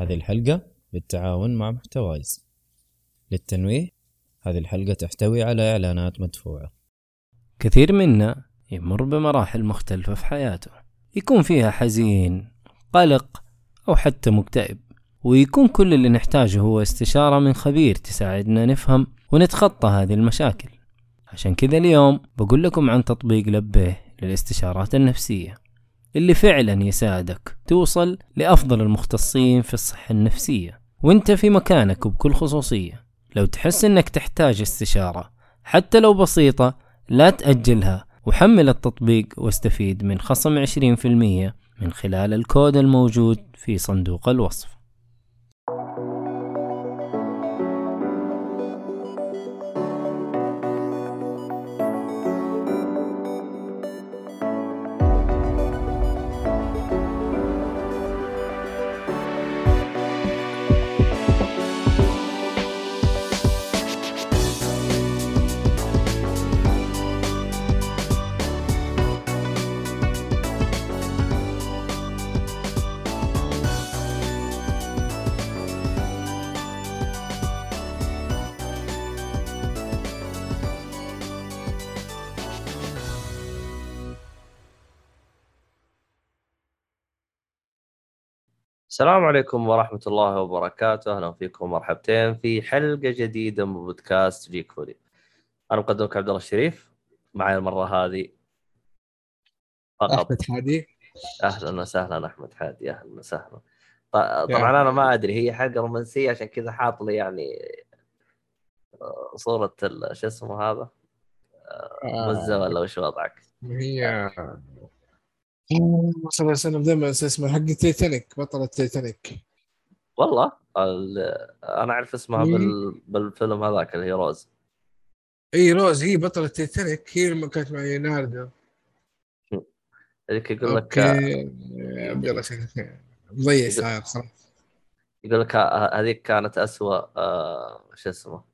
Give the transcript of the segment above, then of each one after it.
هذه الحلقة بالتعاون مع محتوايز. للتنويه هذه الحلقة تحتوي على إعلانات مدفوعة. كثير منا يمر بمراحل مختلفة في حياته. يكون فيها حزين قلق أو حتى مكتئب. ويكون كل اللي نحتاجه هو استشارة من خبير تساعدنا نفهم ونتخطى هذه المشاكل. عشان كذا اليوم بقول لكم عن تطبيق لبيه للاستشارات النفسية. اللي فعلا يساعدك توصل لأفضل المختصين في الصحة النفسية. وانت في مكانك وبكل خصوصية. لو تحس إنك تحتاج استشارة حتى لو بسيطة لا تأجلها. وحمل التطبيق واستفيد من خصم 20% من خلال الكود الموجود في صندوق الوصف. السلام عليكم ورحمة الله وبركاته، أهلا فيكم مرحبتين في حلقة جديدة من بودكاست جيك فولي. أنا مقدمك عبد الله الشريف، معي المرة هذه فقط أحمد حادي أهلا وسهلا أحمد حادي أهلا وسهلا. طبعا أنا ما أدري هي حلقة رومانسية عشان كذا حاط لي يعني آه، صورة شو اسمه هذا؟ مزة ولا وش وضعك؟ هي صلى الله عليه وسلم. اسمها حق تيتانيك بطلة تيتانيك والله ال- أنا أعرف اسمها. بال... بالفيلم هذاك اللي هي روز. إي روز. هي بطلة تيتانيك هي لما كانت مع ليوناردو هذيك يقول لك عبد الله مضيع ساعات صراحة. يقول لك هذيك كانت أسوأ آه شو اسمه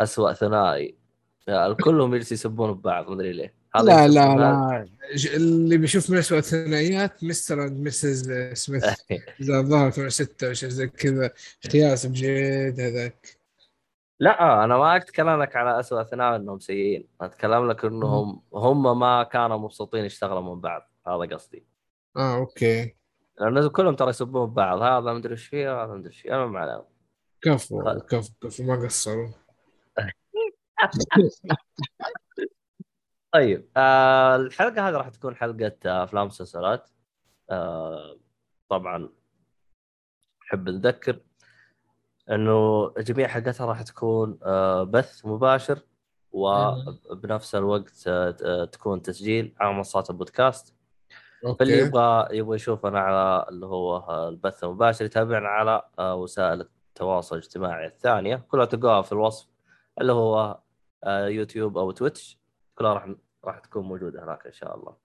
أسوأ ثنائي. كلهم يجلسوا يسبون ببعض مدري ليه. هذا لا لا. لا. اللي بيشوف من اسوء الثنائيات مستر اند مسز سميث إذا ظهر 2006 أو شيء زي كذا. خياس بجد هذاك. لا أنا ما أتكلم لك على أسوأ ثنائي إنهم سيئين. أتكلم لك إنهم هم ما كانوا مبسوطين يشتغلوا من بعض. هذا قصدي. آه okay. لأن كلهم ترى يسبون ببعض هذا مدري إيش فيه هذا مدري إيش فيه. ما عليهم كفو كفو كفو. ما قصروا. طيب آه الحلقة هذه راح تكون حلقة آه، أفلام ومسلسلات. آه طبعا أحب نذكر إنه جميع حلقاتها راح تكون آه بث مباشر وبنفس الوقت آه تكون تسجيل على منصات البودكاست. فاللي أوكي يبغى يبغى يشوفنا على اللي هو آه، البث المباشر يتابعنا على آه، وسائل التواصل الاجتماعي الثانية. كلها تلقاها في الوصف اللي هو يوتيوب أو تويتش. كلها راح راح تكون موجودة هناك إن شاء الله.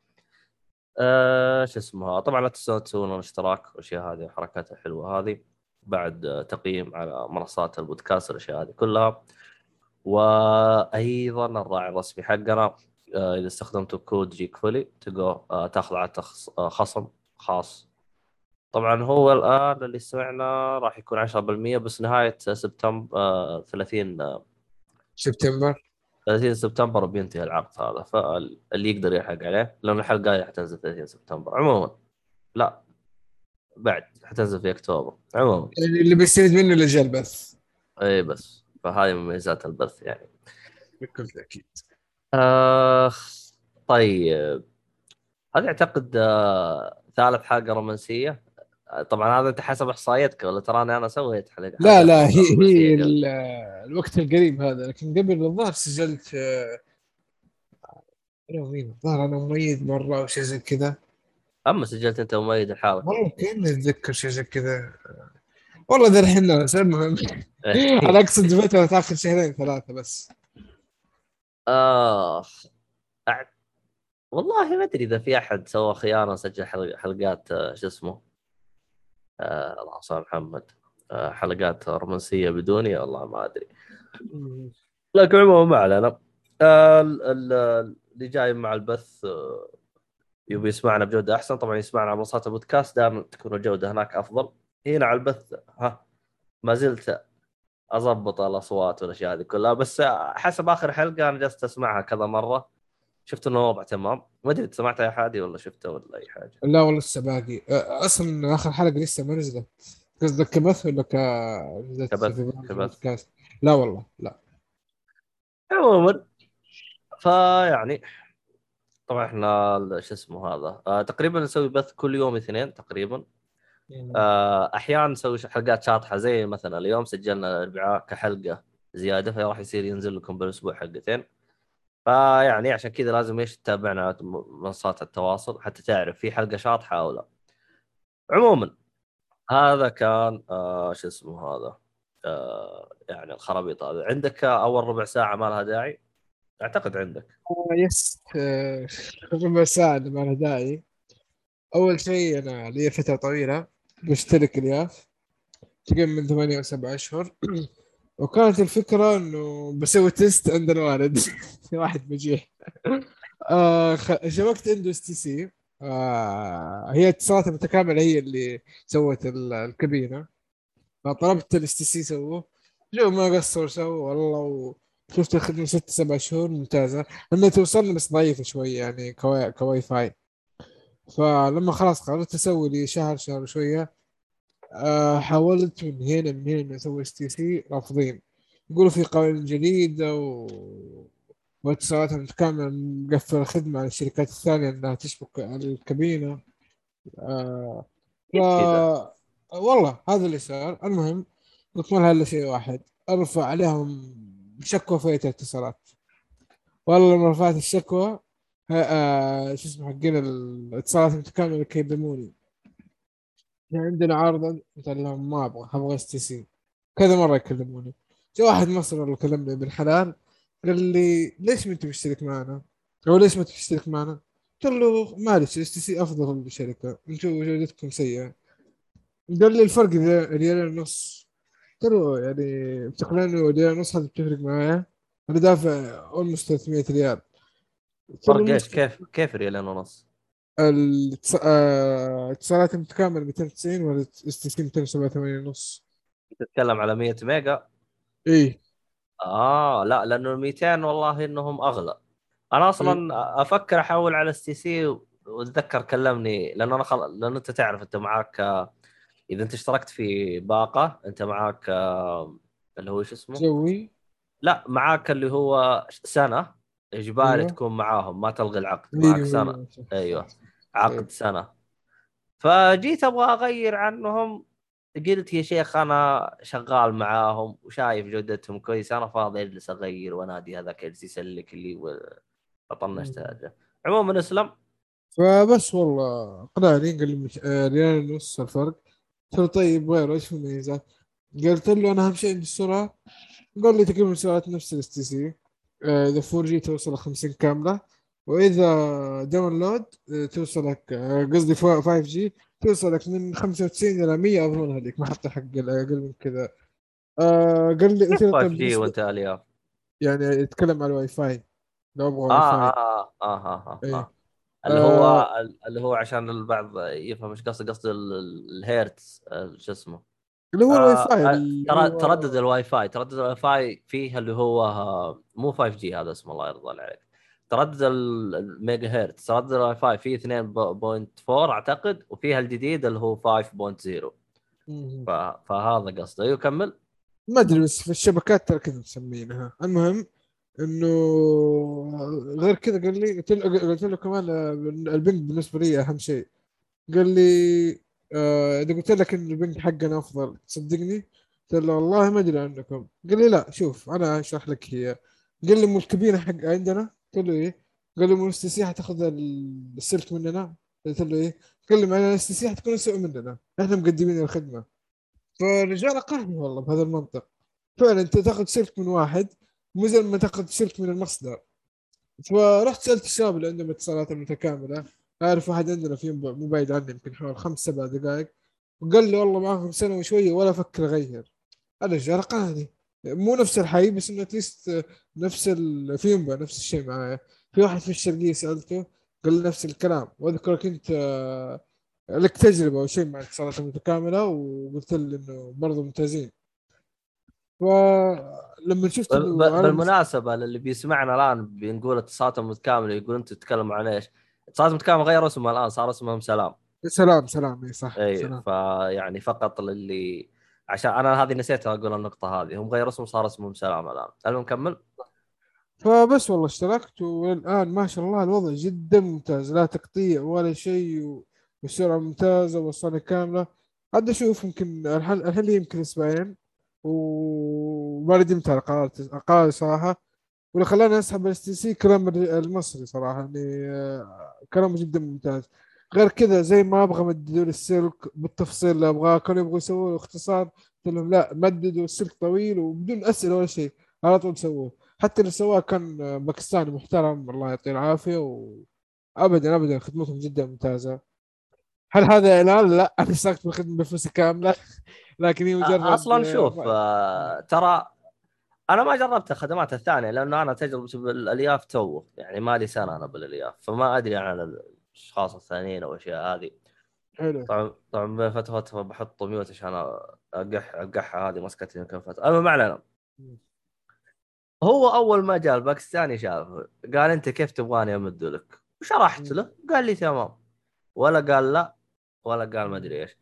آه شو اسمها طبعا لا تنسون تسوون الاشتراك والأشياء هذه الحركات الحلوه هذه بعد تقييم على منصات البودكاست والأشياء هذه كلها وأيضا الراعي الرسمي حقنا آه، إذا استخدمتوا كود جيك فولي آه، تاخذ على. آه، خصم خاص طبعا هو الآن اللي سمعنا راح يكون 10% بس نهاية سبتمبر آه، 30 آه، سبتمبر 30 سبتمبر بينتهي العقد هذا فاللي يقدر يلحق عليه لأن الحلقة هذه حتنزل 30 سبتمبر. عموما لا. بعد حتنزل في أكتوبر. عموما. يعني اللي بيستفيد منه اللي جاء البث. إي بس. فهذه مميزات البث يعني. بكل تأكيد. آخ طيب. هذا اعتقد آه، ثالث حلقة رومانسية؟ طبعا هذا أنت حسب إحصائيتك ولا تراني أنا سويت حلقه لا لا هي هي الوقت القريب هذا لكن قبل الظاهر سجلت آه، أنا ومين الظاهر أنا مميز مرة أو شيء زي كذا. أما سجلت أنت مميز الحالة ممكن اتذكر شيء زي كذا. والله ذا الحين المهم أنا أقصد فتره تاخذ شهرين ثلاثة بس. آخ أع- والله ما أدري إذا في أحد سوى خيانه وسجل حلق- حلقات آه، شو اسمه؟ آه الله على محمد. آه حلقات رومانسية بدوني والله ما أدري. لكن عموما ما علينا. آه ال- ال- اللي جاي مع البث آه، يبي يسمعنا بجودة أحسن. طبعا يسمعنا على منصات البودكاست دائما تكون الجودة هناك أفضل. هنا على البث ها ما زلت أضبط الأصوات والأشياء هذه كلها. بس حسب آخر حلقة أنا جلست أسمعها كذا مرة. شفت انه الوضع تمام؟ ما أدري سمعتها يا حادي ولا شفته ولا أي حاجة. لا والله لسه باقي. أصلا آخر حلقة لسه ما نزلت. قصدك كبث ولا ك كبث، كبث. لا والله لا. عموما فيعني طبعا إحنا ال- شو اسمه هذا؟ آه تقريبا نسوي بث كل يوم اثنين تقريبا. آه أحيانا نسوي حلقات شاطحة زي مثلا اليوم سجلنا الاربعاء كحلقة زيادة فراح يصير ينزل لكم بالأسبوع حلقتين. فيعني عشان كذا لازم إيش تتابعنا منصات التواصل حتى تعرف في حلقة شاطحة أو لا. عموما هذا كان آه شو اسمه هذا؟ آه يعني الخرابيط هذا عندك أول ربع ساعة ما لها داعي؟ أعتقد عندك. آه، يس آه، ربع ساعة اللي ما لها داعي. أول شيء أنا لي فترة طويلة مشترك الياف تقريبا من ثمانية أو سبعة أشهر. وكانت الفكرة إنه بسوي test عند الوالد. واحد بجيح. آه عنده STC هي اتصالات متكاملة هي اللي سوت ال- الكابينة. فطلبت ال STC سووه جو ما قصروا سووا والله وشفت الخدمة ست سبع شهور ممتازة. انها توصلني بس ضعيفة شوي يعني ك Wi, ك Wi-Fi فلما خلاص قررت أسوي لي شهر شهر وشوية آه حاولت من هنا من هنا أسوي STC رافضين. يقولوا في قوانين جديدة و واتصالاتها متكاملة مقفل الخدمة على الشركات الثانية إنها تشبك الكابينة. آه ف... والله هذا اللي صار. المهم قلت ما لها إلا شيء واحد أرفع عليهم شكوى في الاتصالات والله لما رفعت الشكوى آه شو اسمه حقين الاتصالات المتكاملة يكلموني يعني عندنا عارض قلت لهم ما أبغى أبغى STC كذا مرة يكلموني. جاء واحد مصري اللي كلمني ابن حلال قال لي ليش ما أنت مشترك معنا؟ أو ليش ما تشترك معنا؟ قلت له معلش STC أفضل بشركه أنتم جودتكم سيئة. قال لي الفرق ريال- ريالين ونص قلت له يعني بتقنعني ريال ونص هذا بتفرق معايا؟ أنا دافع almost 300 ريال. فرق إيش؟ كيف كيف ريالين ونص آه، الاتصالات المتكامله 290 ولا STC 287 ونص. تتكلم على 100 ميجا؟ إيه آه لا لأنه ال 200 والله إنهم أغلى. أنا أصلا أفكر أحول على STC وأتذكر كلمني لأنه أنا خل... لأنه أنت تعرف أنت معاك آه، إذا أنت اشتركت في باقة أنت معاك آه، اللي هو شو اسمه؟ جوي. لا معاك اللي هو سنة إجباري أيوه. تكون معاهم ما تلغي العقد معاك سنة. أيوه. عقد سنة. فجيت أبغى أغير عنهم. قلت يا شيخ أنا شغال معاهم وشايف جودتهم كويسة أنا فاضي أجلس أغير وأنادي هذاك يجلس يسلك لي و- فطنشت مم. هذا عموما أسلم. فبس والله اقنعني قال لي مش... آه، ريال ونص الفرق. قلت له طيب غيره إيش في الميزات؟ قلت له أنا أهم شيء عندي السرعة. قال لي تقريبا سرعة نفس الـ STC إذا 4 G توصل ل 50 كاملة. وإذا download آه، توصلك آه، قصدي 5 G توصلك من 95 إلى 100 أظن هذيك ما حط حق أقل من كذا. آه قال لي قلت له 5 طيب G وأنت ألياف. يعني يتكلم على الواي فاي. لو أبغى واي فاي. آه, آه, آه, آه, إيه. آه. اللي هو آه. اللي هو عشان البعض يفهم إيش قصدي قصدي ال- ال- الهيرتز شو اسمه. اللي هو الواي فاي ترى تردد الواي فاي. تردد الواي فاي فيه اللي هو مو 5 G هذا اسمه الله يرضى عليك. تردد ال- الميجا هرتز تردد الواي فاي فيه 2.4 أعتقد وفيها الجديد اللي هو 5.0 مم. ف... فهذا قصده. أيوه كمل. ما أدري بس في الشبكات ترى كذا مسمينها. المهم إنه غير كذا قال لي قلت له قلت له كمان البنج بالنسبة لي أهم شيء. قال لي آه، إذا قلت لك إن البنج حقنا أفضل تصدقني؟ قلت له والله ما أدري عنكم. قال لي لا شوف أنا أشرح لك هي. قال لي مو الكابينه حق عندنا؟ قلت له إيه؟ قال لي مو الـ STC حتاخذ السلك مننا؟ قلت له إيه؟ قال لي معنا الـ STC حتكون اسوء مننا إحنا مقدمين الخدمة. فالرجال اقنعني والله بهذا المنطق. فعلا أنت تاخذ سلك من واحد مو زي ما تاخذ سلك من المصدر. فرحت سألت الشباب اللي عندهم اتصالات متكاملة. أعرف واحد عندنا في مو مو بعيد عني يمكن حوالي خمس سبع دقائق. وقال لي والله معاكم سنة وشوية ولا أفكر أغير. الرجال اقنعني مو نفس الحي بس إنه اتليست نفس ال... في ينبع نفس الشيء معايا. في واحد في الشرقية سألته قال لي نفس الكلام. واذكر كنت لك تجربة أو شيء مع الاتصالات المتكامله وقلت لي إنه برضه ممتازين. فلما شفت بالمناسبة للي بيسمعنا الآن بنقول اتصالاتهم متكاملة يقول أنتم تتكلموا عن إيش؟ اتصالات متكاملة غير اسمها الآن صار اسمهم سلام. سلام سلام اي صح اي فيعني فقط للي عشان أنا هذه نسيت أقول النقطة هذه. هم غير اسمهم صار اسمهم سلام الآن. المهم كمل فبس والله اشتركت والآن ما شاء الله الوضع جدا ممتاز. لا تقطيع ولا شيء والسرعه ممتازة والصنة كاملة. عاد أشوف يمكن الحين الحين لي يمكن أسبوعين. وما ندمت على قراري قراري صراحة. واللي خلاني أسحب الـ STC كلام المصري صراحة يعني آه، كلامه جدا ممتاز. غير كذا زي ما أبغى مددوا لي السلك بالتفصيل اللي ابغاه كانوا يبغوا يسووا له اختصار قلت لهم لا مددوا السلك طويل وبدون أسئلة ولا شيء على طول سووه حتى اللي سواه كان آه، باكستاني محترم الله يعطيه العافية وابدا ابدا خدمتهم جدا ممتازة هل هذا إعلان؟ لا أنا اشتركت بالخدمة بفلوسي كاملة لكن هي مجرد أصلا آه، شوف آه، ترى أنا ما جربت الخدمات الثانية لأنه أنا تجربتي بالألياف تو يعني ما لي سنة أنا بالألياف فما أدري عن الاشخاص الثانيين أو الاشياء هذه. حلو. طبعا طبعا بين فترة وفترة بحط mute عشان اقح أقحها. هذه مسكتني كم فترة. المهم ما علينا. هو أول ما جاء الباكستاني شاف قال أنت كيف تبغاني أمد لك؟ وشرحت له. قال لي تمام. ولا قال لا ولا قال ما أدري إيش.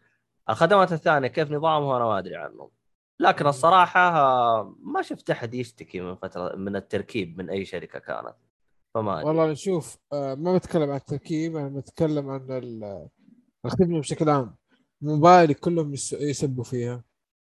الخدمات الثانية كيف نظامها؟ أنا ما أدري عنهم. لكن الصراحة ما شفت أحد يشتكي من فتره من التركيب من أي شركة كانت. فما أدري. والله نشوف آه، ما بتكلم عن التركيب أنا بتكلم عن ال- الخدمة بشكل عام. موبايلي كلهم يس- يسبوا فيها.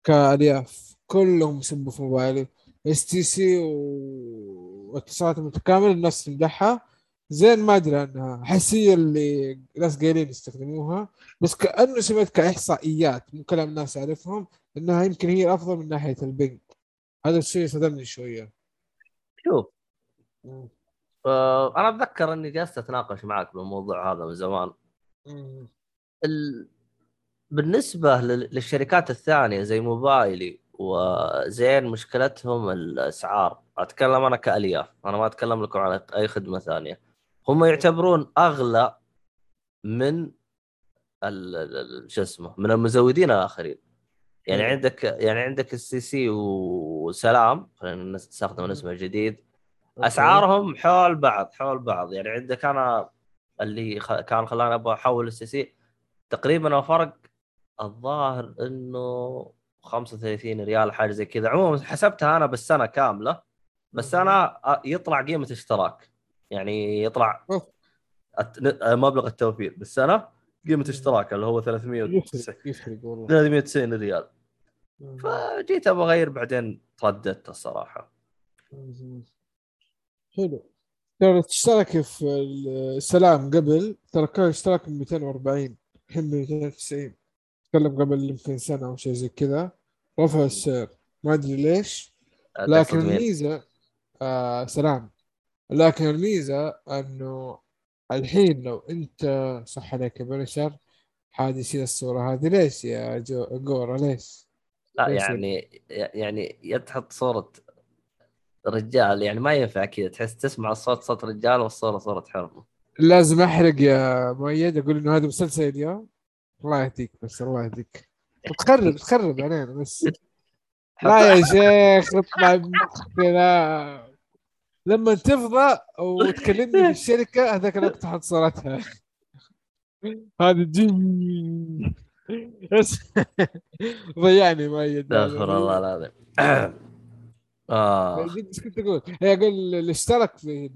كألياف كلهم يسبوا في موبايلي. STC واتصالات متكاملة الناس تمدحها زين ما أدري عنها. حسيه اللي ناس قايلين يستخدموها. بس كأنه سمعت كإحصائيات. مو كلام ناس أعرفهم. إنها يمكن هي الأفضل من ناحية البنج هذا الشيء صدمني شوية. شوف. آه، أنا أتذكر إني جلست أتناقش معك بالموضوع هذا من زمان. ال... بالنسبة لل- للشركات الثانية زي موبايلي وزين مشكلتهم الأسعار أتكلم أنا كألياف أنا ما أتكلم لكم عن أي خدمة ثانية هم يعتبرون أغلى من شو اسمه من المزودين الآخرين يعني. عندك يعني عندك الـ STC وسلام خلينا نستخدم. الاسم الجديد. أسعارهم حول بعض حول بعض. يعني عندك أنا اللي خ... كان خلاني أبغى أحول الـ STC تقريبا الفرق الظاهر إنه 35 ريال حاجة زي كذا. عموما حسبتها أنا بالسنة كاملة بس أنا يطلع قيمة اشتراك يعني يطلع مبلغ التوفير. بالسنة قيمة اشتراك اللي هو 390 يفرق يفرق والله. 390 ريال. فجيت أبغى أغير بعدين ترددت الصراحة. حلو. ترى تشترك في السلام قبل ترى كان اشتراك ب 240 الحين ب 290 تكلم قبل يمكن سنة أو شيء زي كذا. رفع السعر. ما أدري ليش. لكن؟ الميزة آه سلام. لكن الميزة أنه الحين لو أنت صح عليك يا بنشر حاد يشيل الصورة. هذه ليش يا جو جورا؟ ليش؟ لا يعني يعني يا تحط صورة رجال يعني ما ينفع كذا تحس تسمع الصوت صوت رجال والصورة صورة حرمة لازم أحرق يا مؤيد أقول إنه هذا مسلسل اليوم الله يهديك بس الله يهديك. تخرب تخرب علينا بس. لا يا شيخ اطلع بمخنا لما تفضى وتكلمني في الشركة هذاك الوقت تحط صورتها. هذا جن. ضيعني مؤيد. استغفر الله العظيم آه. إيش كنت أقول؟ هي أقول اللي اشترك في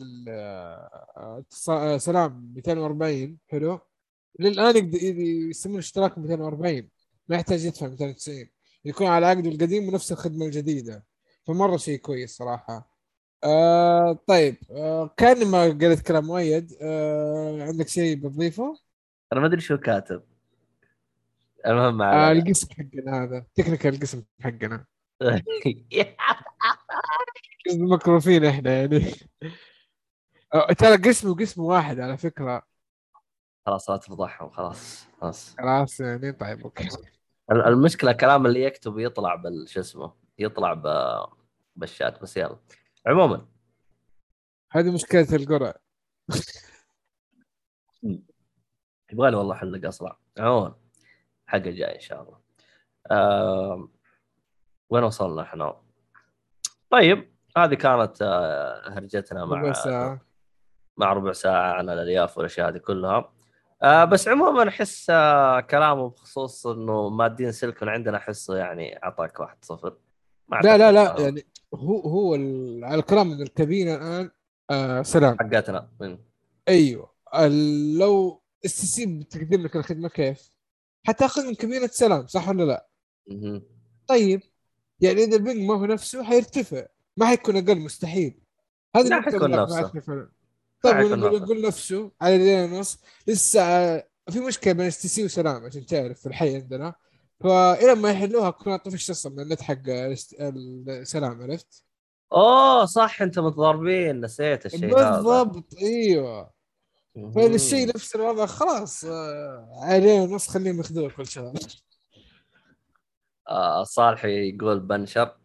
آه، سلام 240 حلو للآن يسمون اشتراك 240 ما يحتاج يدفع 290 يكون على عقده القديم ونفس الخدمة الجديدة فمرة شيء كويس صراحة آه طيب آه كان ما قلت كلام مؤيد آه عندك شيء بتضيفه؟ أنا ما أدري شو كاتب المهم آه. القسم حقنا هذا تكنيكال القسم حقنا مكروفين إحنا يعني. ترى قسم وقسم واحد على فكرة. خلاص لا تفضحهم خلاص خلاص. خلاص يعني طيب أوكي. ال- المشكلة الكلام اللي يكتب يطلع بال شو اسمه يطلع ب... بالشات بس يلا. عموما. هذه مشكلة القرع يبغى لي والله حلقه أصلا عموما حلقه جاي إن شاء الله. آه... وين وصلنا إحنا؟ طيب. هذه كانت آه، هرجتنا مع ربع ساعة مع ربع ساعة عن الألياف والأشياء هذه كلها آه بس عموما أحس آه كلامه بخصوص إنه مادين سيلكون عندنا احسه يعني أعطاك واحد صفر لا لا لا صراحة. يعني هو هو على الكلام من الكابينة الآن آه سلام حقتنا أيوه لو STC بتقدم لك الخدمة كيف؟ حتاخذ من كابينة سلام صح ولا لا؟ مهم. طيب يعني إذا البنج ما هو نفسه حيرتفع ما حيكون أقل مستحيل. هذه لا، حيكون نفسه. طيب نقول نفسه. على ليلة ونص لسه في مشكلة بين STC وسلام عشان تعرف في الحي عندنا. فإلى ما يحلوها كنا طفشت أصلا من النت حق السلام عرفت؟ أوه صح أنتم متضاربين. نسيت الشيء هذا. بالضبط أيوه. فالشيء نفس الوضع خلاص آه، عليه ونص خليهم ياخذوه كل شهر. آه صالحي يقول بنشر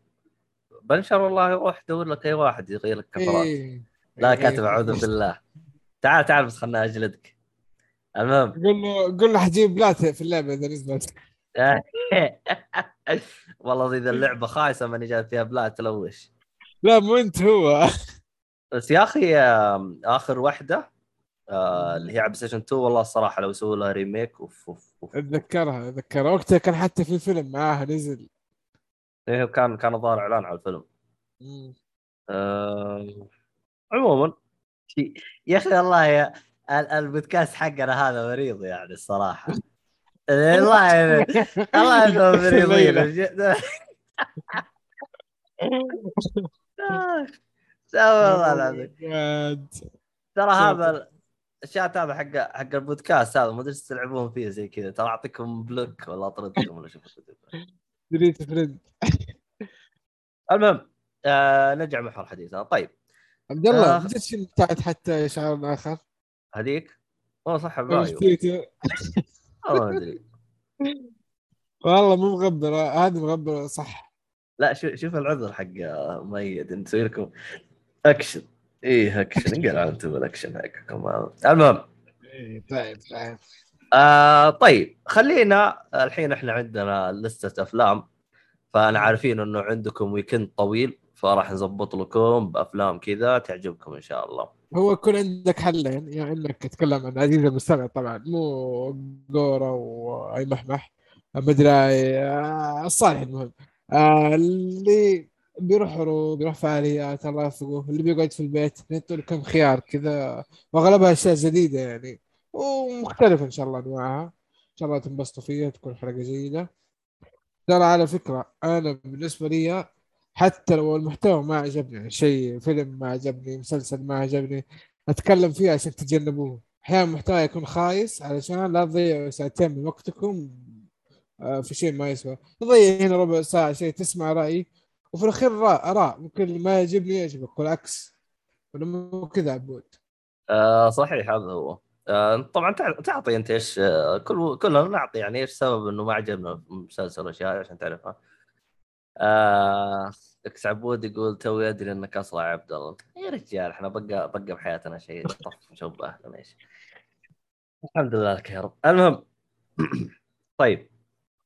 بنشر والله روح دور لك أي واحد يغير لك كفرات. إيه. لا إيه. كاتب أعوذ بالله. تعال تعال بس خلنا أجلدك. المهم. قول له قول له حجيب بلات في اللعبة إذا نزلت. والله إذا اللعبة خايسة ماني جاي فيها بلا تلوش. لا مو أنت هو. بس يا أخي آخر واحدة آه، اللي هي على station 2 والله الصراحة لو يسووا لها remake أوف أوف أوف. أتذكرها أتذكرها. وقتها كان حتى في فيلم معاها نزل. إيه، كان كان ظاهر إعلان على الفيلم. آه، عموما يا أخي والله يا ال- البودكاست حقنا هذا مريض يعني الصراحة. والله يعني الله مريضين. والله العظيم. جد. ترى. هذا الشات هذا حق حق البودكاست هذا؟ ما ادري تلعبون فيه زي كذا. ترى أعطيكم بلوك ولا أطردكم ولا شوف دريت فريند المهم آه نرجع محور حديثنا. طيب. عبد الله آه. بتاعت حتى شعار آخر؟ هذيك؟ والله صح والله ما أدري. والله مو مغبرة هذه مغبرة صح. لا شوف شوف العذر حق مؤيد نسوي لكم اكشن إيه اكشن قال أنتم بالاكشن حقكم المهم. إيه، طيب طيب. آه طيب خلينا الحين إحنا عندنا لستة أفلام فأنا عارفين إنه عندكم weekend طويل فراح نظبط لكم بأفلام كذا تعجبكم إن شاء الله. هو يكون عندك حلين يعني انك تتكلم عن عزيز المستمع طبعا مو جورا وأي محمح مدري آه، الصالح المهم. آه، اللي بيروح عروض بيروح فعاليات الله يوفقه اللي بيقعد في البيت له كم خيار كذا وأغلبها أشياء جديدة يعني. ومختلفه إن شاء الله أنواعها. إن شاء الله تنبسطوا فيها تكون حلقة جيدة. ترى على فكرة أنا بالنسبة لي حتى لو المحتوى ما عجبني شيء فيلم ما عجبني مسلسل ما عجبني أتكلم فيه عشان تتجنبوه. أحيانا المحتوى يكون خايس علشان لا تضيعوا ساعتين من وقتكم آه، في شيء ما يسوى. تضيع هنا ربع ساعة شيء تسمع رايي وفي الأخير راء اراء ممكن ما يعجبني يعجبك والعكس. ولا مو كذا عبود. آه صحيح هذا هو. طبعا تع- تعطي أنت إيش آه كل كلنا نعطي يعني إيش سبب إنه ما عجبنا مسلسل الاشياء عشان تعرفها. آه إكس عبود يقول توي أدري إنك اصلع يا عبد الله. يا رجال إحنا بقى بقى بحياتنا شيء طف أهلا إيش الحمد لله لك يا رب. المهم طيب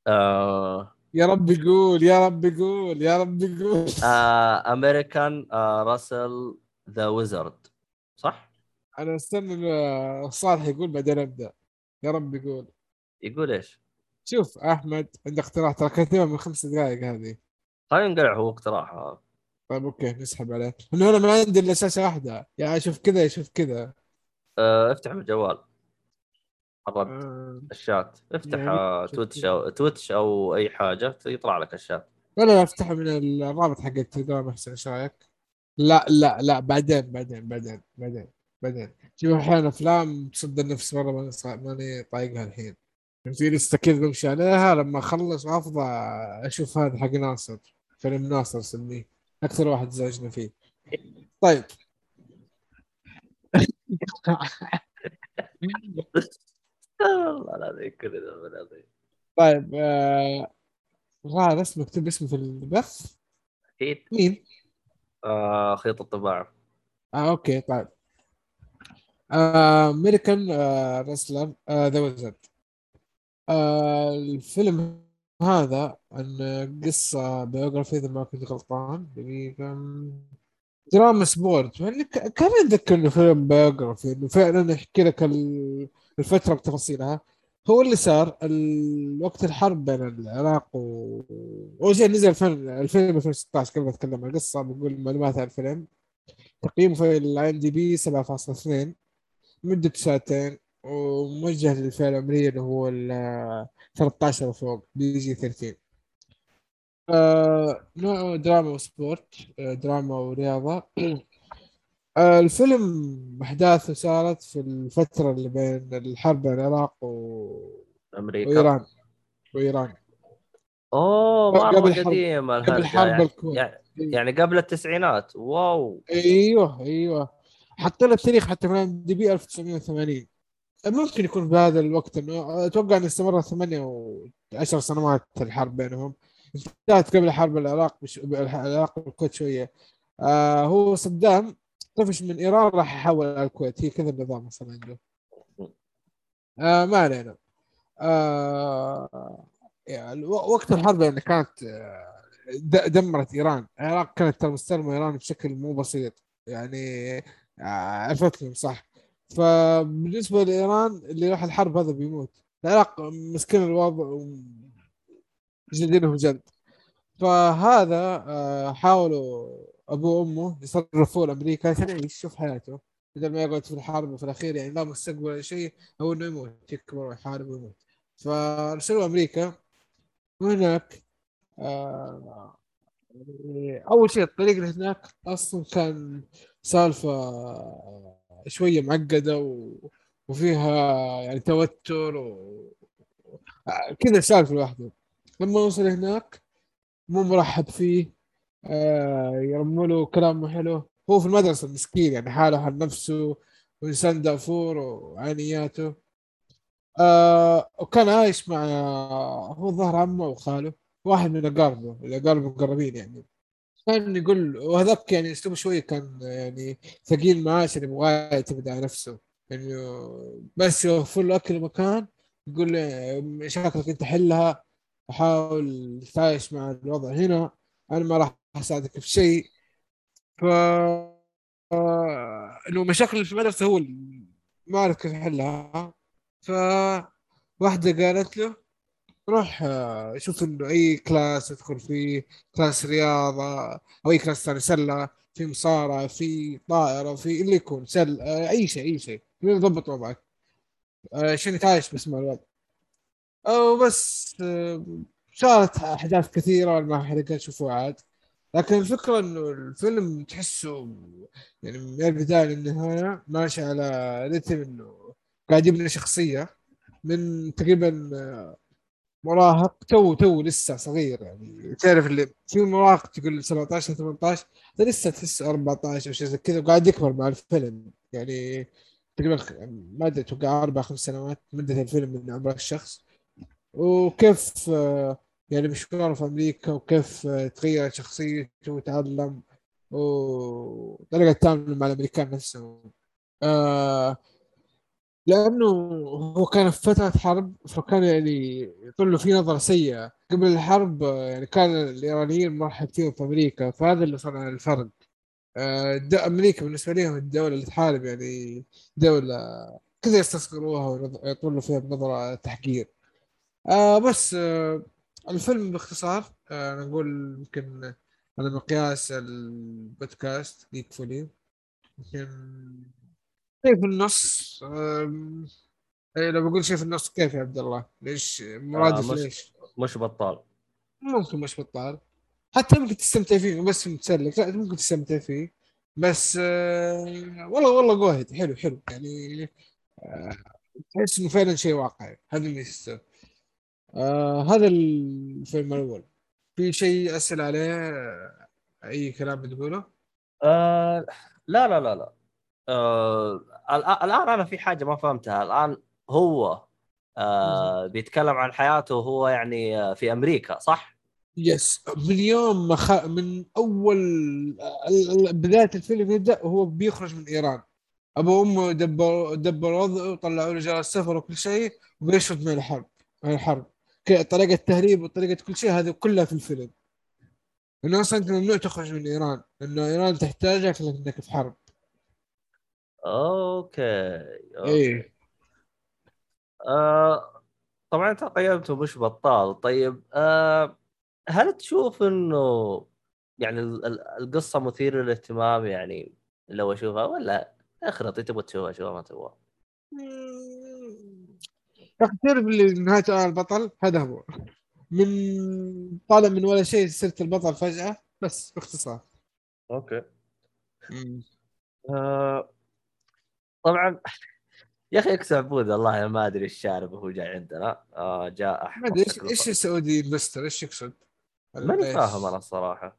آه يا رب يقول يا رب يقول يا رب يقول. آه أمريكان آه Wrestler The Wizard صح؟ أنا أستنى صالح يقول بعدين أبدأ. يا رب يقول. يقول إيش؟ شوف أحمد عندك اقتراح ترى كاتبها من خمس دقائق هذه. خلينا نقلع هو اقتراح هذا طيب okay نسحب عليه. إنه أنا ما عندي إلا شاشه واحدة. يا أشوف كذا يشوف كذا. آه افتح الجوال. الرد آه، الشات. افتح يعني شوف Twitch. أو Twitch أو أي حاجة يطلع لك الشات. ولا لا افتحه من الرابط حق التليجرام أحسن إيش رأيك؟ لا لا لا بعدين بعدين بعدين بعدين. بعدين شوف أحيانا أفلام تصد النفس مرة ماني ماني طايقها الحين. في لسه كذا بمشي عليها لما أخلص وافضى أشوف هذا حق ناصر فيلم ناصر سميه. أكثر واحد زعجنا فيه. طيب. والله العظيم كل ذا العظيم. طيب آه... غار اسمه اكتب اسمه في البث. أكيد مين؟ آه خيط الطباعة. آه okay طيب. American Wrestler The Wizard الفيلم هذا عن قصة biography إذا ما كنت غلطان. دقيقة. دراما sport. يعني كان أتذكر إنه فيلم biography إنه فعلا يحكي لك ال- الفترة بتفاصيلها. هو اللي صار وقت الحرب بين العراق و أول شيء نزل الفيلم الفيلم 2016 قبل أتكلم عن القصة؟ بقول معلومات عن الفيلم. تقييمه في ال IMDb 7.2 مدة ساعتين وموجه للفئة العمرية اللي هو ال 13 وفوق PG 13 آه نوعه دراما و sport آه دراما ورياضة. آه الفيلم أحداثه صارت في الفترة اللي بين الحرب بين العراق و... أمريكا. وإيران. وإيران. أوه قبل مرة حرب- قديمة قبل حرب يعني, الكويت. يعني, يعني قبل التسعينات. واو. أيوه أيوه. حطينا التاريخ حتى في DB 1980 ممكن يكون بهذا الوقت إنه أتوقع إنه استمر ثمانية وعشر سنوات الحرب بينهم. انتهت قبل حرب العراق بش... العراق والكويت شوية. آه هو صدام طفش من إيران راح يحول على الكويت. هي كذا النظام أصلا عنده. آه ما علينا. آه يعني وقت الحرب يعني كانت آه، دمرت إيران. العراق كانت ترى مستلمة إيران بشكل مو بسيط. يعني آه، عرفت لهم صح. فبالنسبة لإيران اللي راح الحرب هذا بيموت. العراق مسكين الوضع جلدينهم جلد. فهذا آه، حاولوا ابوه وأمه يصرفوه لأمريكا عشان يعيش يشوف حياته. بدل ما يقعد في الحرب وفي الأخير يعني لا مستقبل ولا شيء هو إنه يموت يكبر ويحارب ويموت. فأرسلوا أمريكا. وهناك آه أول شيء الطريق اللي هناك أصلا كان سالفة شوية معقدة و... وفيها يعني توتر و... كذا سالفة لوحده. لما وصل هناك مو مرحب فيه آه يرموا له كلام حلو. هو في المدرسة مسكين يعني حاله حال نفسه وإنسان دافور وعانياته آه وكان عايش مع هو ظهر عمه وخاله. واحد من اقاربه الأقارب المقربين يعني. كان يقول وهذاك يعني أسلوبه شوية كان يعني ثقيل معاه عشان يبغاه يعتمد على نفسه. يعني بس يوفر له اكل ومكان يقول له مشاكلك أنت حلها وحاول تتعايش مع الوضع هنا أنا ما راح أساعدك في شيء. ف إنه مشاكل في المدرسة هو ما عرف كيف يحلها. ف واحدة قالت له روح آه، شوف أي class ادخل فيه class رياضة أو أي class ثاني سلة في مصارعة في طائرة في اللي يكون سل آه، أي شيء أي شيء. يضبط وضعك. آه، عشان يتعايش بس مع الوضع. أو بس آه، صارت أحداث كثيرة ما احرقها شوفوا عاد. لكن الفكرة إنه الفيلم تحسه يعني من البداية للنهاية ماشي على رتم إنه قاعد يبني شخصية من تقريبا مراهق تو تو لسه صغير يعني. تعرف اللي في مراهق تقول 17 18 ده لسه تحسه 14 أو شيء زي كذا وقاعد يكبر مع الفيلم. يعني تقريبا ما أدري أتوقع أربع خمس سنوات مدة الفيلم من عمر الشخص. وكيف يعني مشواره في أمريكا وكيف تغيرت شخصيته وتعلم وطريقه تعامله مع الأمريكان نفسهم. آه لأنه هو كان في فترة حرب فكان يعني يطل له في نظرة سيئة. قبل الحرب يعني كان الإيرانيين مرحب فيهم في أمريكا فهذا اللي صنع الفرق. آه، أمريكا بالنسبة لهم الدولة اللي تحارب يعني دولة كذا يستصغروها ويطلوا فيها بنظرة تحقير. آه بس آه الفيلم باختصار آه نقول يمكن على مقياس البودكاست جيك فولي يمكن شيء في النص إيه لو بقول شيء في النص كيف يا عبد الله؟ ليش؟ مرادف آه، مش- ليش؟ مش بطال. ممكن مش بطال. حتى ممكن تستمتع فيه بس متسلك. لا ممكن تستمتع فيه. بس آه والله والله جوهد حلو حلو. يعني آه تحس إنه فعلا شيء واقعي. هذا يستوى آه هذا الفيلم الأول. في شيء أسأل عليه؟ آه، أي كلام بتقوله؟ آه لا لا لا لا. آه الآن الآن أنا في حاجة ما فهمتها. الآن هو آه بيتكلم عن حياته وهو يعني آه، في أمريكا صح؟ يس من يوم ما خ... من أول ال- ال- بداية الفيلم يبدأ وهو بيخرج من إيران. أبو وأمه دبر دبر وضعه وطلعوا له جواز سفر وكل شيء وبيشرد من الحرب من الحرب. طريقة تهريب وطريقة كل شيء هذه كلها في الفيلم. إنه أصلا أنت ممنوع تخرج من إيران لأنه إيران تحتاجك لأنك في حرب. okay okay. إيه. آه طبعا أنت قيمته مش بطال. طيب آه هل تشوف إنه يعني ال- ال- القصة مثيرة للاهتمام يعني لو أشوفها ولا اخرط تبغى تشوفها شوفها ما تبغى. نهايته أنا البطل؟ هذا هو. من طالع من ولا شيء صرت البطل فجأة بس باختصار. okay. آه طبعا. يا أخي X عبود والله ما أدري إيش شارب وهو جاي عندنا. آه جاء أدري إيش إيش السعودي investor؟ إيش يقصد؟ ماني؟ فاهم أنا الصراحه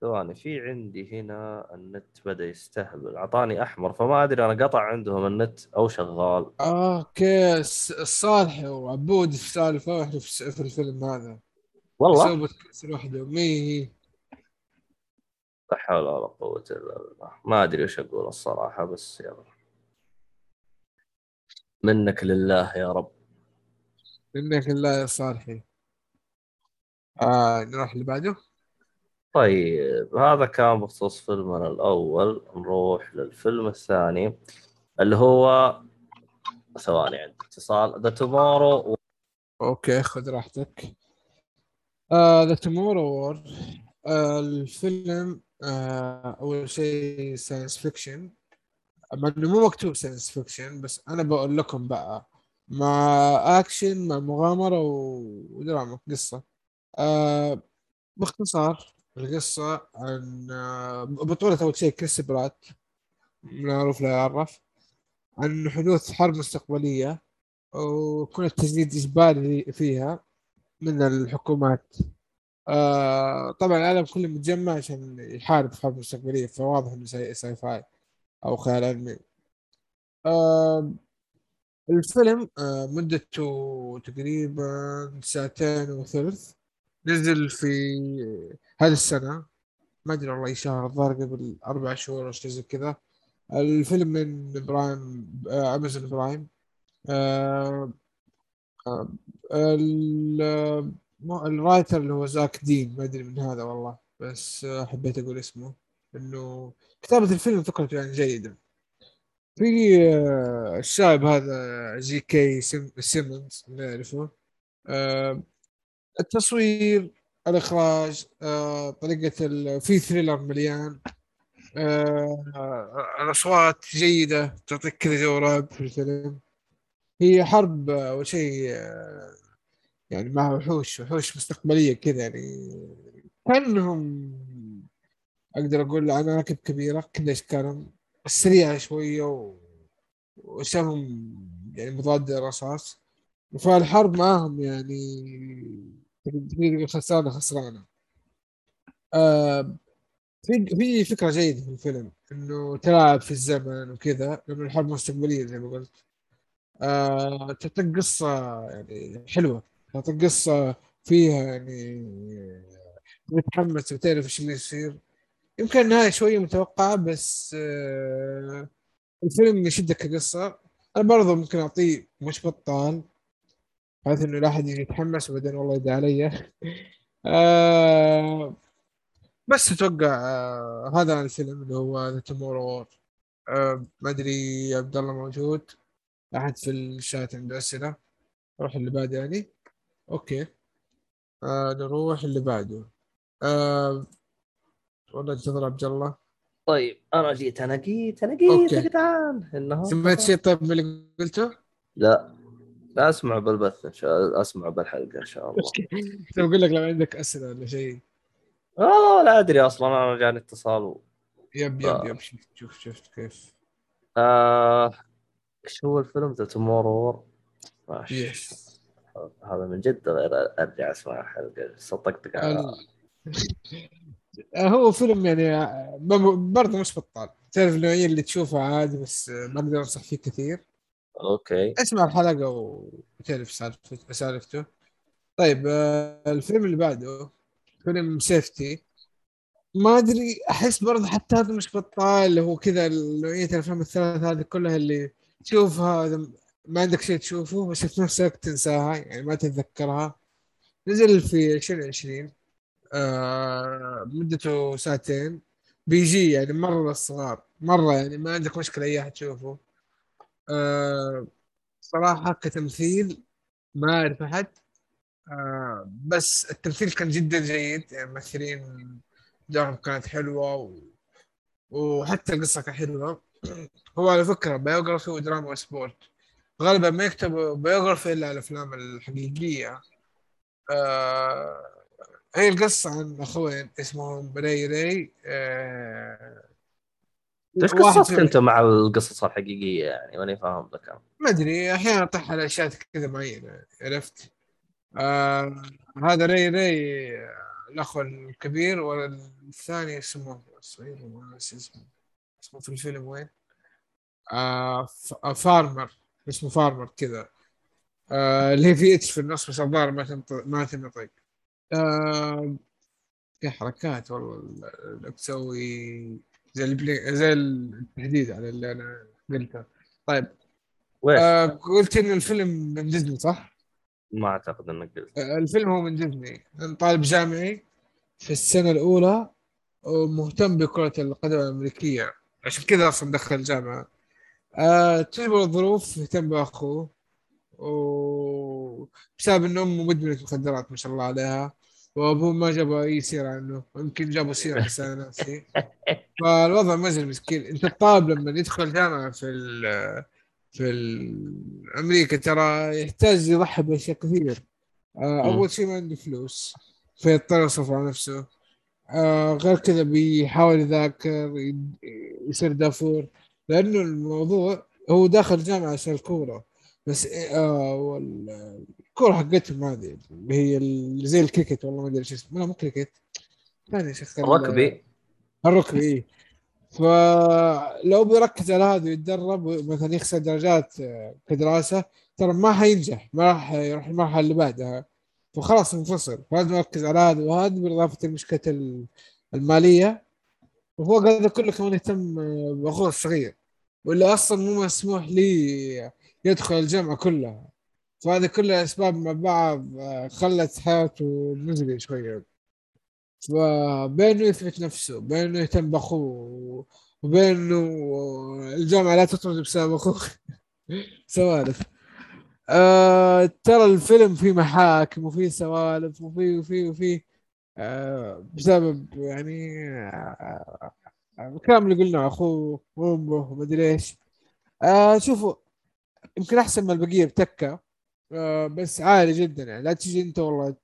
ثواني في عندي هنا النت بدأ يستهبل. أعطاني أحمر فما أدري أنا قطع عندهم النت أو شغال. أوكي الصالح وعبود في سالفه وإحنا في, الفيلم هذا. والله؟ يسوي بودكاست لوحده. مي لا حول ولا قوة إلا بالله. ما أدري وش أقول الصراحة بس يلا. منك لله يا رب. منك الله يا صالحي. آه نروح اللي بعده. طيب هذا كان بخصوص فيلمنا الأول. نروح للفيلم الثاني اللي هو ثواني عندي اتصال. ذا Tomorrow okay خذ راحتك. The Tomorrow War الفيلم آه أول شيء science fiction مع إنه مو مكتوب science fiction بس أنا بقول لكم بقى مع اكشن مع مغامرة ودراما قصة. آه باختصار القصة عن آه بطولة أول شيء كريس برات معروف لا يعرف عن حدوث حرب مستقبلية ويكون التجنيد إجباري فيها من الحكومات. آه طبعا العالم كله متجمع عشان يحارب حرب مستقبلية فواضح إنه sci, sci-fi أو خيال علمي. آه الفيلم آه مدته تقريبا ساعتين وثلث نزل في هذه السنة. ما أدري والله شهر الظاهر قبل أربع شهور أو شيء زي كذا. الفيلم من Prime آه Amazon Prime آه آه ال writer اللي هو زاك دين. ما أدري من هذا والله بس آه حبيت أقول اسمه. إنه كتابة الفيلم فكرته يعني جيدة في آه، الشاب هذا J.K. Sim- Simmons يعرفه. آه، التصوير الإخراج آه، طريقة ال... في ثريلر مليان. الأصوات جيدة تعطيك كذا جو في الفيلم هي حرب أول شيء يعني مع وحوش وحوش مستقبلية كذا يعني. كأنهم أقدر أقول عناكب كبيرة كذا أشكالهم سريعة شوية و... وسهم يعني مضاد للرصاص. فالحرب معاهم يعني تقدر خسرانة خسرانة آه في في فكرة جيدة في الفيلم إنه تلاعب في الزمن وكذا لأنه الحرب مستقبلية زي ما قلت. آه تعطيك قصة يعني حلوة تعطيك قصة فيها يعني متحمس وتعرف إيش اللي يصير. يمكن النهاية شوية متوقعة بس آه الفيلم يشدك كقصة. أنا برضه ممكن أعطيه مش بطال بحيث إنه لا أحد يجي يتحمس وبعدين والله يدعي علي. آه بس أتوقع آه هذا الفيلم اللي هو The Tomorrow War ما أدري عبد الله موجود أحد في الشات عنده أسئلة نروح اللي بعده يعني. okay. آه نروح اللي بعده. والله انتظر عبد الله طيب أنا جيت أنا جيت أنا جيت. يا جدعان النهارده سمعت شيء طيب من اللي قلته؟ لا لا أسمع بالبث إن شاء الله أسمع بالحلقة إن شاء الله كنت بقول لك لو عندك أسئلة ولا شيء آه لا أدري أصلا أنا جاني اتصال و... yep آه. yep yep شفت شوف شفت كيف آه... إيش هو الفيلم The Tomorrow War؟ yes هذا من جد غير أرجع أسمع الحلقة صدقتك على. هو فيلم يعني ب- برضه مش بطال. تعرف النوعية اللي تشوفها عادي بس ما أقدر أنصح فيه كثير. okay. اسمع الحلقة وتعرف سالفته سالفته. طيب آه، الفيلم اللي بعده فيلم Safety ما أدري أحس برضه حتى هذا مش بطال هو كذا نوعية الأفلام الثلاث هذه كلها اللي تشوفها ما عندك شيء تشوفه بس في نفس الوقت تنساها يعني ما تتذكرها. نزل في 2020 آه مدته ساعتين. بيجي يعني مرة للصغار مرة يعني ما عندك مشكلة أي أحد تشوفه. آه صراحة كتمثيل ما أعرف أحد. آه بس التمثيل كان جدا جيد. يعني الممثلين دورهم كانت حلوة و... وحتى القصة كانت حلوة. هو على فكرة biography ودراما و sport غالبا ما يكتبوا biography إلا على الأفلام الحقيقية. آه هي القصة عن أخوين اسمهم ري ري آه قصتك فيهم- أنت مع القصص الحقيقية يعني؟ ماني فاهم أنا. ما أدري أحيانا أطيح على أشياء كذا معينة عرفت؟ آه هذا ري ري آه، الأخ الكبير والثاني اسمه صغير اسمه. اسمه في الفيلم وين؟ آه آه، Fahmarr اسمه Fahmarr كذا. آه اللي هي في H في النص بس الظاهر ما تنطق ما تنطق آه في حركات والله تسوي زي البلي زي التحديد على اللي أنا قلته. طيب ويش؟ آه قلت إن الفيلم من ديزني صح؟ ما أعتقد إنك قلت. آه الفيلم هو من ديزني. طالب جامعي في السنة الأولى ومهتم بكرة القدم الأمريكية. عشان كذا أصلا دخل الجامعة آه تجبر الظروف يهتم بأخوه وبسبب إن أمه مدمنة مخدرات ما شاء الله عليها. وأبوه ما جابوا أي سيرة عنه. يمكن جابوا سيرة بس أنا ناسي. فالوضع مزل مسكين. أنت الطالب لما يدخل جامعة في ال في ال- أمريكا ترى يحتاج يضحي بأشياء كثير. آه أول شيء ما عنده فلوس. فيضطر يصرف على نفسه. آه غير كذا بيحاول يذاكر يصير دافور. لأنه الموضوع هو داخل جامعة عشان الكورة. بس آه وال- الكورة حقتهم هذه اللي هي ال- زي الكريكت والله ما أدري إيش اسمه. لا مو كريكت. ثاني شيء ال- ال rugby. ال rugby إيه. فلو بيركز على هذا ويتدرب مثلا يخسر درجات آه، كدراسة ترى ما حينجح ما راح يروح المرحلة اللي بعدها. فخلاص انفصل. فلازم يركز على هذا وهذا بالإضافة لمشكلة ال- المالية. وفوق هذا كله كمان يهتم آه، بأخوه الصغير. واللي أصلا مو مسموح لي يدخل الجامعة كلها فهذه كلها أسباب مع بعض آه، خلت حياته مزرية شوية. فبينه يثبت نفسه بينه يهتم بأخوه وبينه الجامعة لا تطرد بسبب أخوه. سوالف. آه ترى الفيلم فيه محاكم وفيه سوالف وفيه وفيه وفيه آه بسبب يعني آه الكلام اللي قلناه أخوه وأمه ومدري إيش. آه شوفوا يمكن أحسن من البقية بتكة. آه بس عالي جدا يعني. لا تجي أنت والله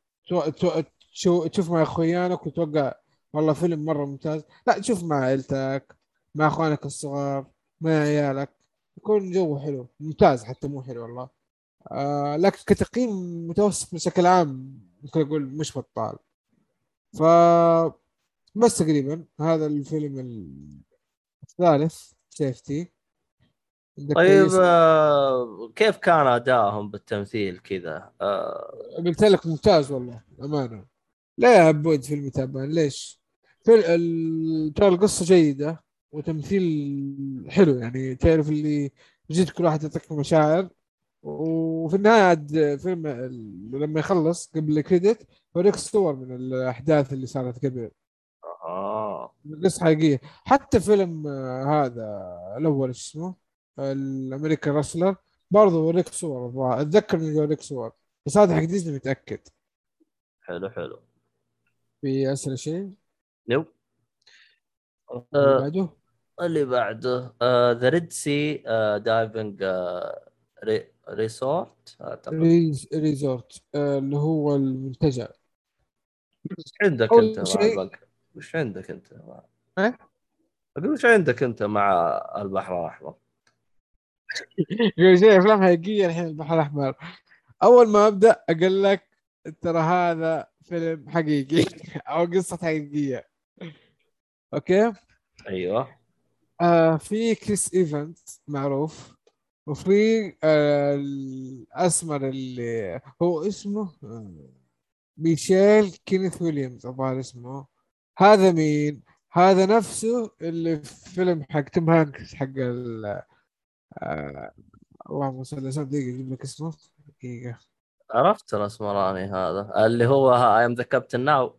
تشوف مع اخوانك وتوقع والله فيلم مرة ممتاز. لا تشوف مع عيلتك مع أخوانك الصغار مع عيالك. يكون جو حلو. ممتاز حتى مو حلو والله. آه لكن كتقييم متوسط بشكل عام ممكن أقول مش بطال. ف بس تقريبا هذا الفيلم الثالث سيفتي طيب؟ آه، كيف كان أدائهم بالتمثيل كذا؟ آه، قلت لك ممتاز والله أمانة لا يا عبود فيلم تعبان ليش؟ ترى القصة جيدة وتمثيل حلو يعني تعرف اللي جد كل واحد يعطيك مشاعر وفي النهاية عاد فيلم لما يخلص قبل الكريدت يوريك صور من الأحداث اللي صارت قبل آه قصة حقيقية حتى فيلم آه، هذا الأول إيش اسمه؟ الأمريكان راسلر برضه يوريك صور الظاهر. أتذكر إنه يوريك صور بس هذا حق ديزني متأكد. حلو حلو. في أسئلة شيء no. اللي آه، بعده؟ اللي بعده The Red Sea Diving Resort resort اللي هو المنتجع. وش عندك أنت مع؟ وش عندك أنت مع إيه؟ أقول وش عندك أنت مع البحر الأحمر؟ شيء افلام حقيقية الحين البحر الأحمر. أول ما أبدأ أقول لك ترى هذا فيلم حقيقي أو قصة حقيقية. okay؟ أيوه. آه في كريس ايفانز معروف وفي آه الأسمر اللي هو اسمه آه، مايكل كينيث ويليامز الظاهر اسمه. هذا مين؟ هذا نفسه اللي في فيلم حق توم هانكس حق ال آه، اللهم صل على سيدنا دقيقة أجيب لك اسمه. دقيقة. عرفت الأسمراني هذا؟ اللي هو I am the captain now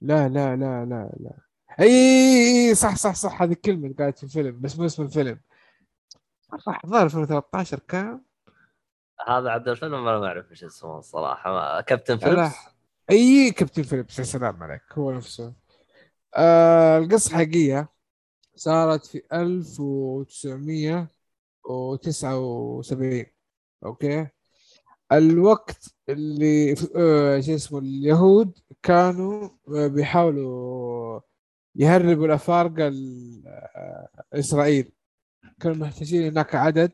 لا لا لا لا لا. أي صح صح صح. هذه الكلمة اللي قاعدة في الفيلم بس مو اسم الفيلم. صح الظاهر 2013 كان. هذا عبد الفيلم أنا ما أعرف إيش اسمه الصراحة. ما... Captain Phillips أي Captain Phillips يا سلام عليك. هو نفسه. آه القصة حقيقية. صارت في 1979 okay؟ الوقت اللي آه شو اسمه اليهود كانوا آه، بيحاولوا يهربوا الأفارقة ال- آه، إسرائيل. كانوا محتاجين هناك عدد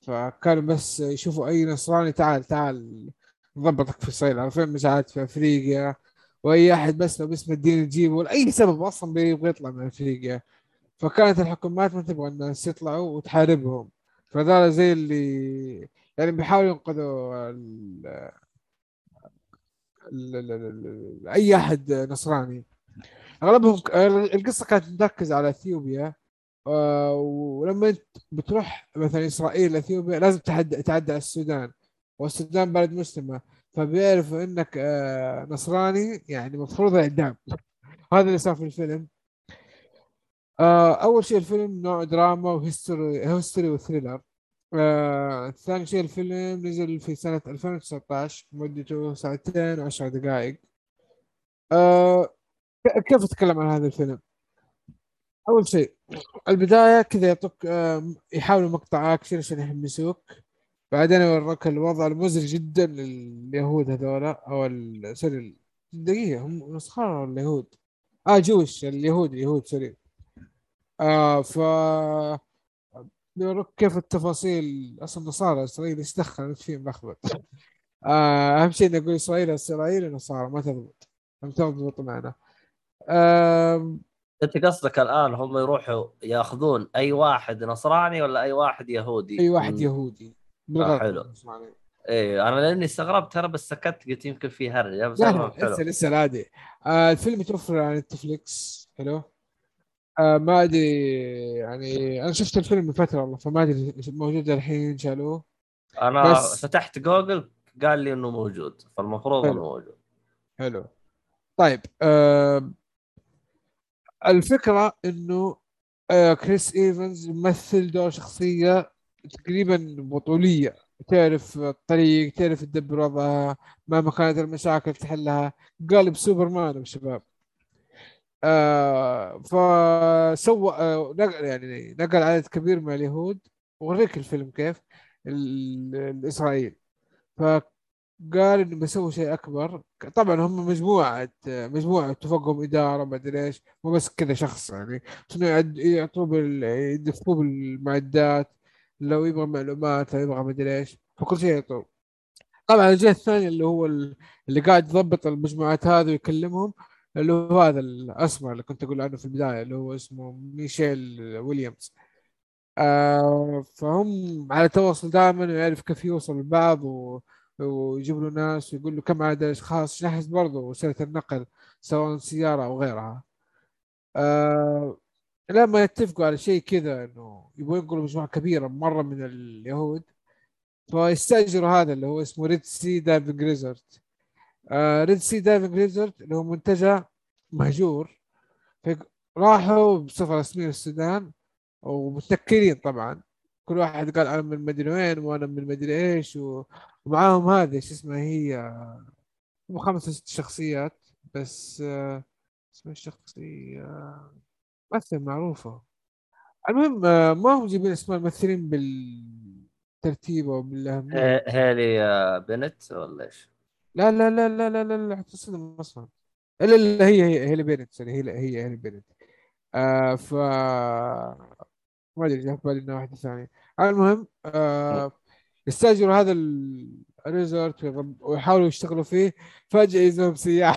فكانوا بس يشوفوا أي نصراني تعال تعال نضبطك في إسرائيل عارفين مساعات في أفريقيا. وأي أحد بس لو باسم الدين تجيبه لأي سبب أصلا بيبغى يطلع من أفريقيا. فكانت الحكومات ما تبغى الناس يطلعوا وتحاربهم. فذول زي اللي يعني بيحاولوا ينقذوا ال... ال... ال... أي أحد نصراني. أغلبهم القصة كانت مركزه على إثيوبيا آه، ولما أنت بتروح مثلا إسرائيل إثيوبيا لازم تعدى تعدى على السودان والسودان بلد مسلمه فبيعرفوا إنك آه، نصراني يعني مفروض الاعدام هذا اللي صار في الفيلم. آه، أول شيء الفيلم نوع دراما و history history و thriller. آه، ثاني شيء الفيلم نزل في سنة 2019 مدته ساعتين وعشر دقائق. آه، كيف اتكلم عن هذا الفيلم؟ أول شيء البداية كذا يعطوك آم، يحاولوا مقطع أكشن عشان يحمسوك. بعدين يوروك الوضع المزري جدا لليهود هذولا أو سوري دقيقة هم نصارى اليهود آه جوش اليهود اليهود سوري. آه ف كيف التفاصيل؟ أصلا نصارى إسرائيل إيش دخل أنت فيهم لخبط آه أهم شيء نقول إسرائيل إسرائيل نصارى ما تضبط. ما تضبط معنا. آم، أنت قصدك الآن هم يروحوا يأخذون أي واحد نصراني ولا أي واحد يهودي؟ أي واحد يهودي. بالغلط. حلو. نصراني. إيه أنا لأني استغربت ترى بس سكت قلت يمكن في هرجه بس لا لسه لسه عادي آه الفيلم يتوفر على نتفليكس حلو؟ آه ما أدري يعني أنا شفت الفيلم من فترة والله فما أدري موجود الحين شالوه أنا بس- فتحت جوجل قال لي إنه موجود فالمفروض حلو. إنه موجود. حلو. طيب آه الفكرة إنه آه كريس إيفنز يمثل دور شخصية تقريبا بطولية. تعرف الطريق تعرف تدبر وضعها مهما كانت المشاكل تحلها. قالب سوبرمان يا شباب. آه فسوى آه نقل يعني نقل عدد كبير من اليهود وريك الفيلم كيف؟ ال- الإسرائيل. فقال إنه بيسوي شيء أكبر. طبعا هم مجموعة مجموعة تفوقهم إدارة ما أدري إيش مو بس كذا شخص يعني. شنو يعطوه. يدفوه بالمعدات لو يبغى معلومات لو يبغى ما أدري إيش فكل شيء يعطوه. طبعا الجهة الثانية اللي هو ال- اللي قاعد يضبط المجموعات هذه ويكلمهم اللي هو هذا الأسمر اللي كنت أقول عنه في البداية اللي هو اسمه ميشيل ويليامز. آه فهم على تواصل دائما ويعرف كيف يوصل لبعض و... ويجيب له ناس ويقول له كم عدد اشخاص نحس برضه وسيلة النقل سواء سيارة أو غيرها. آه لما يتفقوا على شيء كذا إنه يبغوا ينقلوا مجموعة كبيرة مرة من اليهود فيستأجروا هذا اللي هو اسمه Red Sea Diving Resort Red Sea Diving Resort اللي هو منتجع مهجور. راحوا بصفة رسمية للسودان ومتنكرين طبعا. كل واحد قال أنا من مدري وين وأنا من مدري إيش ومعاهم هذه شو اسمها هي هم خمسة ست شخصيات بس آه، اسمها الشخصية؟ ممثل معروفة. المهم آه، ما هم جايبين اسماء الممثلين بالترتيب أو بالأهمية. آه، بنت ولا إيش؟ لا لا لا لا لا لا لا تصدم أصلا إلا لا هي هي هي سوري هي هي هي بينت آه ف ما أدري جاء في بالي إنها واحدة ثانية. المهم آه يستأجروا هذا ال- ال resort ويحاولوا يشتغلوا فيه. فجأة يجيهم سياح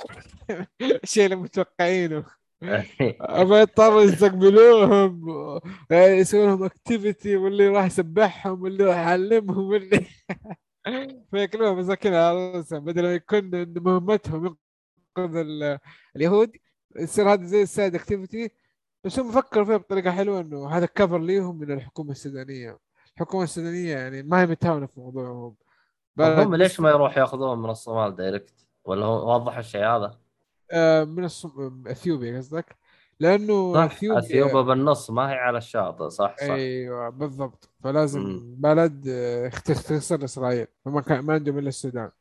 الشيء اللي متوقعينه. ما يضطروا يستقبلوهم. يعني يسوون لهم activity واللي راح يسبحهم واللي راح يعلمهم واللي فياكلوها مساكين على رؤوسهم بدل ما يكون مهمتهم ينقذ ال- اليهود يصير هذا زي ال side activity بس هم فكروا فيها بطريقة حلوة إنه هذا cover ليهم من الحكومة السودانية. الحكومة السودانية يعني ما هي متهاونة في موضوعهم. هم ليش ما يروح ياخذون من الصومال direct ولا هو واضح الشيء هذا؟ آه من الصم... إثيوبيا قصدك؟ لأنه صح اثيوبيا اثيوبيا بالنص ما هي على الشاطئ صح صح. أيوه بالضبط. فلازم مم. بلد آه، تخسر إسرائيل. فما كان ما عندهم إلا السودان.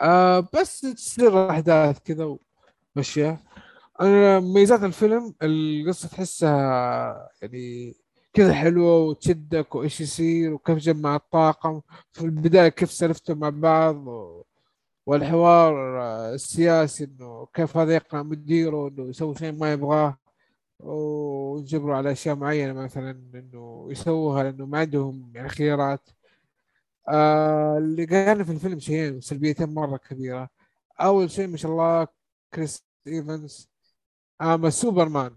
آه بس تصير أحداث كذا ومشيها أنا ميزات الفيلم القصة تحسها يعني كذا حلوة وتشدك وإيش يصير وكيف جمع الطاقم. في البداية كيف سلفتوا مع بعض و... والحوار آه، السياسي إنه كيف هذا يقنع مديره إنه يسوي شيء ما يبغاه ويجبروا على أشياء معينة مثلا إنه يسووها لأنه ما عندهم يعني خيارات. آه اللي قالنا في الفيلم شيئين سلبيتين مرة كبيرة. أول شيء ما شاء الله كريس إيفنز اما سوبرمان.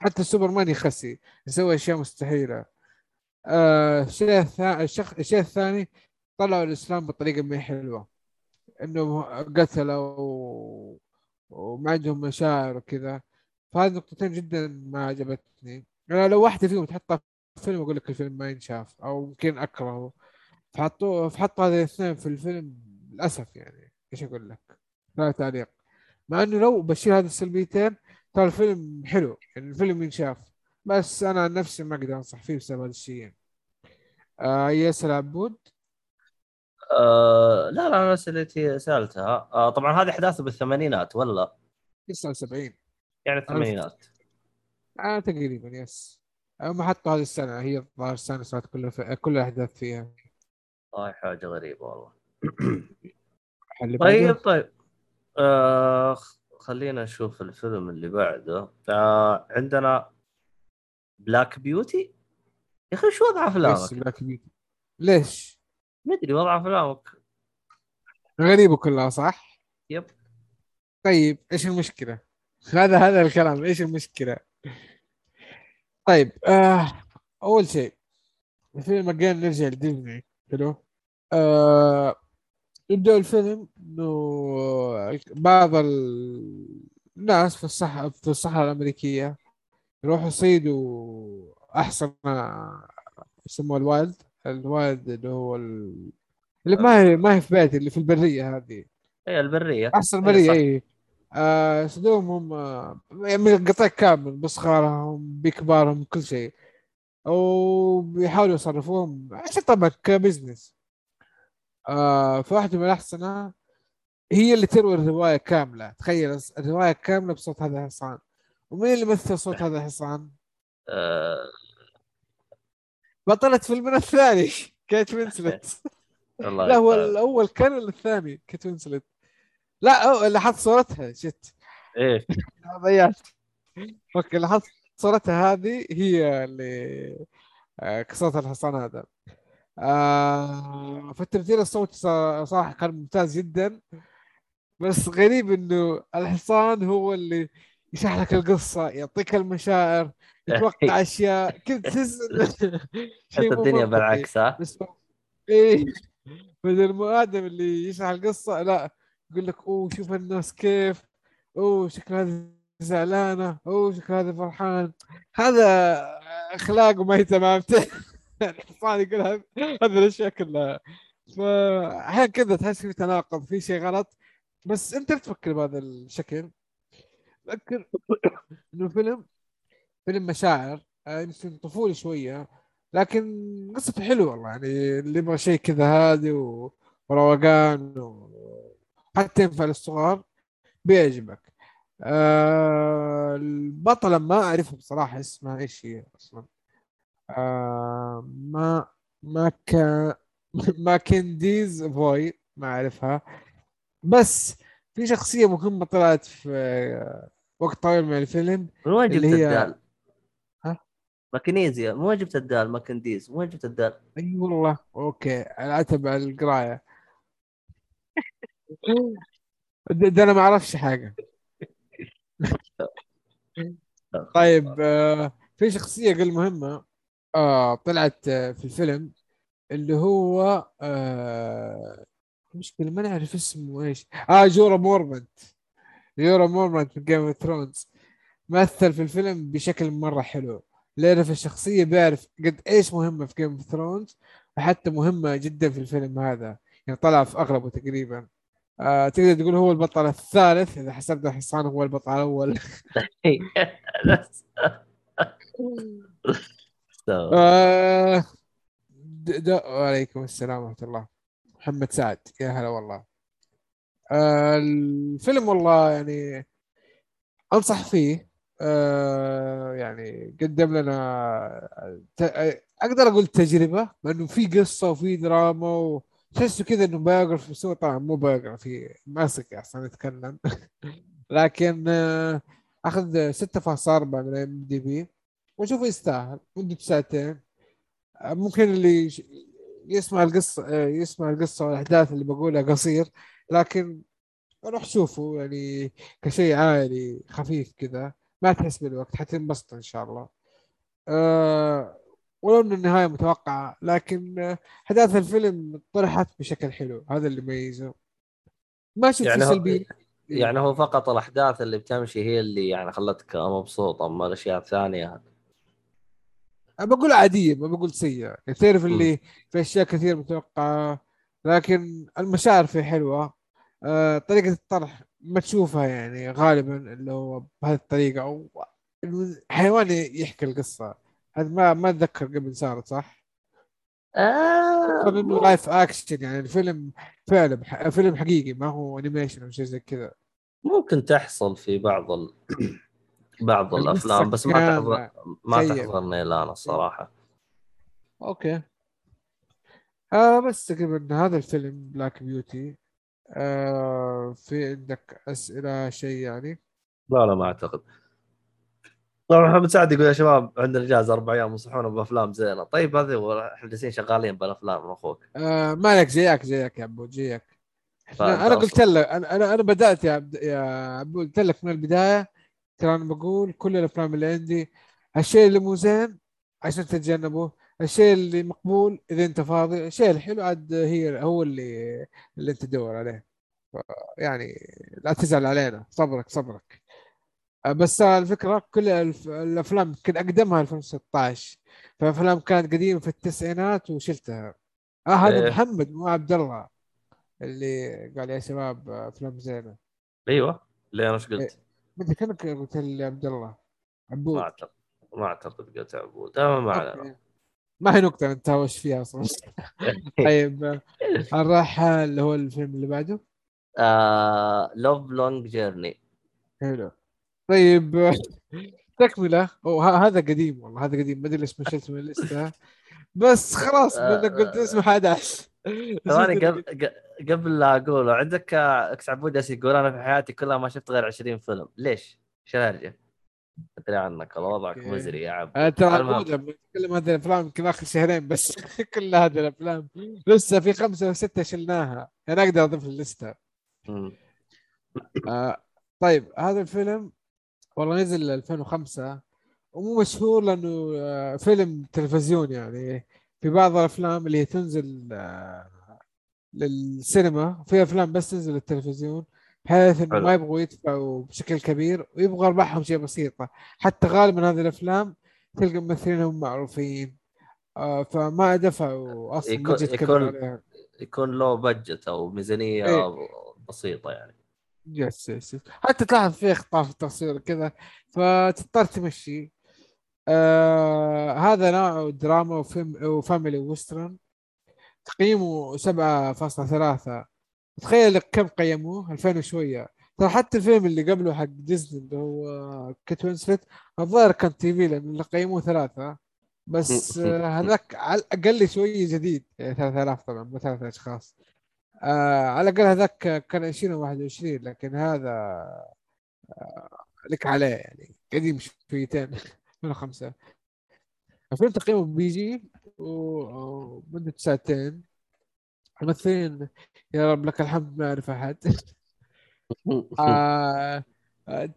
حتى سوبرمان يخسي يسوي أشياء مستحيلة. آه الشيء الثاني طلعوا الإسلام بطريقة ما حلوة. إنه قتلوا و... وما عندهم مشاعر وكذا. فهذه نقطتين جدا ما عجبتني. أنا لو واحدة فيهم تحطها في الفيلم أقول لك الفيلم ما ينشاف أو يمكن أكرهه. فحطوا فحطوا هذه الاثنين في الفيلم للأسف يعني. إيش أقول لك؟ لا تعليق. مع إنه لو بشيل هذه السلبيتين ترى الفيلم حلو. يعني الفيلم ينشاف. بس أنا عن نفسي ما أقدر أنصح فيه بسبب هذا الشيء آه ياسر عبود. آه لا لا أنا اسئلتي سألتها. آه طبعا هذه أحداثه بالثمانينات ولا؟ 79 يعني الثمانينات. آه تقريبا بس هم حطوا هذه السنة هي الظاهر السنة صارت كلها في... كل الأحداث فيها. والله حاجة غريبة والله. طيب طيب. آه خلينا نشوف الفيلم اللي بعده. آه عندنا بلاك بيوتي يا أخي شو وضع افلامك؟ Black Beauty ليش؟ مدري وضع افلامك غريبة كلها صح؟ يب طيب إيش المشكلة؟ هذا هذا الكلام إيش المشكلة؟ طيب آه أول شيء الفيلم again نرجع لديزني حلو؟ آه يبدأ الفيلم إنه بعض ال- الناس في الصحراء في الصحراء الأمريكية يروحوا يصيدوا أحسن يسموه ال wild ال wild اللي هو ال... اللي ما هي ما هي في بيتي اللي في البرية هذه. هي البرية. أحصنة، برية صح. اي آه صادوهم هم؟ آه، من القطاع كامل بصغارهم بكبارهم كل شيء. وبيحاولوا يصرفوهم عشان طبعا ك business. آه فواحدة من الأحصنة هي اللي تروي الرواية كاملة. تخيل الرواية كاملة بصوت هذا الحصان ومين اللي مثل صوت هذا الحصان؟ آه بطلة فيلمنا الثاني كيت وينسلت. لا هو. الأول كان الثاني كيت وينسلت. لا حط صورتها shit. إيه. ضيعت. okay حط صورتها هذه هي اللي آه، كسرت الحصان هذا. آه فالتمثيل الصوتي صراحة كان ممتاز جدا. بس غريب إنه الحصان هو اللي يشرح لك القصة يعطيك المشاعر يتوقع أشياء كنت تحس حتى الدنيا. بالعكس ها؟ بس إيه. بدل آدم اللي يشرح القصة لا يقول لك أوه شوف الناس كيف أوه شكل هذه زعلانة أوه شكل هذا فرحان. هذا أخلاقه ما هي تمام. الحصان يقول هذا هذه الأشياء كلها. فأحيانا كذا تحس في تناقض في شيء غلط. بس أنت تفكر بهذا الشكل؟ فكر إنه فيلم فيلم مشاعر آه، يمكن طفولي شوية لكن قصته حلوة والله يعني اللي يبغى شيء كذا هادي وروقان و... حتى ينفع للصغار بيعجبك. آه البطلة ما أعرفها بصراحة اسمها إيش هي أصلا. آه ما ما كان ما كنديز فوي ما أعرفها. بس في شخصية مهمة طلعت في وقت طويل من الفيلم من وين جبت هي- الدال؟ ها؟ ماكنيزيا من وين جبت الدال؟ ماكنديز من وين جبت الدال؟ أي والله أوكي اتبع القراية ده, أنا ما أعرفش حاجة طيب آه في شخصية قل مهمة آه طلعت آه في الفيلم اللي هو آه مشكلة ما نعرف اسمه إيش آه جورا مورمنت جورا مورمونت في Game of Thrones مثل في الفيلم بشكل مرة حلو لأنه في الشخصية بيعرف قد إيش مهمة في Game of Thrones وحتى مهمة جدا في الفيلم هذا يعني طلع في اغلبه تقريبا. آه تقدر تقول هو البطل الثالث؟ إذا حسبت حصان هو البطل الأول. آه وعليكم السلام ورحمة الله. محمد سعد يا هلا والله. الفيلم والله يعني أنصح فيه. آه يعني قدم لنا. أقدر أقول تجربة لأنه في قصة وفي دراما وتحسه كذا إنه biography بس هو طبعا مو biography ماسك أصلا يتكلم لكن آه أخذ 6.4 من ام دي بي وأشوفه يستاهل مدة ساعتين. آه، ممكن اللي يسمع القصة آه، يسمع القصة والأحداث اللي بقولها قصير. لكن روح شوفه يعني كشيء عائلي خفيف كذا. ما تحس بالوقت حتنبسط إن شاء الله. أه ولو إن النهاية متوقعة لكن أحداث الفيلم طرحت بشكل حلو. هذا اللي يميزه. ما شفت يعني يعني هو- سلبية. يعني هو فقط الأحداث اللي بتمشي هي اللي يعني خلتك مبسوط أما الأشياء الثانية. أنا بقول عادية ما بقول سيئة. يعني تعرف اللي في أشياء كثير متوقعة لكن المشاعر فيه حلوة. آه، طريقة الطرح ما تشوفها يعني غالبا اللي هو بهذه الطريقة أو إنه حيوان يحكي القصة هذا ما ما أتذكر قبل صارت صح؟ آه live action يعني الفيلم فعلا فيلم حقيقي ما هو animation أو شيء زي كذا ممكن تحصل في بعض ال... بعض الأفلام بس ما تحضر ما. تحضرني الان الصراحة okay آه بس تقريبا هذا الفيلم Black Beauty آه في عندك أسئلة شيء يعني؟ لا لا ما أعتقد. طبعا محمد سعد يقول يا شباب عندنا اجازه أربع أيام انصحونا بافلام زينة. طيب هذه إحنا جالسين شغالين بالأفلام من أخوك. آه مالك؟ زيك زيك يا عبود زيك. فأنت أنا قلت لك أنا أنا أنا بدأت يا عبد يا عبود قلت لك من البداية ترى أنا بقول كل الأفلام اللي عندي الشيء اللي مو زين عشان تتجنبه الشيء اللي مقبول إذا أنت فاضي. الشيء الحلو عاد هي هو اللي اللي أنت تدور عليه. يعني لا تزعل علينا. صبرك صبرك. بس الفكرة كل الأفلام يمكن أقدمها 2016 فأفلام كانت قديمة في التسعينات وشلتها. آه هذا إيه. محمد مو عبد الله اللي قال يا شباب أفلام زينة. أيوه. ليه أنا إيش إيه. قلت؟ ما أدري كانك قلت لي عبد الله؟ عبود. ما أعتقد ما أعتقد قلت عبود. ما علينا. ما هي نقطة نتهاوش فيها أصلا. طيب آه، نروح آه، اللي هو الفيلم اللي بعده؟ Love's Long Journey حلو. طيب آه، تكملة هذا قديم والله هذا قديم. ما أدري ليش ما شلته من الليستة. بس خلاص آه، بدك قلت اسمه 11 ثواني قبل قبل لا أقوله عندك آه، إكس عبود يقول أنا في حياتي كلها ما شفت غير 20 فيلم. ليش؟ إيش الهرجة؟ أدري عنك والله وضعك. مزري يا عبد آه، ترى نتكلم هذه الأفلام يمكن آخر شهرين بس. كل هذه الأفلام. لسه في خمسة وسته شلناها. أنا أقدر أضيف الليستة. مم. آه طيب هذا الفيلم والله نزل 2005 ومو مشهور لأنه آه فيلم تلفزيون يعني. في بعض الأفلام اللي تنزل آه للسينما في أفلام بس تنزل للتلفزيون. بحيث إنه. ما يبغوا يدفعوا بشكل كبير ويبغى أرباحهم شيء بسيطه حتى غالبا هذه الأفلام تلقى ممثلينهم معروفين. آه فما دفعوا أصلا يكون- budget يكون- عليها يكون له budget أو ميزانية إيه. بسيطة يعني. yes yes. حتى تلاحظ في أخطاء في التصوير كذا فتضطر تمشي. آه هذا نوع دراما وفيلم و family western. تقييمه 7.3 تخيل لك كم قيموه؟ 2000 وشوية. ترى حتى الفيلم اللي قبله حق ديزني اللي هو كيت وينسلت الظاهر كان TV لأنه اللي قيموه ثلاثة. بس آه، هذاك على الأقل شوية جديد. يعني 3000 طبعا مو ثلاثة أشخاص. آه على الأقل هذاك كان 20 و 21 لكن هذا آه لك عليه يعني. قديم شويتين 2005 الفيلم تقييمه PG و- ومدة ساعتين. الممثلين يا رب لك الحمد ما أعرف أحد. آه آه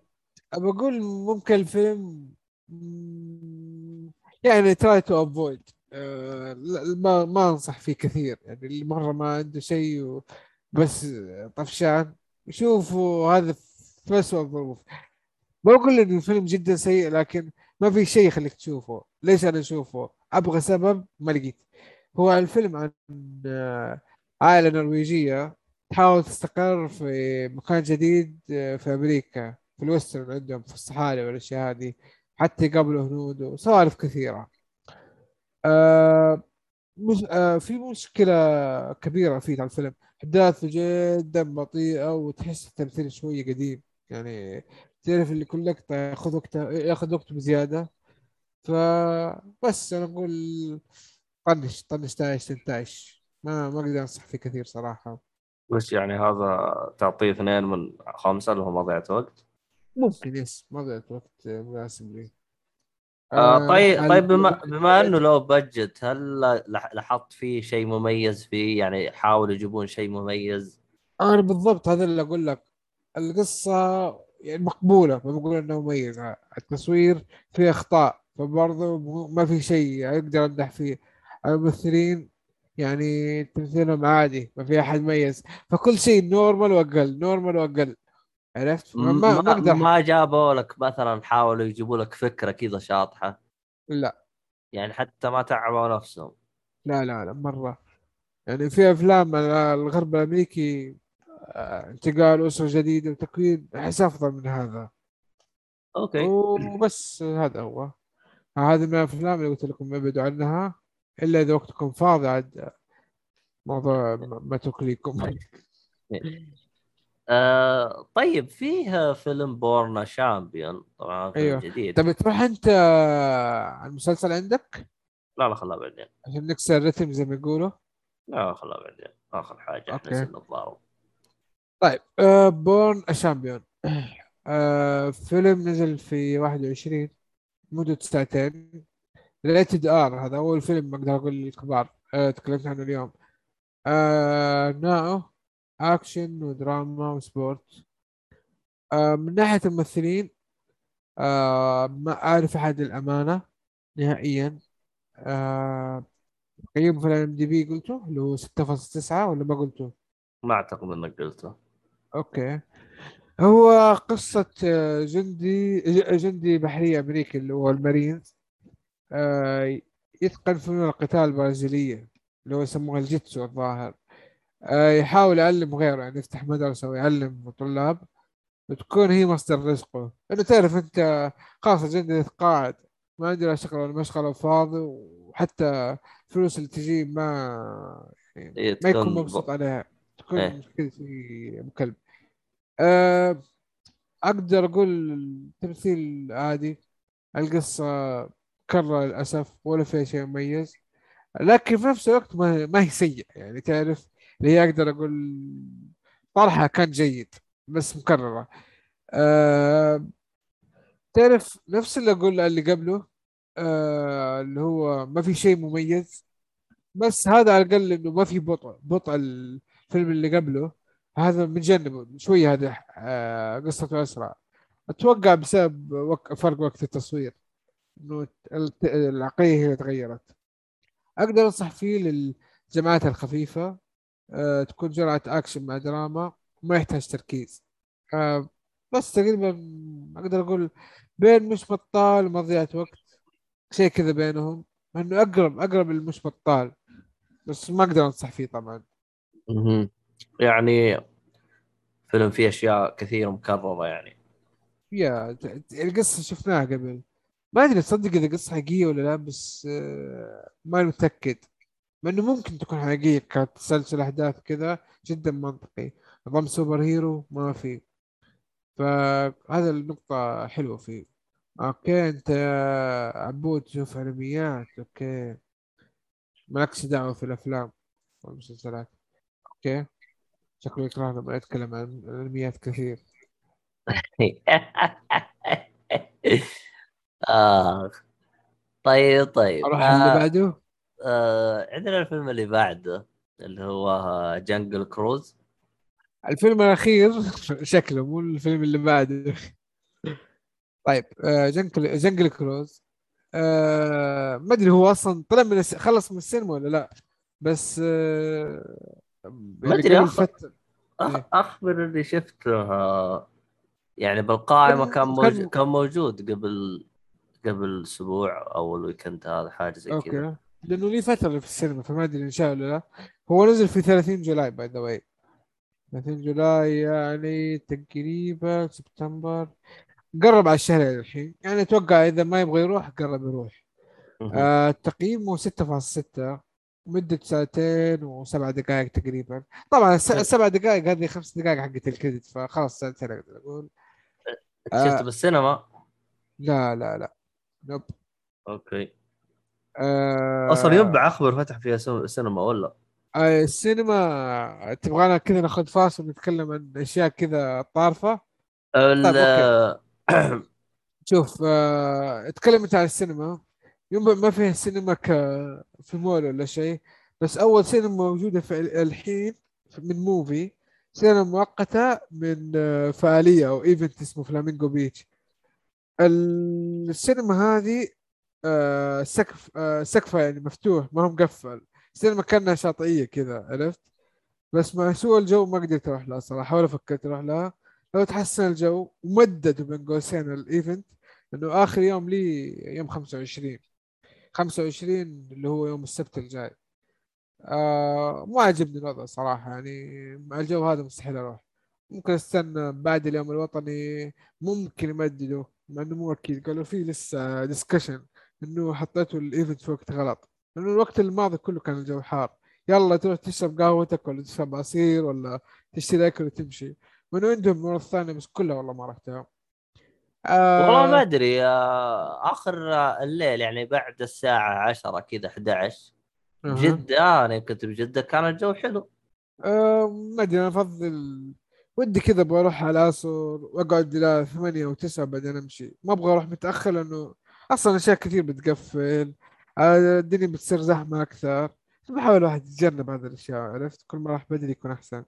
بقول ممكن الفيلم يعني try to avoid ما ما أنصح فيه كثير. يعني اللي مرة ما عنده شيء و- بس طفشان. شوفوا هذا في أسوأ الظروف ما بقول إن الفيلم جدا سيء لكن ما في شيء يخليك تشوفه. ليش أنا أشوفه؟ أبغى سبب ما لقيت. هو الفيلم عن عائلة نرويجية تحاول تستقر في مكان جديد آه، في أمريكا في الوسترن عندهم في الصحاري والأشياء هذه حتى يقابلوا هنود وسوالف كثيرة. آه مش آه في مشكلة كبيرة في الفيلم. أحداثه جدا بطيئة وتحس التمثيل شوية قديم. يعني تعرف اللي كل لقطة ياخذ وقت ياخذ وقت بزيادة. فبس أنا أقول طنش طنش تايش تنتايش ما ما أقدر أنصح فيه كثير صراحة. وش يعني هذا تعطيه اثنين من خمسة اللي هو مضيعة وقت؟ ممكن يس ما ضيعت وقت مناسب لي آه طيب آه، طيب بما, ال- بما إنه لو بجت هل لاحظت فيه شيء مميز فيه؟ يعني حاولوا يجيبون شيء مميز. أنا بالضبط هذا اللي أقول لك. القصة يعني مقبولة ما بقول انه مميزة. التصوير فيه أخطاء فبرضه ما في شيء أقدر امدح فيه. الممثلين يعني تمثيلهم عادي ما في أحد مميز. فكل شيء normal وأقل normal وأقل. عرفت؟ ما ما, ما أقدر. ما جابوا لك مثلا حاولوا يجيبوا لك فكرة كذا شاطحة؟ لا. يعني حتى ما تعبوا نفسهم. لا لا لا مرة. يعني في أفلام الغرب الأمريكي آه، انتقال أسرة جديدة وتكوين أحس أفضل من هذا. Okay. وبس هذا هو. هذه من الأفلام اللي قلت لكم ابعدوا عنها. إلا إذا وقتكم فاضي عاد موضوع ما ما تكليكم آه طيب فيه فيلم Born a Champion طبعا فيلم أيوه. جديد. طب تروح أنت على المسلسل عندك؟ لا لا خلها بعدين. عشان نكسر الرتم زي ما يقولوا. لا خلها بعدين. آخر حاجة okay. نزل الضارب طيب آه Born Champion. آه فيلم نزل في 21 مدة ساعتين. rated R هذا أول فيلم أقدر أقول للكبار آه تكلمت عنه اليوم. آه نوعه اكشن ودراما و sport آه من ناحية الممثلين آه ما أعرف أحد الأمانة نهائيا. آه تقييمه في ال IMDb قلته اللي هو 6.9 ولا ما قلته؟ ما أعتقد إنك قلته. Okay. هو قصة آه، جندي ج- جندي بحري أمريكي اللي هو المارينز. آه، يتقن فنون القتال البرازيلية اللي هو يسموها الجيتسو الظاهر. آه، يحاول يعلم غيره يعني يفتح مدرسة ويعلم طلاب وتكون هي مصدر رزقه. لأنه تعرف أنت خلاص الجندي يتقاعد ما عنده لا شغل ولا مشغلة وفاضي وحتى الفلوس اللي تجي ما يعني إيه، ما يكون مبسوط عليها. تكون إيه. كذا شيء ابو كلب أه أقدر أقول التمثيل عادي. القصة كرة للأسف ولا فيها شيء مميز. لكن في نفس الوقت ما, ما هي سيئة يعني تعرف اللي هي أقدر أقول طرحها كان جيد بس مكررة. أه تعرف نفس اللي أقول اللي قبله أه اللي هو ما في شيء مميز بس هذا على الأقل إنه ما في بطء بطء الفيلم اللي قبله. هذا متجنبه شوية هذا آه، قصته أسرع. أتوقع بسبب وك... فرق وقت التصوير. العقليه هي اللي تغيرت. أقدر أنصح فيه للجماعات الخفيفة أه تكون جرعة أكشن مع دراما وما يحتاج تركيز. أه بس تقريبا أقدر أقول بين مش بطال ومضيعة وقت شيء كذا بينهم إنه أقرب أقرب للمش بطال بس ما أقدر أنصح فيه طبعا. يعني فيلم فيه أشياء كثيرة مكررة يعني. يا القصة شفناها قبل. ما أدري تصدق إذا قصة حقيقية ولا لا بس آه، ما متأكد. مع إنه ممكن تكون حقيقية كانت تسلسل أحداث كذا جدا منطقي. نظام super hero ما في. فهذا النقطة حلوة فيه. Okay أنت عبود تشوف أنميات. Okay. مالكش دعوة في الأفلام والمسلسلات. Okay. شكله يكرهنا لما يتكلم عن الانميات كثير. آه. طيب طيب أروح على اللي آه. بعده آه. عندنا الفيلم اللي بعده اللي هو جنجل كروز الفيلم الأخير شكله مو الفيلم اللي بعده طيب آه، جنجل جنجل كروز آه، ما أدري هو أصلا طلع من الس... خلص من السينما ولا لا بس آه، ما أخ- فترة أخ... إيه. أخبر اللي شفته آه، يعني بالقائمه كان كان- موجود كان موجود قبل قبل أسبوع أو ال weekend هذا حاجة زي كذا. Okay لأنه لي فترة في السينما فما أدري إن شاء الله. لا هو نزل في 30 July by the way 30 July يعني تقريبا سبتمبر. قرب على الشهر الحين. يعني أتوقع إذا ما يبغى يروح قرب يروح. آه تقييمه 6.6 مدة ساعتين وسبع دقائق تقريبا. طبعا الس- السبع دقائق هذه خمس دقائق حقت ال credit فخلاص ساعتين أقدر أقول. شفته آه. بالسينما؟ لا لا لا. نوب أوكي. آه أصلا ينبع اخبر فتح فيها سينما ولا؟ آه، السينما تبغانا كذا ناخذ فاصل ونتكلم عن أشياء كذا طارفة. ال- شوف آه، اتكلمت عن السينما. ينبع ما فيها سينما ك في مول ولا شيء بس أول سينما موجودة في ال- الحين من موفي سينما مؤقتة من آه، فعالية أو event اسمه Flamingo Beach السينما هذه آه، سقف آه، سقفها يعني مفتوح ما هو مقفل. السينما كأنها شاطئية كذا عرفت؟ بس مع سوء الجو ما قدرت أروح لها صراحة ولا فكرت أروح لها. لو تحسن الجو ومددوا بين قوسين ال event انه آخر يوم لي يوم 25 25 اللي هو يوم السبت الجاي. آه ما عجبني الوضع صراحة يعني مع الجو هذا مستحيل أروح. ممكن أستنى بعد اليوم الوطني ممكن يمددوا. مع إنه مو أكيد. قالوا في لسه discussion إنه حطيتوا ال event في وقت غلط. لأنه الوقت الماضي كله كان الجو حار. يلا تروح تشرب قهوتك ولا تشرب عصير ولا تشتري أكل وتمشي من عندهم مرة ثانية بس كلها والله ما رحتها. آه. والله ما أدري. آه، آخر الليل يعني بعد الساعة 10 كذا 11 أها. بجدة أنا كنت بجدة كان الجو حلو. آه ما أدري. أنا أفضل ودي كذا أبغى أروح على العصر وأقعد إلى ثمانية أو تسعة بعدين أمشي. ما أبغى أروح متأخر لأنه أصلا أشياء كثير بتقفل. آه، الدنيا بتصير زحمة أكثر. بحاول الواحد يتجنب هذه الأشياء عرفت؟ كل ما راح بدري يكون أحسن.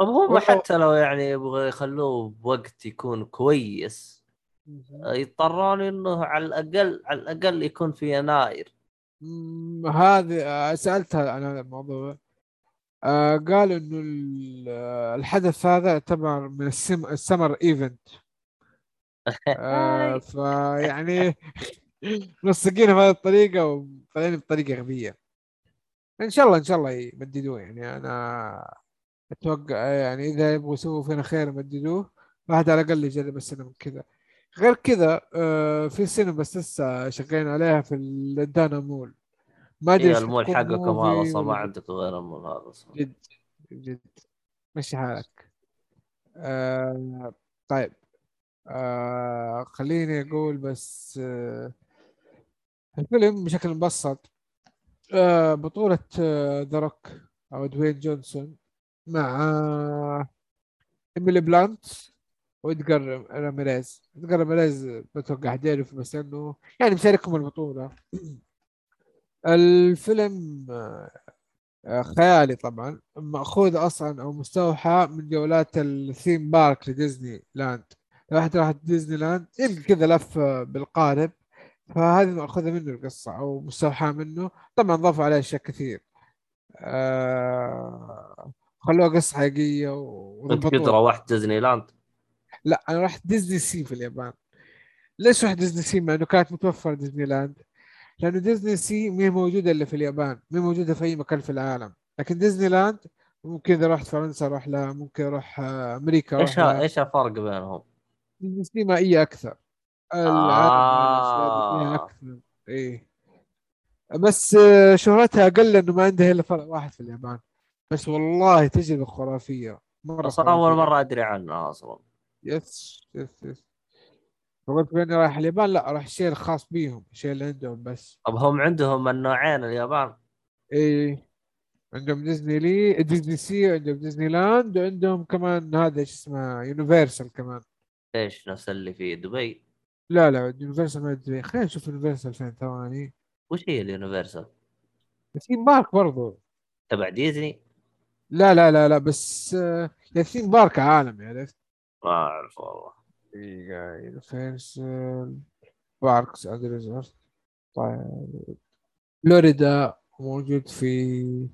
طب والله- حتى لو يعني يبغوا يخلوه بوقت يكون كويس يضطرون إنه على الأقل على الأقل يكون في يناير. هذه آه، سألتها عن هذا الموضوع. آه، قالوا إنه آه، الحدث هذا يعتبر من السم السمر إيفنت. آه، فيعني منسقينها بهذه الطريقة وطالعين بطريقة غبية. إن شاء الله إن شاء الله يمددوه. يعني أنا أتوقع يعني إذا يبغوا يسووا فينا خير يمددوه. واحد على الأقل يجرب السينما كذا. غير كذا آه، في سينما بس لسه شغالين عليها في الدانا مول. ما أدري إيش المول حقكم هذا أصلا ما عندكم غير المول هذا أصلا جد جد. مشي حالك. آه طيب. آه خليني أقول بس آه الفيلم بشكل مبسط. آه بطولة ذا روك أو دوين جونسون مع آه ايميلي بلانت وادجار راميريز. ادجار راميريز بتوقع حديرف بس إنه يعني مشاركهم البطولة. الفيلم آه، آه، خيالي طبعا مأخوذ أصلا أو مستوحى من جولات ال theme park لديزني لاند. لو واحد راح ديزني لاند يلقى كذا لف بالقارب فهذه مأخوذة منه القصة أو مستوحاة منه. طبعا ضافوا عليها أشياء كثير. آه خلوها قصة حقيقية أنت كنت روحت ديزني لاند؟ لا أنا رحت ديزني سي في اليابان. ليش رحت ديزني سي؟ مع إنه كانت متوفرة ديزني لاند. لأنه ديزني سي ما هي موجودة الا في اليابان ما هي موجودة في أي مكان في العالم. لكن ديزني لاند ممكن إذا رحت فرنسا أروح لها ممكن أروح آه، أمريكا إيش إيش الفرق بينهم؟ ديزني سي مائيه أكثر. العالم دي فيها آه. أكثر. إيه. بس آه، شهرتها أقل لأنه ما عندها إلا فرع واحد في اليابان. بس والله تجربة خرافية مرة أول. مرة أدري عنها أصلا. yes yes yes. فقلت بأني رايح اليابان لا راح الشيء الخاص بيهم الشيء اللي عندهم بس. طب هم عندهم النوعين اليابان. إيه عندهم ديزني لي ديزني سي عندهم ديزني لاند وعندهم كمان هذا إيش اسمه يونيفرسال كمان. إيش نفس اللي في دبي؟ لا لا يونيفرسال ما أدري. خلينا نشوف يونيفرسال فين ثواني. وش هي اليونيفرسال؟ theme park برضو. تبع ديزني؟ لا لا لا لا بس آه، يا theme park عالمي عرفت ما أعرف والله. يونيفرسال parks and resort طيب فلوريدا موجود في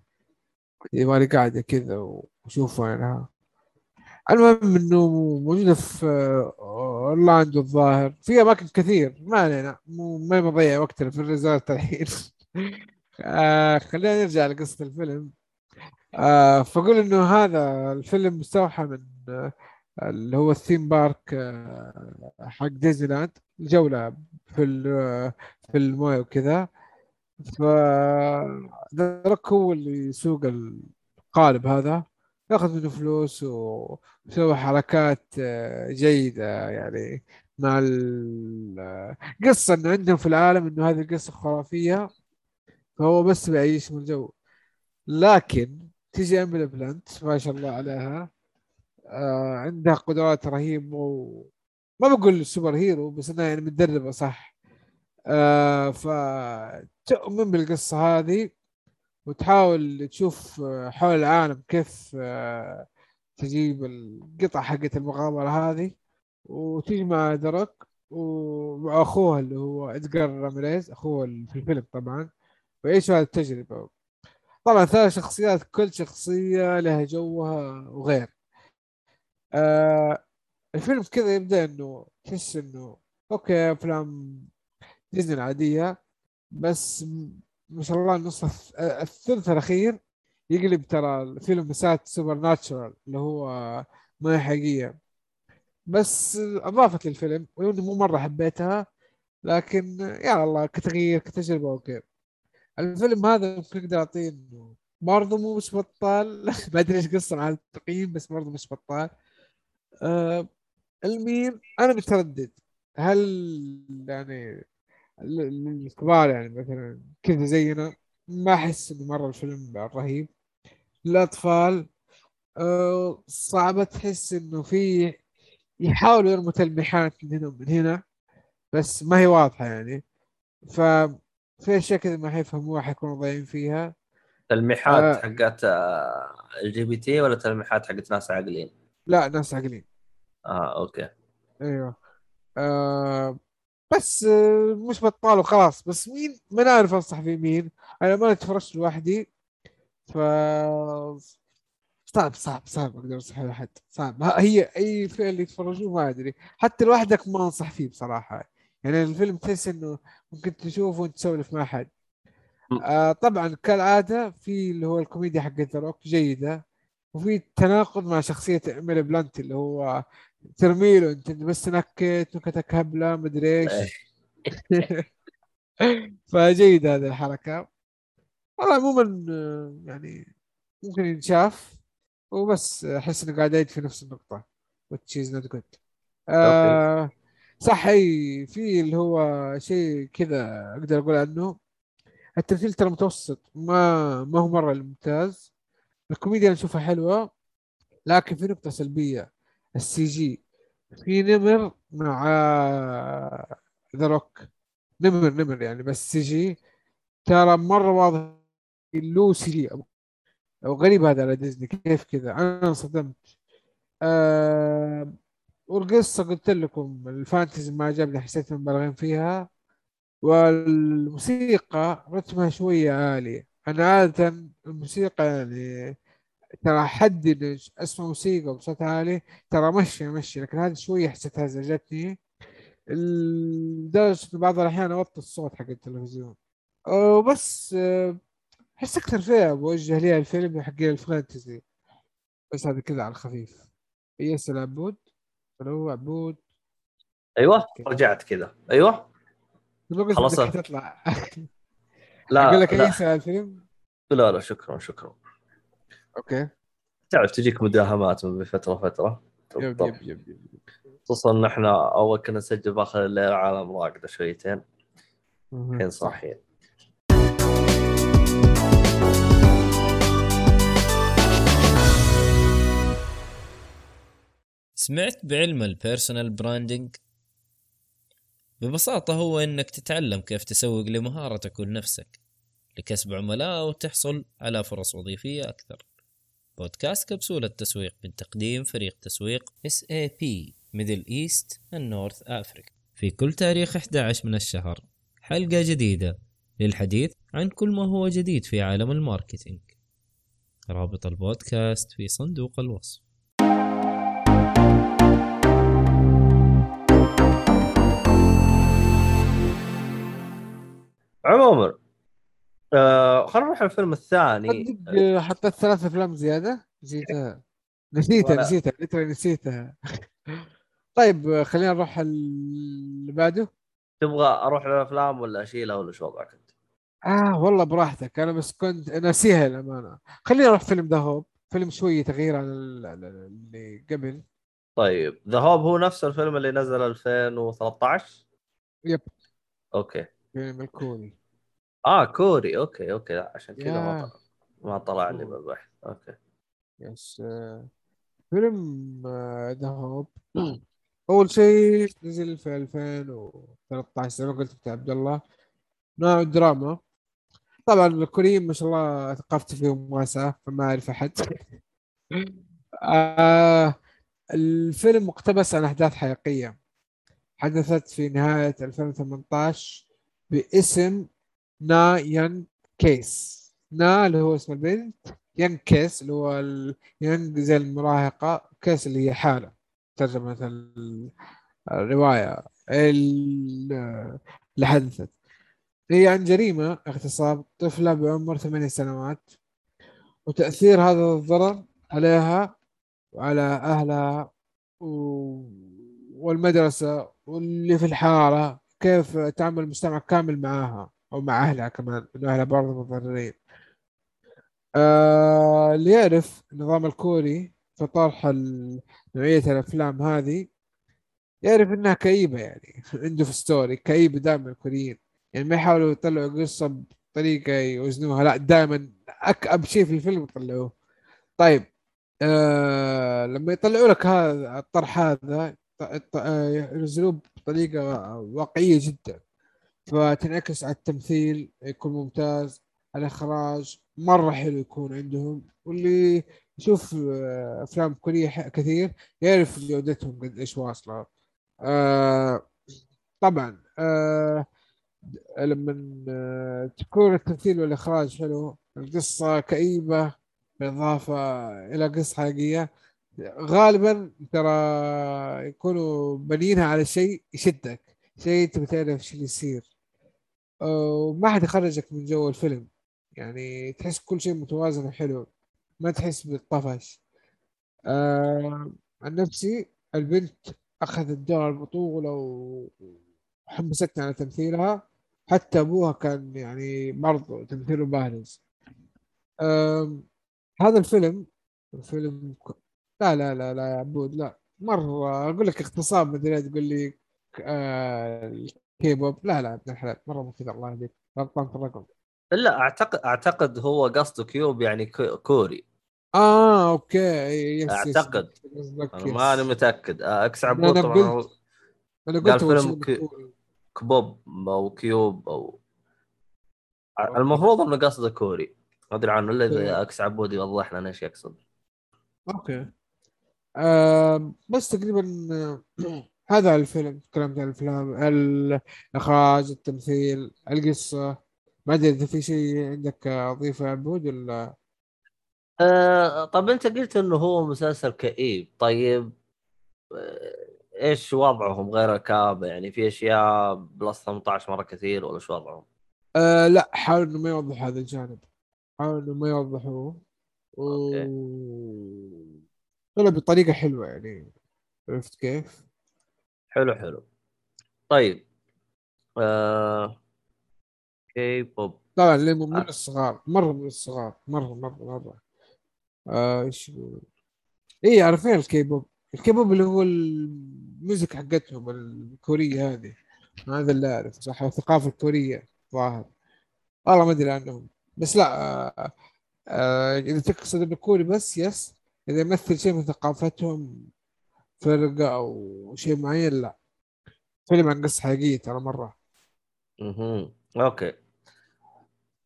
يبغالي قاعدة كذا وشوف وينها المهم انه موجوده في اورلاندو الظاهر في اماكن كثير ما علينا مو ما بضيع وقتنا في ال resort الحين خلينا نرجع لقصه الفيلم آه فقول انه هذا الفيلم مستوحى من آه اللي هو ال theme park آه حق ديزني لاند الجوله في ال- في الموية وكذا. ف هو اللي يسوق القارب هذا ياخذ منه فلوس ويسوي حركات آه، جيدة يعني مع القصة انه عندهم في العالم إنه هذه القصة خرافية فهو بس بيعيش من الجو. لكن تيجي ايميلي بلانت ما شاء الله عليها آه عندها قدرات رهيبة و... ما بقول superhero بس إنها يعني متدربة صح؟ آه فتؤمن بالقصة هذه وتحاول تشوف حول العالم كيف آه، تجيب القطع حقت المغامرة هذه وتجمع درك ومع أخوها اللي هو إدغار راميريز اللي في الفيلم طبعا ويعيشوا هذه التجربة. طبعا ثلاث شخصيات كل شخصية لها جوها وغير آه الفيلم كذا يبدأ إنه تحس إنه okay أفلام ديزني العادية بس ما شاء الله النص الث- الثلث الأخير يقلب ترى الفيلم مسات supernatural اللي هو ما هي حقيقية. بس أضافت للفيلم وإني مو مرة حبيتها لكن يا الله كتغيير كتجربة okay. الفيلم هذا ممكن أقدر أعطيه إنه برضه مو مش بطال. ما أدري إيش قصة على التقييم بس برضه مش بطال. آه الميم أنا متردد هل يعني ال- ال- الكبار يعني مثلا كذا زينا ما أحس إنه مرة الفيلم رهيب الأطفال أه صعبة تحس إنه في يحاولوا يرموا تلميحات من هنا ومن هنا بس ما هي واضحة يعني ففي أشياء كذا ما حيفهموها حيكونوا ضايعين فيها تلميحات آه. حقت ال جي بي تي ولا تلميحات حقت ناس عاقلين؟ لا ناس عاقلين. آه okay. أيوه. أه بس آه، مش بطال وخلاص. بس مين؟ ما نعرف أنصح في مين. أنا ما تفرجت لوحدي. ف صعب صعب صعب أقدر أنصح احد صعب. هي أي فيلم يتفرجوه ما أدري. حتى لوحدك ما أنصح فيه بصراحة. يعني الفيلم تحس إنه ممكن تشوفه وأنت تسولف مع أحد. آه طبعا كالعادة في اللي هو الكوميديا حقت ذا روك جيدة. وفي تناقض مع شخصية إيميلي بلانت اللي هو ترميله أنت بس نكت نكتك هبلة مدري إيش. فجيد هذه الحركة. والله عموما يعني ممكن ينشاف. وبس أحس إنه قاعد يعيد في نفس النقطة which is not good. آه صح إي في اللي هو شيء كذا أقدر أقول عنه. التمثيل ترى متوسط ما ما هو مرة الممتاز الكوميديا أنا اشوفها حلوة لكن في نقطة سلبية. ال CG. في نمر مع ذا روك. نمر نمر يعني بس CG. ترى مرة واضح له CG وغريب هذا على ديزني. كيف كذا؟ أنا انصدمت. آه والقصة قلت لكم الفانتزي ما عجبني حسيت مبالغين فيها. والموسيقى رتمها شوية عالي. أنا عادة الموسيقى يعني ترى حد أسمع موسيقى بصوت عالي ترى مشي مشي لكن هذه شوية حسيتها زعجتني لدرجة بعض الأحيان أوطي الصوت حق التلفزيون. وبس أحس أكثر فئة بوجه ليها الفيلم حق الفانتزي بس هذا كذا على الخفيف. يسأل عبود. هو عبود. أيوه رجعت كذا. أيوه. خلاص. تطلع. لا أقول لك لا, أي سؤال الفيلم لا لا شكرا شكرا. okay. تعرف تجيك مداهمات من فترة فتره yep yep yep yep. خصوصا ان إحنا أول كنا نسجل بآخر الليل عالم راقدة شويتين. الحين صاحيين. سمعت بعلم ال personal branding ببساطة هو إنك تتعلم كيف تسوق لمهارتك ولنفسك لكسب عملاء وتحصل على فرص وظيفية أكثر. بودكاست كبسولة تسويق من تقديم فريق تسويق SAP Middle East and North Africa في كل تاريخ 11 من الشهر حلقة جديدة للحديث عن كل ما هو جديد في عالم ال marketing. رابط البودكاست في صندوق الوصف. عموما آه خلينا نروح الفيلم الثاني. تصدق حطيت ثلاث أفلام زيادة. نسيتها. نسيتها ولا- نسيتها ليترالي نسيتها. طيب خلينا نروح اللي بعده. تبغى أروح للأفلام ولا أشيلها ولا شو وضعك أنت؟ آه والله براحتك. أنا بس كنت ناسيها الامانه خلينا نروح فيلم The Hope فيلم شوية تغيير عن ال- ال- اللي قبل. طيب The Hope هو نفس الفيلم اللي نزل 2013 yep. okay. فيلم الكوري. آه كوري. okay okay. لا عشان كذا ما. طلع ما طلع لي. بالبحث okay. yes آه، فيلم The Hope. أول شيء نزل في 2013 زي ما قلت بتاع عبد الله. نوع دراما. طبعا الكوريين ما شاء الله ثقافتي فيهم واسعة فما أعرف أحد. آه الفيلم مقتبس عن أحداث حقيقية. حدثت في نهاية 2018 باسم نا ين case. نا اللي هو اسم البنت ين case اللي هو. ين زي المراهقة case اللي هي حالة. ترجمة ال- الرواية. ال- اللي حدثت. هي عن جريمة اغتصاب طفلة بعمر ثمانية سنوات. وتأثير هذا الضرر عليها وعلى أهلها و... والمدرسة واللي في الحارة كيف تعامل المجتمع كامل معاها. أو مع أهلها كمان إنه أهلها برضه متضررين. آه اللي يعرف النظام الكوري في طرح نوعية الأفلام هذه يعرف إنها كئيبة يعني. عنده في ستوري كئيبة دائما الكوريين. يعني ما يحاولوا يطلعوا قصة بطريقة يوزنوها لا دائما أكأب شيء في الفيلم يطلعوه. طيب آه لما يطلعوا لك هذا الطرح هذا آه، ينزلوه بطريقة واقعية جدا. فتنعكس على التمثيل يكون ممتاز. الإخراج مرة حلو يكون عندهم. واللي يشوف آه، أفلام كورية ح- كثير يعرف جودتهم قد إيش واصلة. آه طبعا آه لما آه، تكون التمثيل والإخراج حلو القصة كئيبة بالإضافة إلى قصة حقيقية غالبا ترى يكونوا بنينها على شيء يشدك شيء تبي تعرف إيش اللي يصير. وما حد يخرجك من جو الفيلم. يعني تحس كل شيء متوازن وحلو. ما تحس بالطفش. آه عن نفسي البنت أخذت دور البطولة وحمستني على تمثيلها. حتى أبوها كان يعني برضه تمثيله بارز. آم، هذا الفيلم الفيلم لا لا لا لا يا عبود لا. مرة أقول لك اغتصاب مدري تقول لي آه، الكيبوب لا لا ابن الحلال مو كذا الله يهديك. غلطان في الرقم لا أعتقد أعتقد هو قصده كيوب يعني كو- كوري. آه أوكي. yes yes أعتقد. قصدك أنا متأكد. X أنا عبود طبعا قلت- أنا قلت فيلم ك-. كبوب أو كيوب أو المفروض إنه قصده كوري. ما أدري عنه إلا إذا X عبود يوضح لنا إيش يقصد okay. آه بس تقريبا هذا الفيلم تكلمت عن الأفلام الإخراج التمثيل القصة. ما أدري إذا في شيء عندك أضيفه يا عبود ولا؟ آه طب أنت قلت إنه هو مسلسل كئيب. طيب آه إيش وضعهم؟ غير الكآبة يعني في أشياء بلس 18 مرة كثير ولا شو وضعهم؟ آه لا حاول إنه ما يوضح هذا الجانب. حاول إنه ما يوضحوه و. طلع بطريقة حلوة يعني. عرفت كيف؟ حلو. حلو. طيب آه... كي بوب طبعا اللي من آه. الصغار مرة من الصغار مرة مرة مرة. آه، إيش يقول؟ إيه عارفين الكيبوب. الكيبوب اللي هو ال music حقتهم الكورية هذه. هذا اللي أعرف صح. الثقافة الكورية ظاهر. والله ما أدري عنهم. بس لا آه آه إذا تقصد إنه كوري بس yes. إذا يمثل شيء من ثقافتهم فرقة أو شيء معين لا فيلم عن قصة حقيقية ترى مرة مهم. okay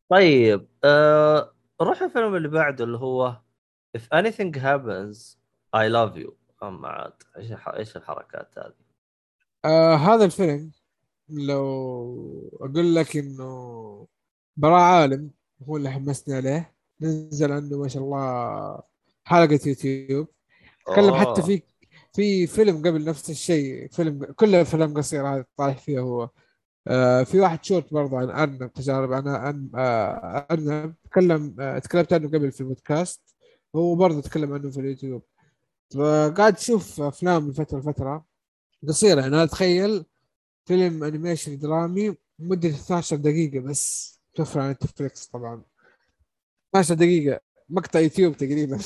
طيب آه... نروح الفيلم اللي بعده اللي هو If anything happens I love you اما عاد إيش الح- إيش الحركات هذه؟ آه هذا الفيلم لو أقول لك إنه براء عالم هو اللي حمسني عليه نزل عنده ما شاء الله حلقة يوتيوب تكلم أوه. حتى في في فيلم قبل نفس الشيء فيلم كل افلام قصيرة هذه طالع فيها هو. آه في واحد شورت برضه عن أرنب تجارب عن عن آه أرنب. تكلم آه تكلمت عنه قبل في البودكاست. هو برضه تكلم عنه في اليوتيوب. فقاعد أشوف أفلام من فترة لفترة. قصيرة يعني أنا أتخيل فيلم animation درامي مدة 12 دقيقة بس. توفر على نتفلكس طبعا. 12 دقيقة مقطع يوتيوب تقريبا.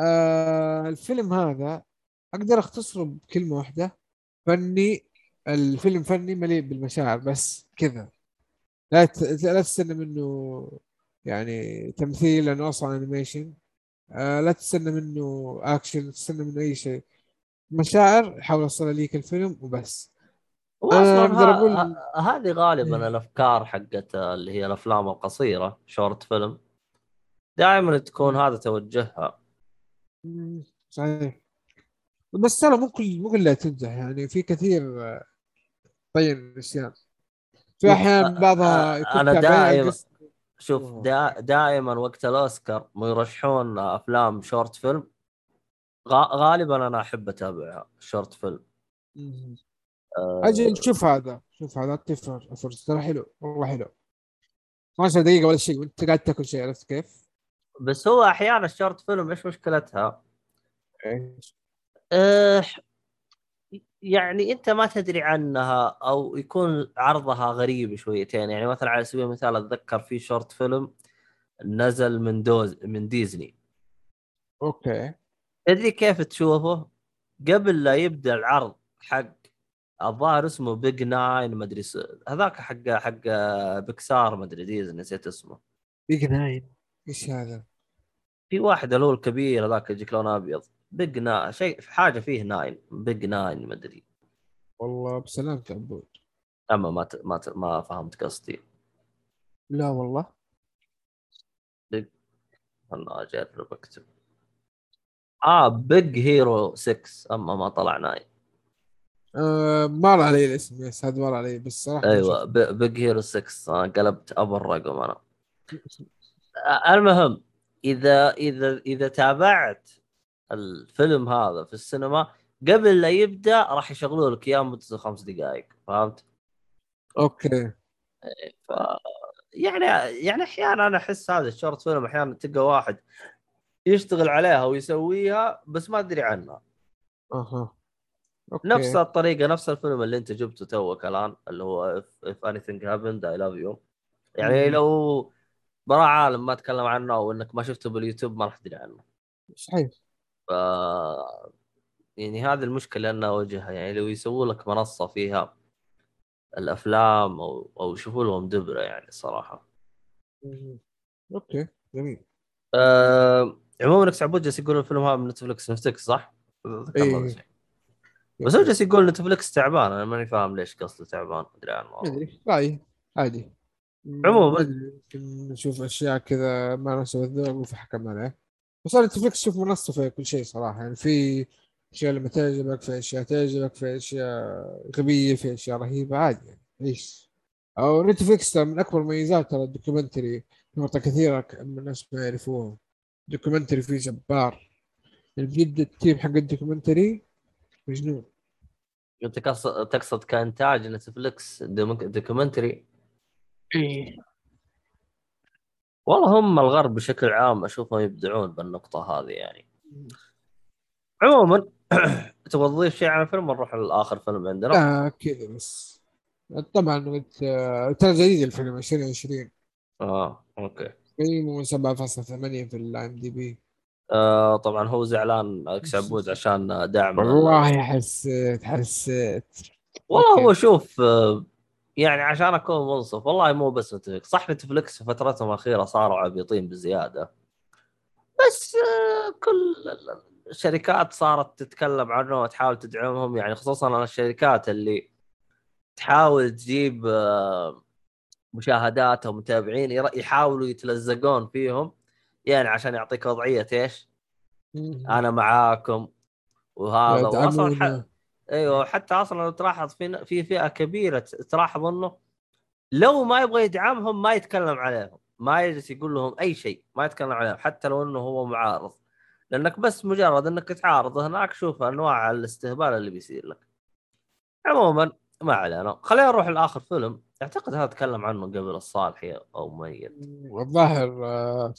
آه الفيلم هذا أقدر أختصره بكلمة واحدة. فني الفيلم فني مليء بالمشاعر بس كذا. لا. لا تستنى منه يعني تمثيل لأنه أصلا animation آه لا تستنى منه اكشن تستنى منه أي شيء. مشاعر حاول اوصلها ليك الفيلم وبس. أقول- ه- هذه غالبا إيه. الأفكار حقت اللي هي الأفلام القصيرة short film دائما تكون هذا توجهها. صحيح بس ترى مو كل مو كلها تنجح يعني في كثير آه، طين الاشياء في أحيان بعضها يكون أنا تعبان دائما- شوف. دا دائما وقت الأوسكار يرشحون أفلام short film غا- غالبا أنا أحب اتابعها short film. أه أجل شوف هذا شوف هذا تفر فرصة ترى حلو والله حلو 12 دقيقة ولا شيء وأنت قاعد تاكل شيء عرفت كيف؟ بس هو أحيانا ال short film إيش مشكلتها؟ إيش؟ أه يعني أنت ما تدري عنها أو يكون عرضها غريب شويتين يعني مثلا على سبيل المثال أتذكر في short film نزل من دوز من ديزني okay تدري كيف تشوفه؟ قبل لا يبدأ العرض حق الظاهر اسمه Big nine س- هذاك حق حق بكسار ما أدري ديزني نسيت اسمه Big nine إيش هذا؟ في واحد اللي هو الكبير هذاك يجيك لون أبيض. Big ni- شيء حاجة فيه nine Big nine ما أدري. والله بسلامة عبود. أما ما ت... ما ت... ما فهمت قصدي. لا والله. أنا أجرب أكتب. آه Big Hero 6 أما ما طلع nine آه مر علي الاسم yes هذا مر علي بس صراحة ما أيوه Big Hero 6 أنا قلبت أبو الرقم أنا. المهم إذا إذا إذا تابعت الفيلم هذا في السينما قبل لا يبدأ راح يشغلوا لك اياه مدته خمس دقائق فهمت؟ okay. ف يعني يعني أحيانا أنا أحس هذا ال short film أحيانا تلقى واحد يشتغل عليها ويسويها بس ما أدري عنها. أها. okay. نفس الطريقة نفس الفيلم اللي أنت جبته توك الآن اللي هو if, if anything happened I love you. يعني. لو براء عالم ما تكلم عنه أو إنك ما شفته باليوتيوب ما راح تدري عنه صحيح ف يعني هذه المشكلة اللي أنا أواجهها يعني لو يسووا لك منصة فيها الأفلام أو أو يشوفوا لهم دبرة يعني الصراحه مم. okay جميل أه... عموما إكس عبود جالس يقول الفيلم هذا من نتفلكس نتفلكس صح؟ إيه. الشيء. بس هو جالس يقول نتفلكس تعبان أنا ماني فاهم ليش قصده تعبان أدري عنه. أدري رايي عادي عموماً. يمكن نشوف أشياء كذا ما ناسب الذوق وفحكم عليه. بس أنا نتفلكس شوف منصة في كل شيء صراحة. يعني في أشياء لما تعجبك في أشياء تعجبك في أشياء غبية في أشياء رهيبة عادي يعني عيش. أو نتفلكس من أكبر مميزات ترى ال documentary نقطه كثيرة ك- من الناس ما يعرفوها documentary فيه جبار. يعني بجد ال team حق ال documentary مجنون. انت تقصد كإنتاج نتفلكس documentary؟ إيه. والله هم الغرب بشكل عام أشوفهم يبدعون بالنقطة هذه يعني. عموما تبغى تضيف شيء عن الفيلم ونروح لآخر فيلم عندنا. لا كذا بس. طبعا آه، ترى جديد الفيلم 2020 آه okay. تقييمه 7.8 في ال IMDb. آه طبعا هو زعلان إكس عبود عشان دعم والله حسيت حسيت. والله. هو شوف آه، يعني عشان أكون منصف والله مو بس نتفلكس صح نتفلكس في فترتهم الأخيرة صاروا عبيطين بزيادة بس آه، كل الشركات صارت تتكلم عنه وتحاول تدعمهم يعني خصوصا الشركات اللي تحاول تجيب آه، مشاهدات أو متابعين يحاولوا يتلزقون فيهم يعني عشان يعطيك وضعية إيش؟ أنا معاكم وهذا واصلا. أيوه حتى أصلا لو تلاحظ في في فئة كبيرة تلاحظ إنه لو ما يبغى يدعمهم ما يتكلم عليهم ما يجلس يقول لهم أي شيء ما يتكلم عليهم حتى لو إنه هو معارض. لأنك بس مجرد إنك تعارض هناك شوف أنواع الاستهبال اللي بيصير لك. عموما ما علينا. خلينا نروح لآخر فيلم. أعتقد هذا تكلم عنه قبل الصالحي أو ميت. الظاهر آه،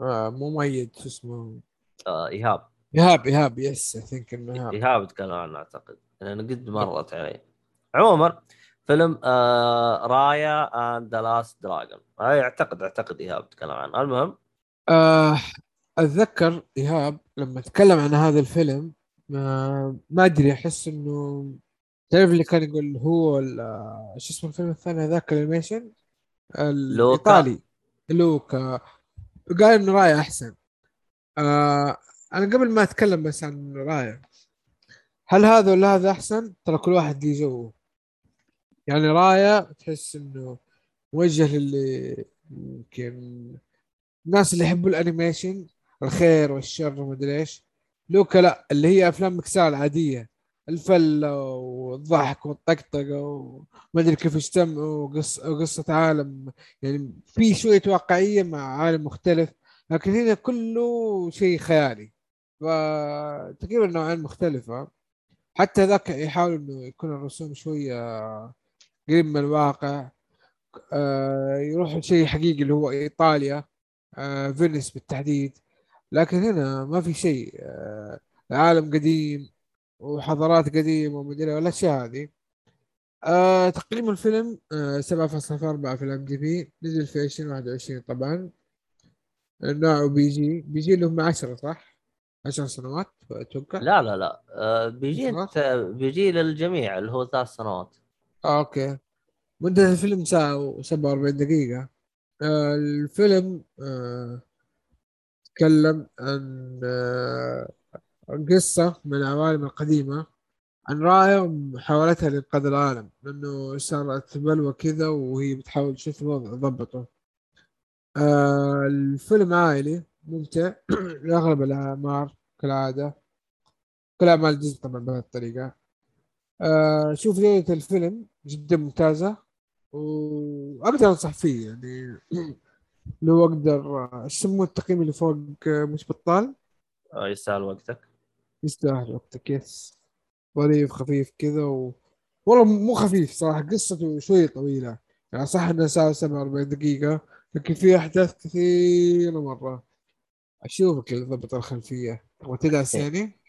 آه، مو ميت شو اسمه؟ آه إيهاب. إيهاب إيهاب yes I think إنه إيهاب. إيهاب تكلم عنه أعتقد. لأنه قد مرت علي. عموما فيلم آه Raya and the Last Dragon إيه أعتقد أعتقد إيهاب تكلم عنه. المهم. آه أتذكر إيهاب لما تكلم عن هذا الفيلم ما, ما أدري أحس إنه تعرف اللي كان يقول هو آه، شو اسمه الفيلم الثاني هذاك ال animation الايطالي لوكا. قال إنه رايا أحسن. آه أنا قبل ما أتكلم بس عن رايا هل هذا ولا هذا أحسن؟ ترى كل واحد ليه جوه يعني رايا تحس إنه موجه للي يمكن الناس اللي يحبوا الأنيميشن الخير والشر وما أدري إيش. لوكا لا اللي هي أفلام مكسال عادية. الفلة والضحك والطقطقة وما أدري كيف يجتمعوا وقص وقصة عالم. يعني في شوية واقعية مع عالم مختلف لكن هنا كله شيء خيالي. فتقريبا نوعين مختلفة. حتى ذاك يحاول إنه يكون الرسوم شوية قريب من الواقع. آه، يروح لشيء حقيقي اللي هو إيطاليا آه، فينيس بالتحديد. لكن هنا ما في شيء. آه، عالم قديم وحضارات قديمة ومدري والأشياء هذه. تقييم الفيلم آه 7.4 في ال IMDb. نزل في 2021 طبعا. نوعه PG. PG اللي هم 10 صح؟ 10 سنوات أتوقع؟ لا لا لا. آه PG. PG للجميع اللي هو ثلاث سنوات. آه okay. مدة الفيلم ساعة و47 دقيقة. آه الفيلم آه تكلم عن آه قصة من العوالم القديمة عن راية ومحاولتها لإنقاذ العالم لأنه صارت بلوى كذا وهي بتحاول تشوف الوضع تضبطه. آه الفيلم عائلي ممتع. لأغلب الأعمار كالعادة. كل أعمال ديزني طبعا بهذه الطريقة. آه شوف جودة الفيلم جدا ممتازة. وأقدر أنصح فيه يعني لو أقدر إيش يسموه التقييم اللي فوق آه، مش بطال؟ آه يستاهل وقتك. يستاهل وقتك يس ظريف خفيف كذا و... والله مو خفيف صراحة قصته شوي طويلة. يعني صح انها ساعة 47 دقيقة لكن في أحداث كثيرة مرة. أشوفك اللي ضبط الخلفية. تبغى تدعس يعني؟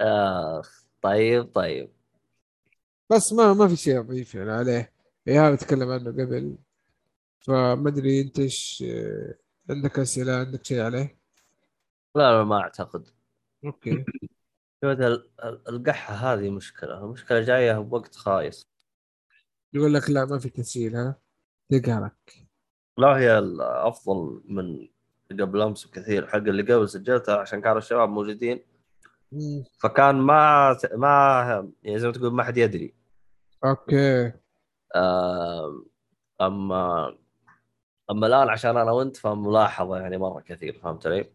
آه طيب طيب. بس ما ما في شيء ضعيف يعني عليه. ايهاب تكلم عنه قبل. فما أدري أنت إيش آه، عندك أسئلة عندك شيء عليه؟ لا لا ما أعتقد. أوكي. شوف ال- ال- القحة هذه مشكلة. المشكلة جاية بوقت خايس. يقول لك لا ما في تسجيل ها؟ تقهرك. لا هي الافضل من قبل امس بكثير حق اللي قبل سجلتها عشان كانوا الشباب موجودين. فكان ما ما يعني زي ما تقول ما حد يدري. okay. أما أما الآن عشان أنا وأنت فملاحظة يعني مرة كثير فهمت علي؟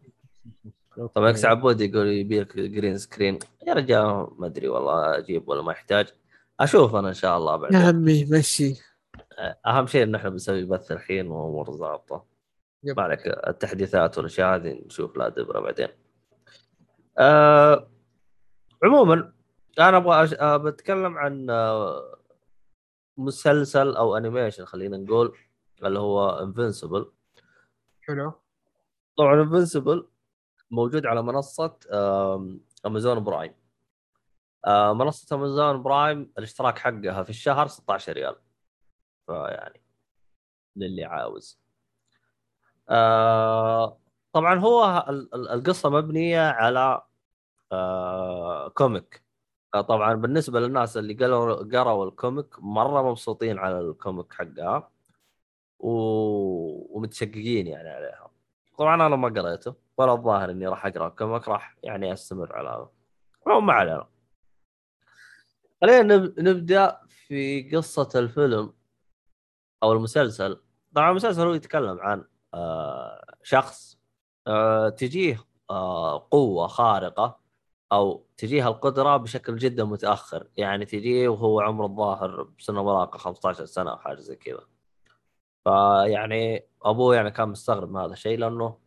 طبعا إكس عبود يقول يبي لك green screen يا رجال ما أدري والله أجيب ولا ما يحتاج أشوف أنا إن شاء الله يا بعدين عمي مشي. أهم شيء إن إحنا بنسوي بث الحين وأمور ظابطه yep. ما عليك التحديثات والأشياء هذه نشوف لها دبره بعدين. آه عموما أنا أبغى أش... آه بتكلم عن آه مسلسل أو animation خلينا نقول اللي هو Invincible حلو. طبعا Invincible موجود على منصة Amazon Prime آه منصة Amazon Prime الاشتراك حقها في الشهر 16 ريال. فيعني للي عاوز. آه طبعا هو ال- ال- القصة مبنية على آه comic آه طبعا بالنسبة للناس اللي قروا قروا ال comic مرة مبسوطين على ال comic حقها و... ومتشققين يعني عليها. طبعا أنا ما قريته ولا الظاهر إني راح أقرأ ال comic راح يعني أستمر على هذا. ما علينا. خلينا نب... نبدأ في قصة الفيلم أو المسلسل. طبعا المسلسل هو يتكلم عن شخص آه تجيه آه قوة خارقة أو تجيه القدرة بشكل جدا متأخر يعني تجيه وهو عمره الظاهر بسنة مراهقه 15 سنة أو حاجة زي كذا فيعني أبوه يعني كان مستغرب من هذا الشيء لأنه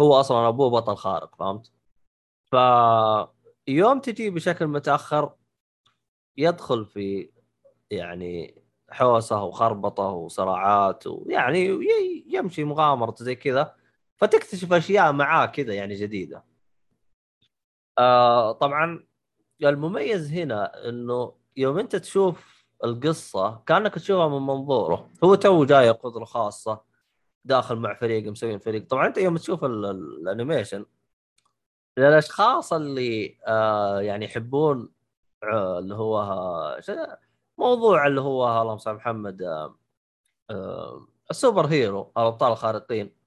هو أصلا أبوه بطل خارق فهمت؟ ف يوم تجي بشكل متأخر يدخل في يعني حوسة وخربطة وصراعات ويعني يمشي مغامرة زي كذا فتكتشف أشياء معاه كذا يعني جديدة. آه طبعا المميز هنا إنه يوم أنت تشوف القصة كأنك تشوفها من منظوره، هو تو جاي قدرة خاصة داخل مع فريق مسوين فريق، طبعا أنت يوم تشوف ال- ال- ال animation للأشخاص اللي آه يعني يحبون آه اللي هو موضوع اللي هو اللهم صل محمد ال superhero الأبطال الخارقين.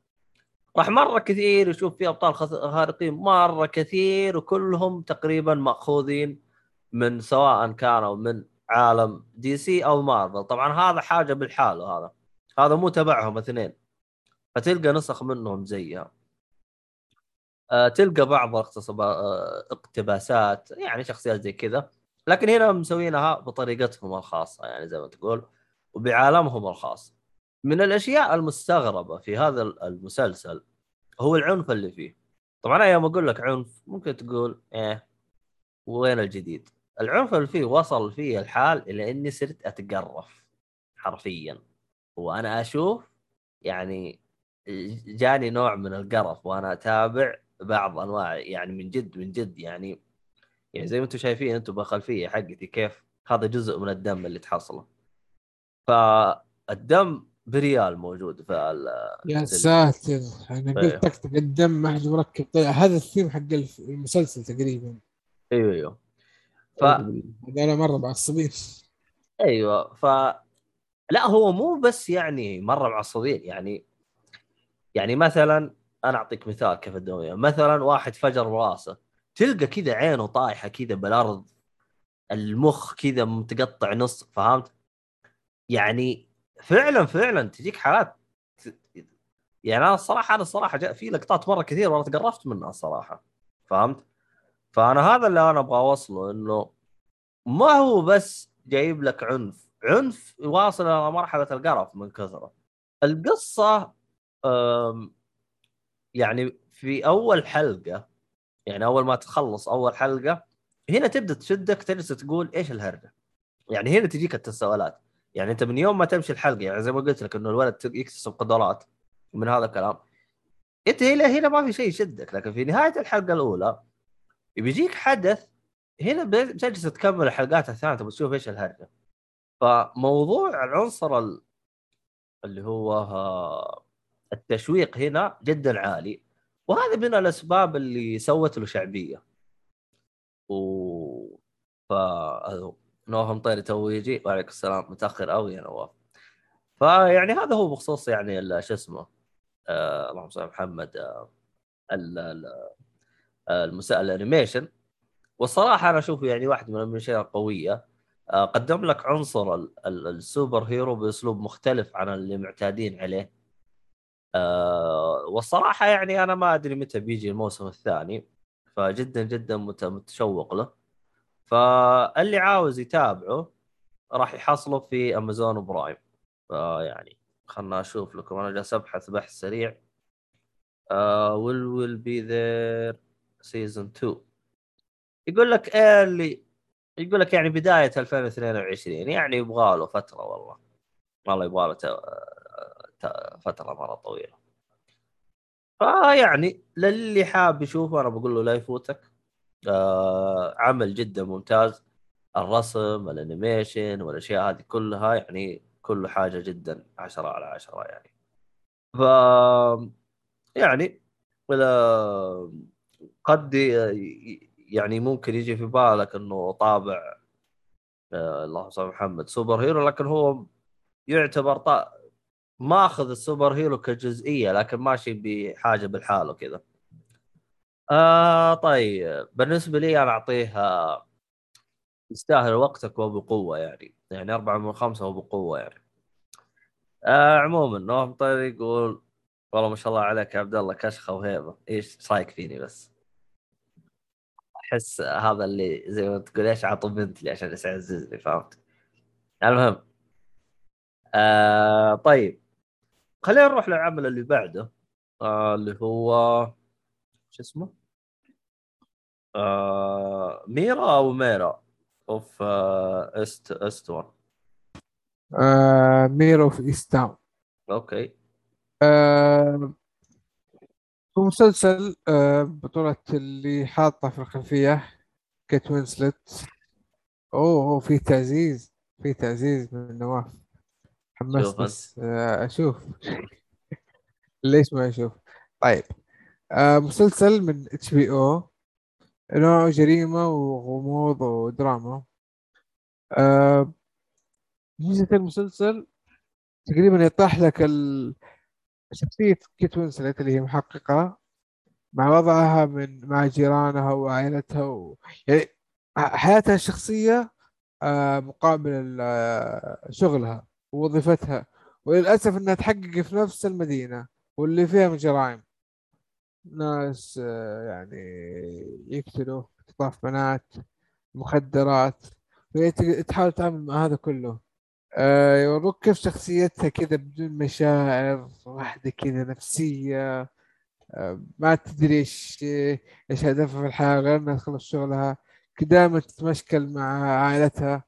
راح مرة كثير يشوف في أبطال خارقين مرة كثير وكلهم تقريبا مأخوذين من سواء كانوا من عالم DC أو مارفل. طبعا هذا حاجة بالحاله هذا. هذا مو تبعهم اثنين. فتلقى نسخ منهم زيها. آه، تلقى بعض آه، اقتباسات يعني شخصيات زي كذا. لكن هنا مسوينها بطريقتهم الخاصة يعني زي ما تقول وبعالمهم الخاص. من الأشياء المستغربة في هذا المسلسل هو العنف اللي فيه. طبعا أنا يوم أقول لك عنف ممكن تقول إيه وين الجديد؟ العنف اللي فيه وصل فيه الحال إلى إني صرت أتقرف حرفيا. وأنا أشوف يعني جاني نوع من القرف وأنا أتابع بعض أنواع يعني من جد من جد يعني يعني زي ما أنتم شايفين أنتم بالخلفية حقتي كيف هذا جزء من الدم اللي تحصله. فالدم بريال موجود في ال- يا ساتر أنا إيه. قلت طقطق الدم ما حد مركب. طيب هذا الثيم حق المسلسل تقريبا. أيوه أيوه. ف هذول مرة معصبين. أيوه ف لا هو مو بس يعني مرة معصبين. يعني يعني مثلا أنا أعطيك مثال كيف الدنيا مثلا واحد فجر راسه تلقى كذا عينه طايحة كذا بالأرض المخ كذا متقطع نص فهمت؟ يعني فعلا فعلا تجيك حالات يعني أنا الصراحة أنا الصراحة جاء في لقطات مرة كثير وأنا تقرفت منها الصراحة فهمت؟ فأنا هذا اللي أنا أبغى أوصله إنه ما هو بس جايب لك عنف عنف واصل إلى مرحلة القرف من كثرة القصة يعني في أول حلقة يعني أول ما تخلص أول حلقة هنا تبدأ تشدك تجلس تقول إيش الهرجة؟ يعني هنا تجيك التساؤلات يعني أنت من يوم ما تمشي الحلقة يعني زي ما قلت لك إنه الولد يكتسب قدرات من هذا الكلام. أنت هنا هنا ما في شيء يشدك لكن في نهاية الحلقة الأولى بيجيك حدث هنا بتجلس تكمل الحلقات الثانية تبغى تشوف إيش الهرجة. فموضوع العنصر ال- اللي هو آه، التشويق هنا جدا عالي. وهذا من الأسباب اللي سوت له شعبية. و ف نواف مطيري تو يجي وعليكم السلام متأخر قوي يا نواف. فيعني هذا هو بخصوص يعني شو اسمه آه اللهم صل محمد آه آه، المسا... ال animation. والصراحة أنا أشوفه يعني واحد من الاشياء القوية. آه قدم لك عنصر ال... ال... ال superhero بأسلوب مختلف عن اللي معتادين عليه. آه والصراحة يعني أنا ما أدري متى بيجي الموسم الثاني فجدا جدا مت... متشوق له. فاللي عاوز يتابعه راح يحصله في Amazon Prime فيعني خلنا أشوف لكم أنا جالس أبحث بحث سريع. will will be there season 2 يقول لك اللي يقول لك يعني بداية 2022 يعني يبغى له فترة والله. والله يبغى له فترة مرة طويلة. فيعني للي حاب يشوفه أنا بقول له لا يفوتك. آه عمل جدا ممتاز. الرسم ال animation والأشياء هذه كلها يعني كل حاجة جدا عشرة على عشرة يعني. ف يعني قد يعني ممكن يجي في بالك إنه طابع آه اللهم صل محمد superhero لكن هو يعتبر. ماخذ ال superhero كجزئية لكن ماشي بحاجة بالحاله كذا آه طيب بالنسبة لي أنا اعطيه آه، يستاهل وقتك وبقوه يعني. يعني أربعة من خمسة وبقوه يعني. آه عموما نوف مطير يقول والله ما شاء الله عليك يا عبد الله كشخة وهيبة. إيش رايك فيني بس؟ أحس هذا اللي زي ما تقول إيش عطوا بنت لي عشان يعززني فهمت؟ المهم. آه طيب. خلينا نروح للعمل اللي بعده. آه اللي هو شو اسمه؟ آه Mare أو Mare of آه East Eastown آه Mare of Easttown okay. آه هو مسلسل آه بطولة اللي حاطة في الخلفية كيت وينسلت أوه في تعزيز في تعزيز من نواف حمست شوف بس آه أشوف. ليش ما أشوف؟ طيب. آه مسلسل من HBO. نوعه جريمة وغموض ودراما. آه ميزة المسلسل تقريبا يطرح لك ال... شخصية كيت وينسلت اللي هي محققة مع وضعها من مع جيرانها وعائلتها و... يعني حياتها الشخصية آه، مقابل آه، شغلها. ووظيفتها وللأسف إنها تحقق في نفس المدينة واللي فيها من جرائم. ناس آه، يعني يقتلوا اختطاف بنات مخدرات وهي ت- تحاول تتعامل مع هذا كله. آه، يوروك كيف شخصيتها كذا بدون مشاعر واحدة كذا نفسية آه، ما تدري إيش إيش هدفها في الحياة غير إنها تخلص شغلها دائما تتمشكل مع عائلتها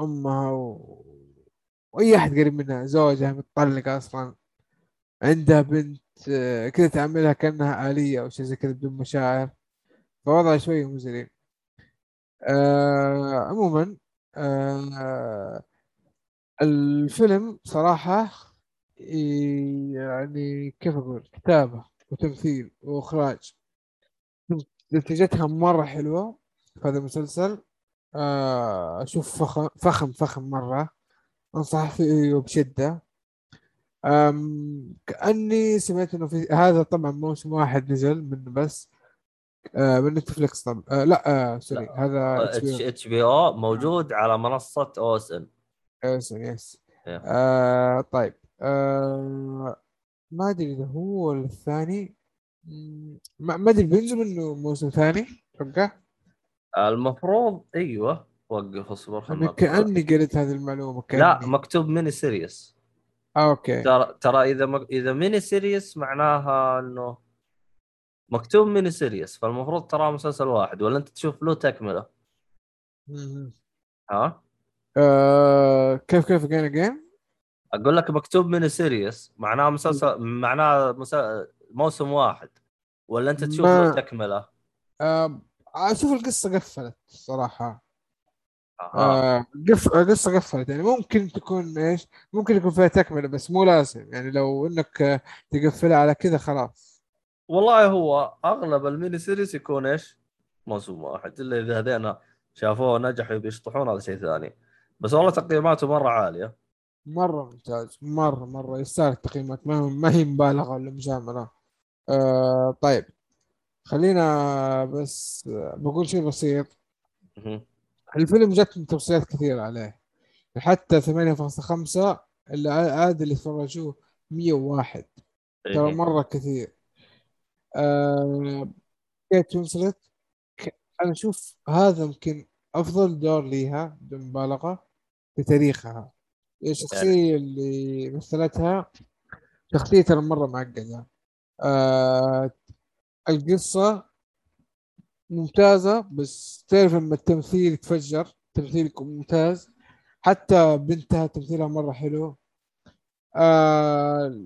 أمها و... وأي أحد قريب منها زوجها متطلقة أصلا. عندها بنت آه، كذا تعاملها كأنها آلية أو شيء زي كذا بدون مشاعر. فوضعها شوي مزري آه عموما آه الفيلم صراحة يعني كيف أقول كتابة وتمثيل وإخراج. نتيجتها مرة حلوة في هذا المسلسل. آه، أشوف فخم فخم فخم مرة. أنصح فيه بشدة أم كأني سمعت إنه في هذا طبعا موسم واحد نزل منه بس. آه، من نتفلكس طبعا. آه، لا آه، sorry هذا اتش بي أو موجود على منصة OSN yes yes إيه. آه طيب. آه ما أدري إذا هو ولا الثاني. ما ما أدري بينزل منه موسم ثاني؟ أتوقع المفروض أيوه. وقف اصبر خلنا كأني قريت هذه المعلومة لا كاني مكتوب mini series آه okay. ترى ترى إذا مك... إذا mini series معناها إنه مكتوب mini series فالمفروض تراه مسلسل واحد. ولا أنت تشوف له تكمله. ها؟ آه كيف كيف جيم جيم أقول لك مكتوب mini series معناه مسلسل معناه مسا... موسم واحد. ولا أنت تشوف ما- له تكمله آه أشوف القصة قفلت صراحة آه. قف قصة قفلت يعني ممكن تكون إيش ممكن يكون فيها تكملة بس مو لازم يعني لو إنك تقفلها على كذا خلاص. والله هو أغلب ال mini series يكون إيش؟ موسم واحد إلا إذا هذينا شافوه نجحوا بيشطحون هذا شيء ثاني. بس والله تقييماته مرة عالية. مرة ممتاز مرة مرة يستاهل التقييمات. ما ما هي مبالغة ولا مجاملة. آه طيب خلينا بس آه، بقول شيء بسيط. الفيلم جتني توصيات كثيرة عليه. حتى 8.5 اللي عاد اللي تفرجوه 101 ترى إيه. مرة كثير. آه كيت وينسلت أنا أشوف هذا يمكن أفضل دور ليها بدون مبالغة في تاريخها. الشخصية اللي مثلتها شخصية ترى مرة معقدة. آه القصة ممتازة بس تعرف لما التمثيل يتفجر تمثيل يكون ممتاز. حتى بنتها تمثيلها مرة حلو. آه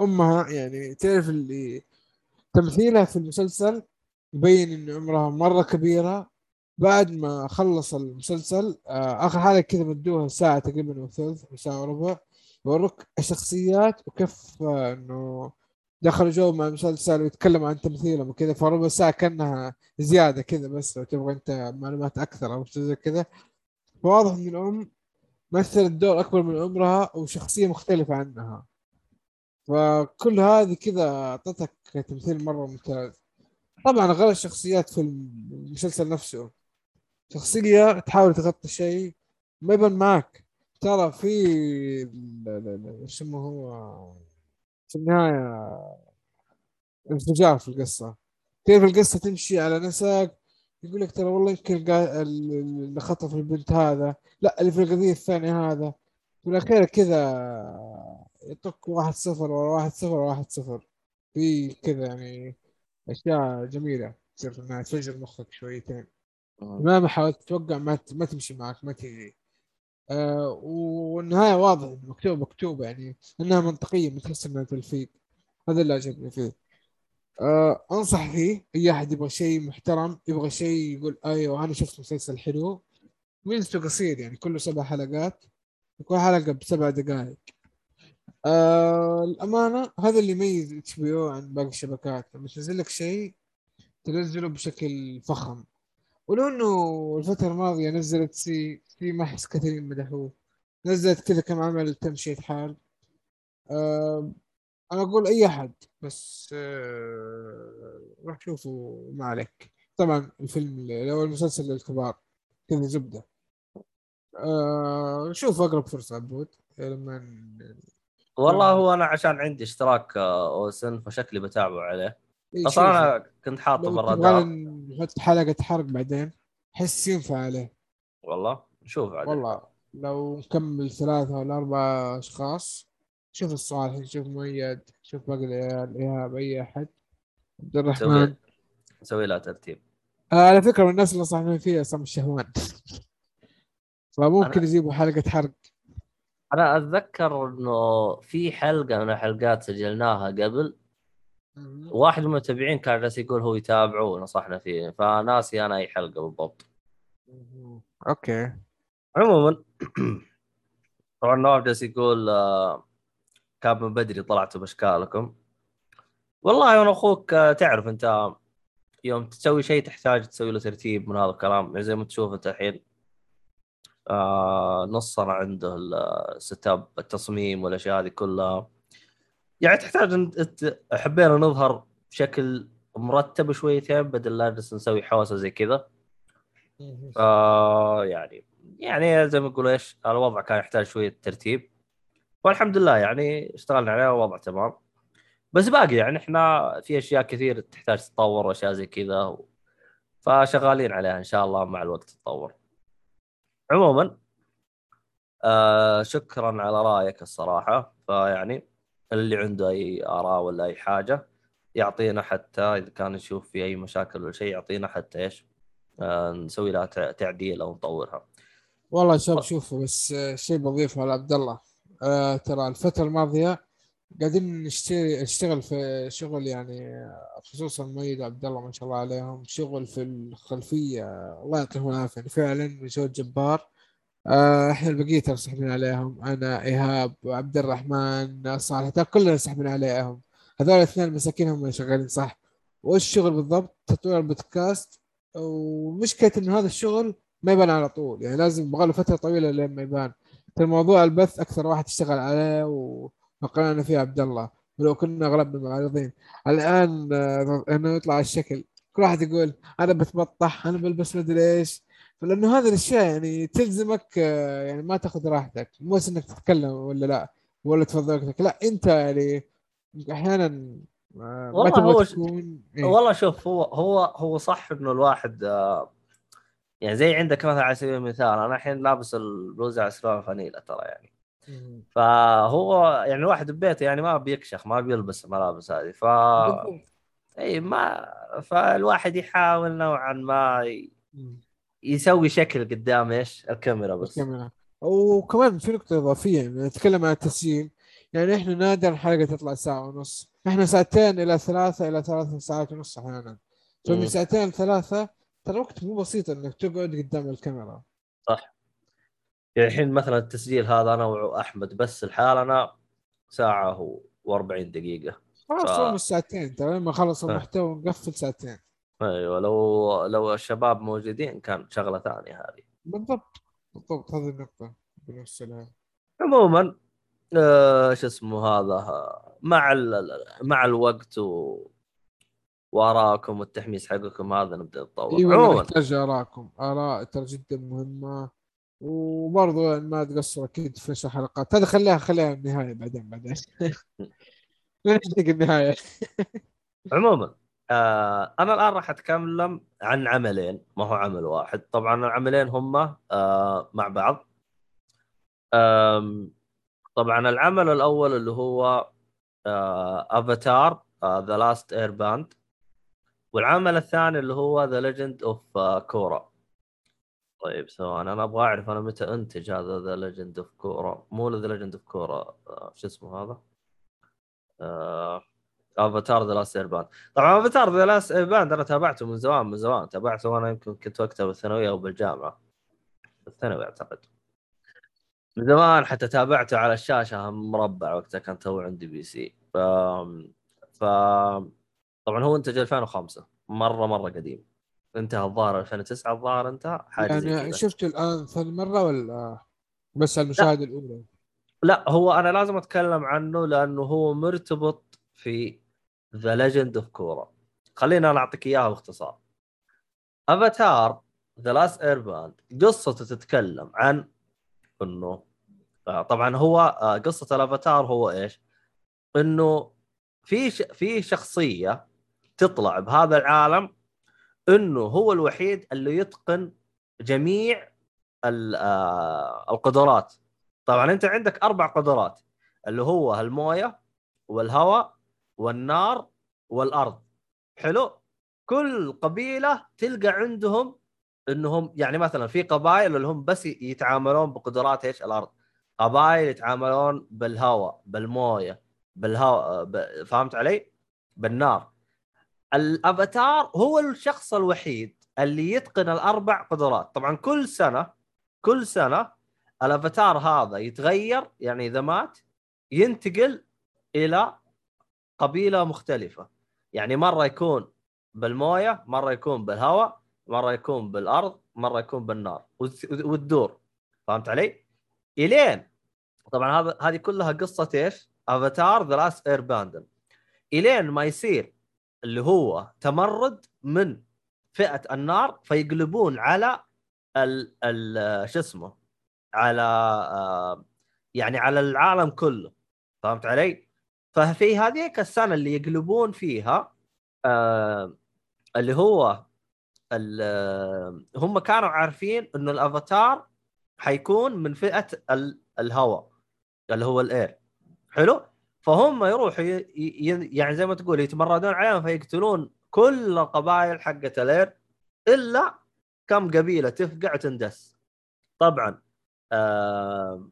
أمها يعني تعرف اللي تمثيلها في المسلسل يبين إن عمرها مرة كبيرة. بعد ما خلص المسلسل آه آخر حاجة كذا مدوها ساعة تقريبا وثلث أو ساعة وربع يوروك الشخصيات وكيف آه إنه دخلوا جو مع المسلسل ويتكلموا عن تمثيلهم وكذا فربع ساعة كأنها زيادة كذا بس لو تبغى أنت معلومات أكثر أو شيء زي كذا. فواضح إن الأم مثلت دور أكبر من عمرها وشخصية مختلفة عنها. فكل هذه كذا أعطتك تمثيل مرة ممتاز. طبعا غير الشخصيات في المسلسل نفسه. شخصية تحاول تغطي شيء ما يبان معك. ترى في شو هو؟ في النهاية انفجار في القصة. كيف القصة تمشي على نسق يقول لك ترى والله يمكن اللي خطف البنت هذا لا اللي في القضية الثانية هذا. في الأخير كذا يطق واحد صفر ورا واحد صفر ورا واحد صفر. في كذا يعني أشياء جميلة تصير إنها تفجر مخك شويتين. مم. مهما حاولت تتوقع ما ما تمشي معك ما تجي آه والنهاية واضح مكتوبه مكتوبه يعني إنها منطقية ما تحس انها تلفيق. هذا اللي عجبني فيه. آه أنصح فيه أي أحد يبغى شيء محترم يبغى شيء يقول أيوه أنا شفت مسلسل حلو. ميزته قصير يعني كله سبع حلقات كل حلقة بسبع دقائق. آه الأمانة هذا اللي يميز HB عن باقي الشبكات. لما تنزل لك شيء تنزله بشكل فخم. ولو إنه الفترة الماضية نزلت سي سي ما احس كثيرين مدحوه نزلت كذا كم عمل تمشية حال. أه أنا أقول أي أحد بس أه روح شوفوا ما عليك. طبعا الفيلم لو المسلسل للكبار كذا زبدة. أه شوف أقرب فرصة عبود لما والله هو أنا عشان عندي اشتراك آه، أوسن فشكلي بتابعه عليه. أصلا شوف. أنا كنت حاطه بالرادار تبغى نحط حلقة حرق بعدين حس ينفع عليه. والله نشوف عاد والله لو نكمل ثلاثة ولا أربعة أشخاص شوف الصالح شوف مؤيد شوف باقي العيال إيهاب أي أحد. عبد الرحمن. نسوي لها ترتيب. آه على فكرة من الناس اللي صاحبين فيها عصام الشهوان. فممكن يجيبوا حلقة حرق. أنا أتذكر إنه في حلقة من الحلقات سجلناها قبل. واحد من المتابعين كان جالس يقول هو يتابعه ونصحنا فيه فناسي أنا أي حلقة بالضبط. Okay. عموما طبعا نواف جالس يقول آه، كان من بدري طلعتوا بأشكالكم. والله وأنا أخوك آه، تعرف أنت يوم تسوي شيء تحتاج تسوي له ترتيب من هذا الكلام. يعني زي ما تشوف أنت الحين آه نصنا عنده ال setup التصميم والأشياء هذه كلها. يعني تحتاج أن حبينا نظهر بشكل مرتب شويتين بدل لا نجلس نسوي حوسة زي كذا. آه يعني يعني زي ما يقولوا إيش الوضع كان يحتاج شوية ترتيب. والحمد لله يعني اشتغلنا عليه والوضع تمام. بس باقي يعني إحنا في أشياء كثير تحتاج تتطور واشياء زي كذا و... فشغالين عليها إن شاء الله مع الوقت تتطور. عموما آه شكرا على رأيك الصراحة. فيعني اللي عنده أي آراء ولا أي حاجة يعطينا حتى إذا كان يشوف في أي مشاكل ولا شيء يعطينا حتى إيش آه نسوي لها تع- تعديل أو نطورها. والله شباب شوفوا بس آه، شيء بضيفه على عبد الله. آه ترى الفترة الماضية قاعدين نشتري نشتغل في شغل يعني خصوصا مؤيد وعبد الله ما شاء الله عليهم شغل في الخلفية آه، الله يعطيهم العافية. يعني فعلا مجهود جبار. إحنا البقية ترى سحبين عليهم. أنا إيهاب وعبد الرحمن صالح ترى كلنا سحبين عليهم. هذول الاثنين مساكين هم اللي شغالين صح؟ وإيش الشغل بالضبط؟ تطوير البودكاست. ومشكلة إنه هذا الشغل ما يبان على طول. يعني لازم يبغى له فترة طويلة لين ما يبان. ترى موضوع البث أكثر واحد اشتغل عليه وقرانا فيه عبد الله. ولو كنا اغلبنا معارضين الآن آه، إنه يطلع الشكل. كل واحد يقول أنا بتبطح أنا بلبس مدري إيش. فلأنه هذه الأشياء يعني تلزمك آه، يعني ما تأخذ راحتك مو بس إنك تتكلم ولا لا ولا تفضل وقتك لا أنت يعني أحيانا آه، ما والله تبغى هو- تكون إيه. والله شوف هو هو هو صح إنه الواحد آه، يعني زي عندك مثلا على سبيل المثال أنا الحين لابس البلوزة عسران فانيلا ترى يعني. فهو يعني الواحد ببيته يعني ما بيكشخ ما بيلبس الملابس هذه ف. اي ما فالواحد يحاول نوعا ما ي-. يسوي شكل قدام إيش؟ الكاميرا بس. الكاميرا. وكمان في نقطة إضافية يعني نتكلم عن التسجيل. يعني إحنا نادر الحلقة تطلع ساعة ونص. إحنا ساعتين إلى ثلاثة إلى ثلاث ساعات ونص أحيانا. فمن. ساعتين لثلاثة ترى وقت مو بسيط إنك تقعد قدام الكاميرا. يعني الحين مثلا التسجيل هذا أنا وأحمد بس الحالنا ساعة و40 دقيقة. خلاص ف- فوق الساعتين ترى لما خلص. المحتوى نقفل ساعتين. أيوه لو لو الشباب موجودين كان شغلة ثانية هذه. بالضبط بالضبط هذه النقطة. بنوصلها عموما آه، شو اسمه هذا مع مع الوقت و وارائكم والتحميس حقكم هذا نبدأ نتطور. أيوه نحتاج آراءكم. آراء ترى جدا مهمة. وبرضه ما تقصروا أكيد في نشر حلقات هذا خليها خليها النهاية بعدين بعدين. نحتاج النهاية. عموما. آه أنا الآن راح أتكلم عن عملين ما هو عمل واحد. طبعا العملين هم آه مع بعض. طبعا العمل الأول اللي هو Avatar The Last Airbend والعمل الثاني اللي هو The Legend of Korra طيب ثواني أنا أبغى أعرف أنا متى أنتج هذا The Legend of Korra مو The Legend of Korra شو اسمه هذا؟ آه... Avatar The Last Airbend طبعا Avatar The Last Airbend أنا تابعته من زمان من زمان. تابعته وأنا يمكن كنت وقتها بالثانوية أو بالجامعة. بالثانوي أعتقد. من زمان حتى تابعته على الشاشة مربع وقتها كان تو عندي PC. ف... ف طبعا هو انتج 2005 مرة مرة قديم. انتهى الظاهر 2009 الظاهر انتهى. حاجة يعني. شفته الآن ثاني مرة ولا بس المشاهده الأولى؟ لا هو أنا لازم أتكلم عنه لأنه هو مرتبط في The Legend of Korra خلينا نعطيك إياها باختصار Avatar The Last Airbend قصته تتكلم عن إنه طبعا هو قصة الأفاتار هو إيش؟ إنه في. في شخصية تطلع بهذا العالم إنه هو الوحيد اللي يتقن جميع ال- القدرات طبعا أنت عندك أربع قدرات اللي هو الموية والهواء والنار والأرض. حلو. كل قبيلة تلقى عندهم إنهم يعني مثلا في قبائل اللي هم بس يتعاملون بقدرات إيش؟ الأرض. قبائل يتعاملون بالهواء بالموية بالهواء ب... فهمت علي؟ بالنار. الأفاتار هو الشخص الوحيد اللي يتقن الأربع قدرات. طبعا كل سنة كل سنة الأفاتار هذا يتغير يعني إذا مات ينتقل إلى قبيلة مختلفة. يعني مرة يكون بالموية مرة يكون بالهواء مرة يكون بالأرض مرة يكون بالنار. وت- وتدور فهمت علي؟ إلين. طبعا هذا هذه كلها قصة إيش؟ Avatar The Last Airbender إلين ما يصير اللي هو تمرد من فئة النار فيقلبون على ال ال شو اسمه؟ على آه، يعني على العالم كله. فهمت علي؟ ففي هذيك السنة اللي يقلبون فيها آه اللي هو ال- هم كانوا عارفين إنه الأفاتار حيكون من فئة ال- الهواء اللي هو الأير. حلو؟ فهم يروحوا يعني زي ما تقول يتمردون عليهم فيقتلون كل القبائل حقت الأير إلا كم قبيلة تفقع وتندس طبعا آه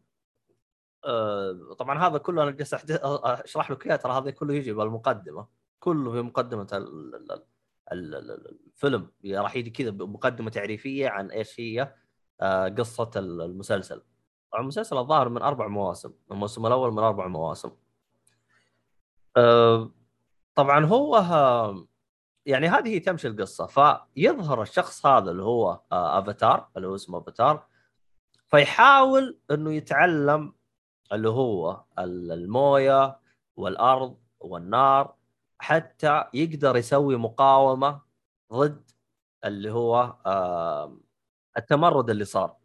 آه طبعا هذا كله أنا جالس أشرح لك إياه ترى هذا كله يجي بالمقدمة. كله في مقدمة ال- ال- ال- ال- ال- الفيلم. راح يجي كذا بمقدمة تعريفية عن إيش هي آه، قصة ال- المسلسل. المسلسل الظاهر من أربع مواسم الموسم الأول من أربع مواسم. آه، طبعا هو يعني هذه تمشي القصة. فيظهر الشخص هذا اللي هو أفاتار اللي هو اسمه أفاتار فيحاول إنه يتعلم اللي هو ال- الموية والأرض والنار حتى يقدر يسوي مقاومة ضد اللي هو آه، التمرد اللي صار.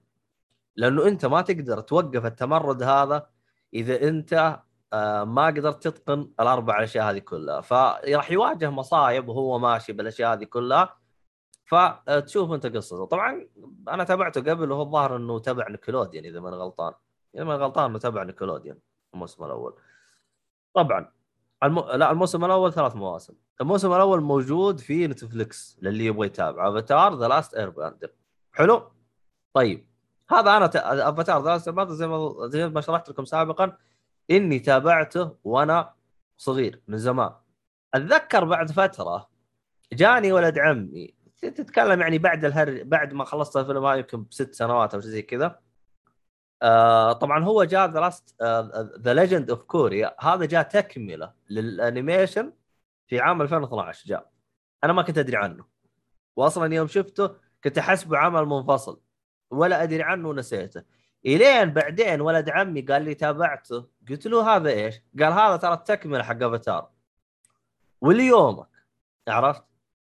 لأنه أنت ما تقدر توقف التمرد هذا إذا أنت آه، ما قدرت تتقن الأربع أشياء هذه كلها. فراح يواجه مصايب وهو ماشي بالأشياء هذه كلها. فتشوف أنت قصته. طبعا أنا تابعته قبل وهو الظاهر إنه تبع Nickelodeon إذا ما أنا غلطان. اذا ما غلطان انه تبع Nickelodeon الموسم الأول. طبعا الم... لا الموسم الأول ثلاث مواسم. الموسم الأول موجود في Netflix للي يبغى يتابع Avatar The Last Airbender حلو؟ طيب هذا أنا. Avatar The Last Air زي ما زي ما شرحت لكم سابقا إني تابعته وأنا صغير من زمان. أتذكر بعد فترة جاني ولد عمي. تتكلم يعني بعد الهر بعد ما خلصت الفيلم هذا يمكن بست سنوات أو شيء زي كذا. آه طبعا هو جاء last The Legend of Korra هذا جاء تكملة لل animation في عام 2012 جاء. أنا ما كنت أدري عنه. واصلا يوم شفته كنت احسبه عمل منفصل ولا أدري عنه ونسيته. إلين بعدين ولد عمي قال لي تابعته. قلت له هذا إيش؟ قال هذا ترى التكملة حق افاتار وليومك عرفت؟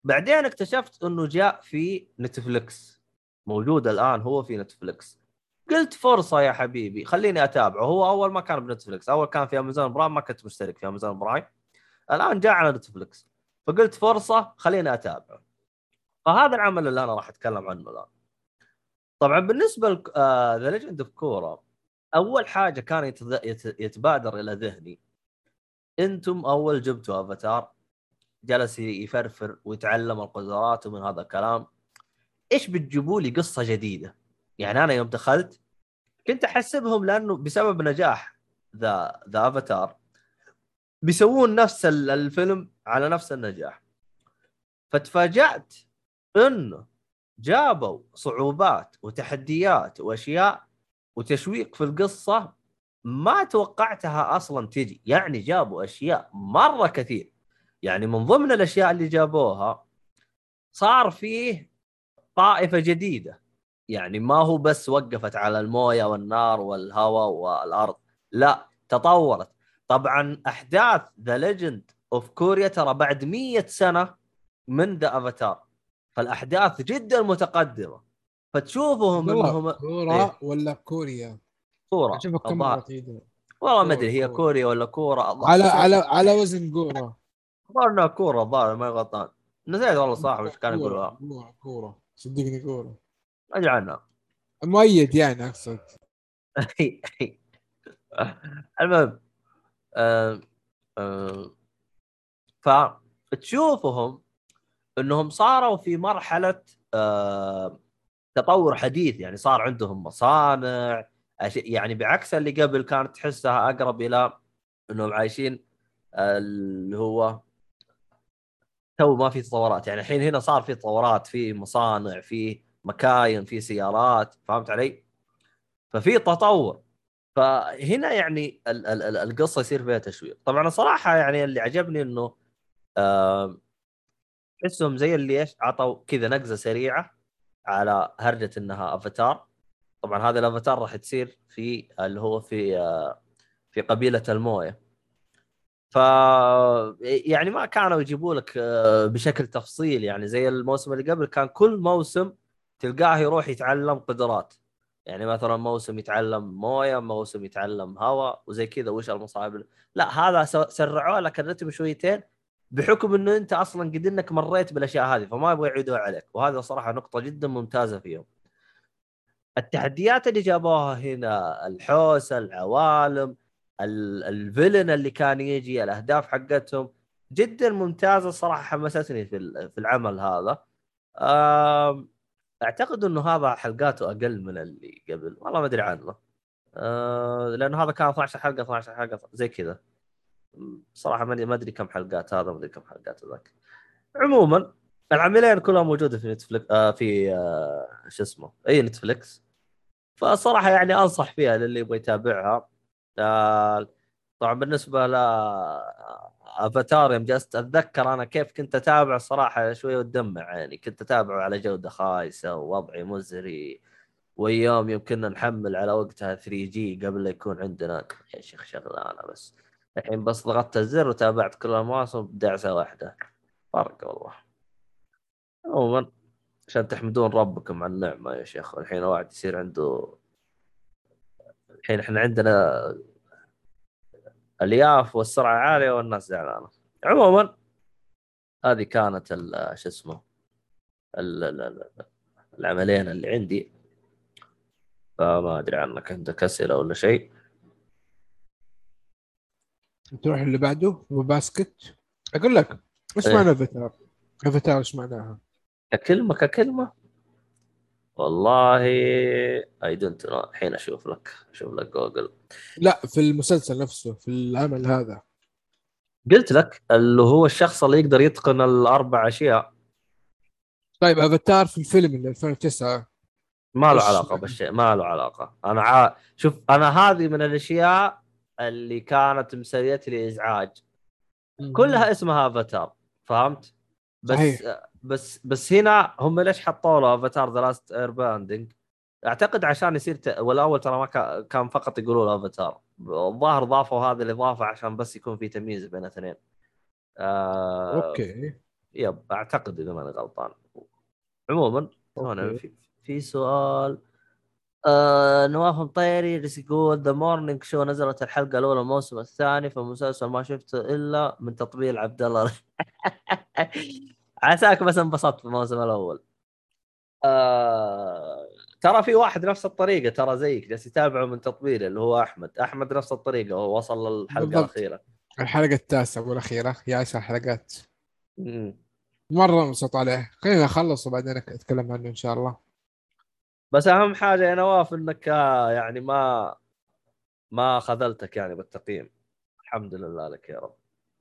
بعدين اكتشفت إنه جاء في Netflix موجود الآن هو في Netflix قلت فرصة يا حبيبي خليني أتابعه. هو أول ما كان ب Netflix أول كان في Amazon Prime ما كنت مشترك في Amazon Prime. الآن جاء على Netflix فقلت فرصة خليني أتابعه. فهذا العمل اللي أنا راح أتكلم عنه الآن. طبعا بالنسبة The Legend of Korra أول حاجة كان. يتبادر إلى ذهني. أنتم أول جبتوا أفاتار جلس يفرفر ويتعلم القدرات ومن هذا الكلام. إيش بتجيبوا لي قصة جديدة؟ يعني أنا يوم دخلت كنت أحسبهم لأنه بسبب نجاح ذا ذا أفاتار بيسوون نفس ال- الفيلم على نفس النجاح. فتفاجأت إنه جابوا صعوبات وتحديات وأشياء وتشويق في القصة ما توقعتها أصلا تجي. يعني جابوا أشياء مرة كثير. يعني من ضمن الأشياء اللي جابوها صار فيه طائفة جديدة. يعني ما هو بس وقفت على الموية والنار والهواء والأرض لا تطورت. طبعا أحداث The Legend of Korra ترى بعد مية سنة من the Avatar فالأحداث جدا متقدمة. فتشوفهم انهم كورة إيه. ولا كوريا؟ كورة اشوفها كم تعيدها والله ما كورة، أدري هي كورة. كوريا ولا كورة؟ على على على وزن كورة. الظاهر إنها كورة الظاهر ما غلطان نسيت والله صح وش كان يقولها كورة كورة. صدقني كورة. ادري عنها مؤيد يعني أقصد. المهم فتشوفهم إنهم صاروا في مرحلة تطور حديث. يعني صار عندهم مصانع يعني بعكس اللي قبل كانت تحسها أقرب إلى إنهم عايشين اللي هو تو ما في تطورات. يعني الحين هنا صار في تطورات في مصانع في مكاين في سيارات فهمت علي؟ ففي تطور. فهنا يعني ال- ال- ال- القصة يصير فيها تشويق. طبعا الصراحه يعني اللي عجبني إنه تحسهم زي اللي إيش عطوا كذا نقزة سريعة على هرجة إنها أفاتار. طبعا هذا الأفاتار راح تصير في اللي هو في في قبيلة الموية. ف يعني ما كانوا يجيبوا لك بشكل تفصيل. يعني زي الموسم اللي قبل كان كل موسم تلقاه يروح يتعلم قدرات. يعني مثلا موسم يتعلم موية موسم يتعلم هواء وزي كذا وش المصاعب اللي- لا هذا سرعوا لك الرتم شويتين بحكم إنه أنت أصلا قد إنك مريت بالأشياء هذه فما يبغوا يعيدوها عليك. وهذا صراحة نقطة جدا ممتازة فيهم. التحديات اللي جابوها هنا الحوسه العوالم ال- الفيلن اللي كان يجي الأهداف حقتهم جدا ممتازة صراحة حمستني في في العمل هذا. أعتقد إنه هذا حلقاته أقل من اللي قبل. والله ما أدري عنه. آه، لأنه هذا كان 12 حلقة 12 حلقة زي كذا. صراحة ما أدري كم حلقات هذا ما أدري كم حلقات ذاك عموما العملين كلها موجودة في Netflix آه في آه شو اسمه أي Netflix فصراحة يعني أنصح فيها للي يبغى يتابعها. آه طبعا بالنسبة ل أفاتار يوم جلست أتذكر أنا كيف كنت أتابع الصراحه شوية وتدمع يعني. كنت اتابعه على جودة خايسة ووضعي مزري وايام يوم كنا نحمل على وقتها 3G قبل لا يكون عندنا. يا شيخ شغلانة بس. الحين بس ضغطت الزر وتابعت كل المواسم بدعسه واحدة. فرق والله عموما عشان تحمدون ربكم على النعمة يا شيخ. الحين الواحد يصير عنده الحين إحنا عندنا الياف والسرعة عاليه والناس زعلانة عموما هذه كانت ال- شو اسمه ال- ال- ال- العملين اللي عندي فما أدري عنك عندك أسئلة ولا شيء تروح اللي بعده هو Basket أقول لك إيش إيه. معنى Avatar؟ Avatar إيش معناها؟ ككلمة ككلمة والله I don't know الحين أشوف لك أشوف لك جوجل لا في المسلسل نفسه في العمل هذا. قلت لك اللي هو الشخص اللي يقدر يتقن الأربع أشياء. طيب أفاتار في الفيلم اللي 2009 ما له علاقة؟ بالشيء ما له علاقة. أنا ع... شوف أنا هذه من الأشياء اللي كانت مسويت لي إزعاج. كلها اسمها أفاتار فهمت؟ بس صحيح. بس بس هنا هم ليش حطوا له Avatar The Last Airbending؟ أعتقد عشان يصير ت... والأول ترى ما كا- كان فقط يقولوا له افاتار الظاهر ضافوا هذه الإضافة عشان بس يكون في تمييز بين الاثنين آه... Okay. Yep أعتقد إذا ماني غلطان. عموما هنا. في, في سؤال. آه نواف مطيري يقول The Morning Show نزلت الحلقة الأولى الموسم الثاني فالمسلسل ما شفته إلا من تطبيل عبد الله. عساك بس انبسطت في الموسم الأول. آه ترى في واحد نفس الطريقة ترى زيك جالس يتابعه من تطبيله اللي هو أحمد. أحمد نفس الطريقة وهو وصل للحلقة بالضبط. الأخيرة. الحلقة التاسعة والاخيره يا عشر حلقات مم. مرة انبسط عليه. خلينا نخلص وبعدين اتكلم عنه إن شاء الله. بس أهم حاجة يا نواف إنك آه، يعني ما ما خذلتك يعني بالتقييم. الحمد لله لك يا رب.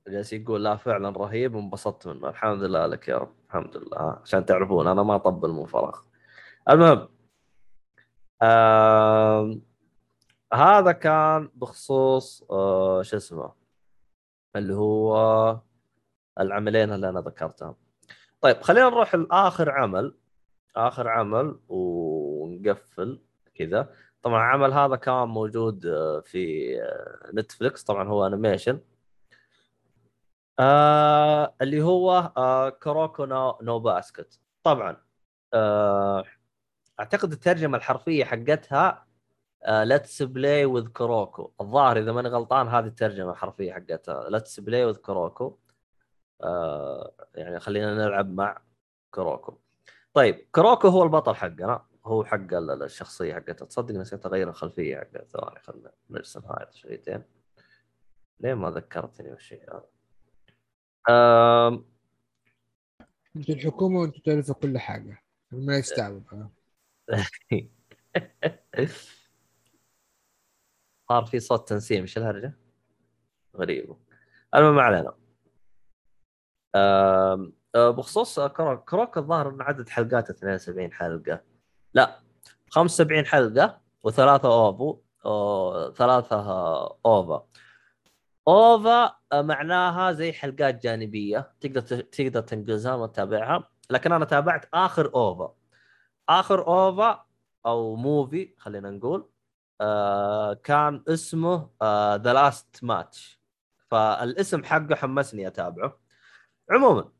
جالس يقول لا فعلا رهيب وانبسطت منه. الحمد لله لك يا رب. الحمد لله. عشان تعرفون أنا ما أطبل من فراغ. المهم آم... هذا كان بخصوص آه شو اسمه اللي هو العملين اللي أنا ذكرتهم. طيب خلينا نروح لآخر عمل. آخر عمل ونقفل كذا. طبعا العمل هذا كان موجود آه، في آه، Netflix طبعا هو animation آه اللي هو آه Kuroko no, no Basket. طبعا آه أعتقد الترجمة الحرفية حقتها Let's play with Kuroko الظاهر إذا ماني غلطان هذه الترجمة الحرفية حقتها. Let's play with Kuroko يعني خلينا نلعب مع كروكو طيب كروكو هو البطل حقنا. هو حق ال- الشخصية حقته. تصدق نسيت أغير الخلفية حقته. ثواني خلنا نرسم هاي شويتين ليه ما ذكرتني بالشيء هذا آم، أنتوا الحكومة وانتوا تعرفوا كل حاجة. ما يستعبد. صار في صوت تنسيم إيش الهرجة؟ غريب. المهم ما علينا. آه، بخصوص Kuroko Kuroko الظاهر ان عدد حلقات 72 حلقة. لا 75 حلقة وثلاثة OVA أو ثلاثة OVA. OVA آه، معناها زي حلقات جانبية. تقدر تقدر تنجزها وتتابعها لكن أنا تابعت آخر OVA آخر OVA أو movie خلينا نقول آه كان اسمه The Last Match فالاسم حقه حمسني أتابعه. عموما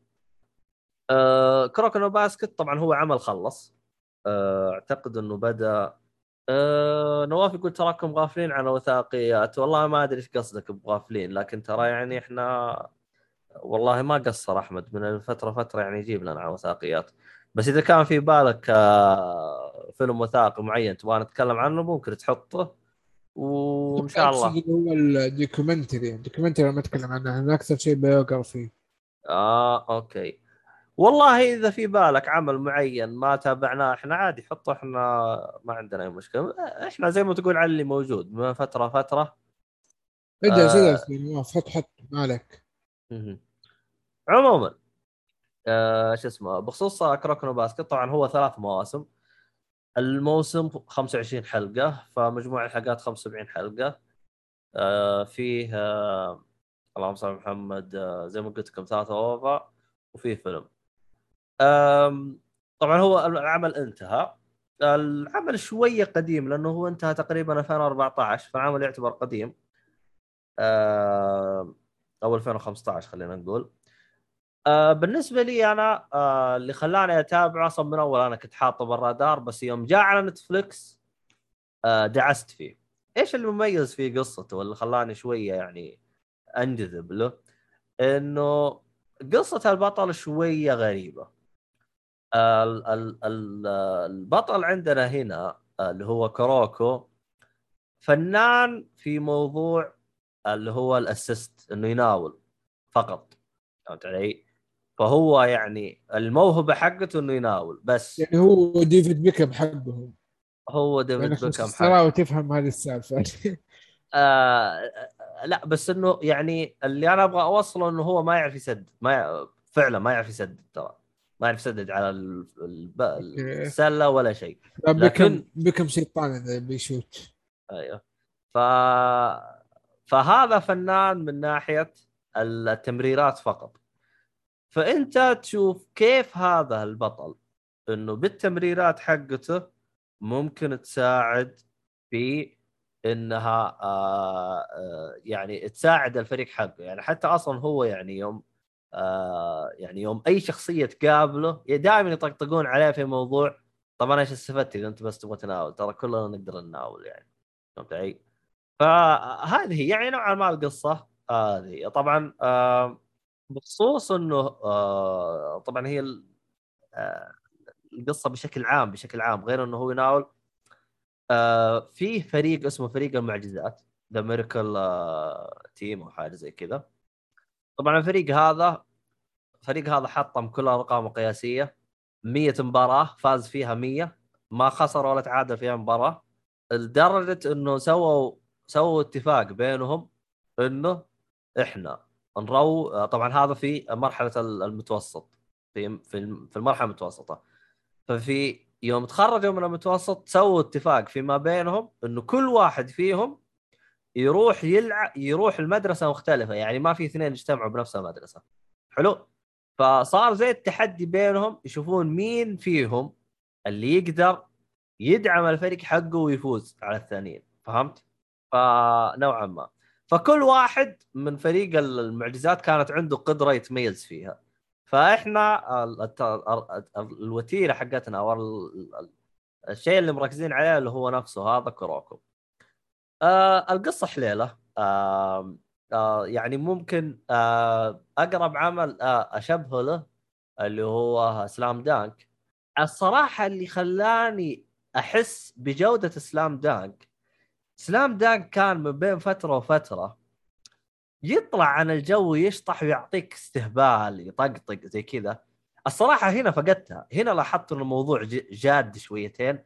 آه Kuroko no Basket طبعا هو عمل خلص. آه أعتقد إنه بدأ آه نواف يقول تراكم غافلين عن وثائقيات والله ما أدري إيش قصدك بغافلين لكن ترى يعني إحنا والله ما قصر أحمد من فتره فترة يعني يجيب لنا عن وثائقيات بس إذا كان في بالك آه فيلم وثائقي معين تبغى نتكلم عنه ممكن تحطه وإن شاء الله. هو ال documentary ال documentary ما أتكلم عنه أنا أكثر شيء biography آه okay. والله إذا في بالك عمل معين ما تابعناه إحنا عادي حطه إحنا ما عندنا أي مشكلة. إحنا زي ما تقول على اللي موجود من فترة فترة. ادرس آه. ادرس نواف حط حط ما عليك. مهم. عموما آه شو اسمه بخصوص كوروكو نو باسكت طبعا هو ثلاث مواسم. الموسم 25 حلقة فمجموع الحلقات 75 حلقة. آه فيه آه اللهم صل محمد آه زي ما قلت لكم ثلاثة OVA وفيه فيلم. طبعا هو العمل انتهى. العمل شوية قديم لأنه هو انتهى تقريبا 2014 فالعمل يعتبر قديم. أو 2015 خلينا نقول. آه بالنسبة لي أنا آه اللي خلاني أتابعه أصلا من أول أنا كنت حاطه بالرادار بس يوم جاء على نتفلكس آه دعست فيه. إيش المميز في قصته واللي خلاني شوية يعني انجذب له؟ إنه قصة البطل شوية غريبة. البطل عندنا هنا اللي هو كروكو فنان في موضوع اللي هو الأسيست إنه يناول فقط فهمت علي؟ فهو يعني الموهبة حقته إنه يناول بس يعني هو ديفيد بيكم حقهم هو يعني ديفيد خمس بيكم حق ترى وتفهم هذه السالفة. آه لا بس إنه يعني اللي أنا أبغى أوصله إنه هو ما يعرف يسدد ما ي... فعلا ما يعرف يسدد ترى. ما يعرف يسدد على الب... السلة ولا شيء. لكن- بيكم شيطان إذا بيشوت. أيوه. ف فهذا فنان من ناحية التمريرات فقط. فأنت تشوف كيف هذا البطل إنه بالتمريرات حقته ممكن تساعد في إنها آه آه يعني تساعد الفريق حقه. يعني حتى أصلا هو يعني يوم آه يعني يوم أي شخصية تقابله دائما يطقطقون عليه في موضوع طب أنا إيش استفدت إذا أنت بس تبغى تناول؟ ترى كلنا نقدر نناول يعني فهمت علي؟ فهذه يعني نوعا ما القصة هذه. طبعا آه بخصوص إنه آه طبعا هي ال- القصة بشكل عام بشكل عام غير إنه هو يناول فيه فريق اسمه فريق المعجزات ذا ميركل تيم أو حاجة زي كذا. طبعا الفريق هذا الفريق هذا حطم كل الارقام القياسيه 100 مباراة فاز فيها 100 ما خسر ولا تعادل فيها مباراة. لدرجة إنه سووا سووا اتفاق بينهم إنه إحنا نرو طبعا هذا في مرحلة المتوسط. في في المرحلة المتوسطة. ففي يوم تخرجوا من المتوسط سووا اتفاق فيما بينهم إنه كل واحد فيهم يروح يلعب يروح المدرسة مختلفة يعني ما في اثنين يجتمعوا بنفس المدرسة. حلو؟ فصار زي التحدي بينهم يشوفون مين فيهم اللي يقدر يدعم الفريق حقه ويفوز على الثانيين. فهمت؟ فنوعا ما. فكل واحد من فريق المعجزات كانت عنده قدرة يتميز فيها. فإحنا الوتيرة حقتنا أو الشيء اللي مركزين عليه اللي هو نفسه هذا كروكو. آه القصة حليلة. آه آه يعني ممكن آه أقرب عمل آه أشبهه له اللي هو سلام دانك. الصراحة اللي خلاني أحس بجودة سلام دانك سلام دانك كان من بين فترة وفترة يطلع عن الجو يشطح ويعطيك استهبال يطقطق زي كذا. الصراحة هنا فقدتها. هنا لاحظت إن الموضوع جاد شويتين.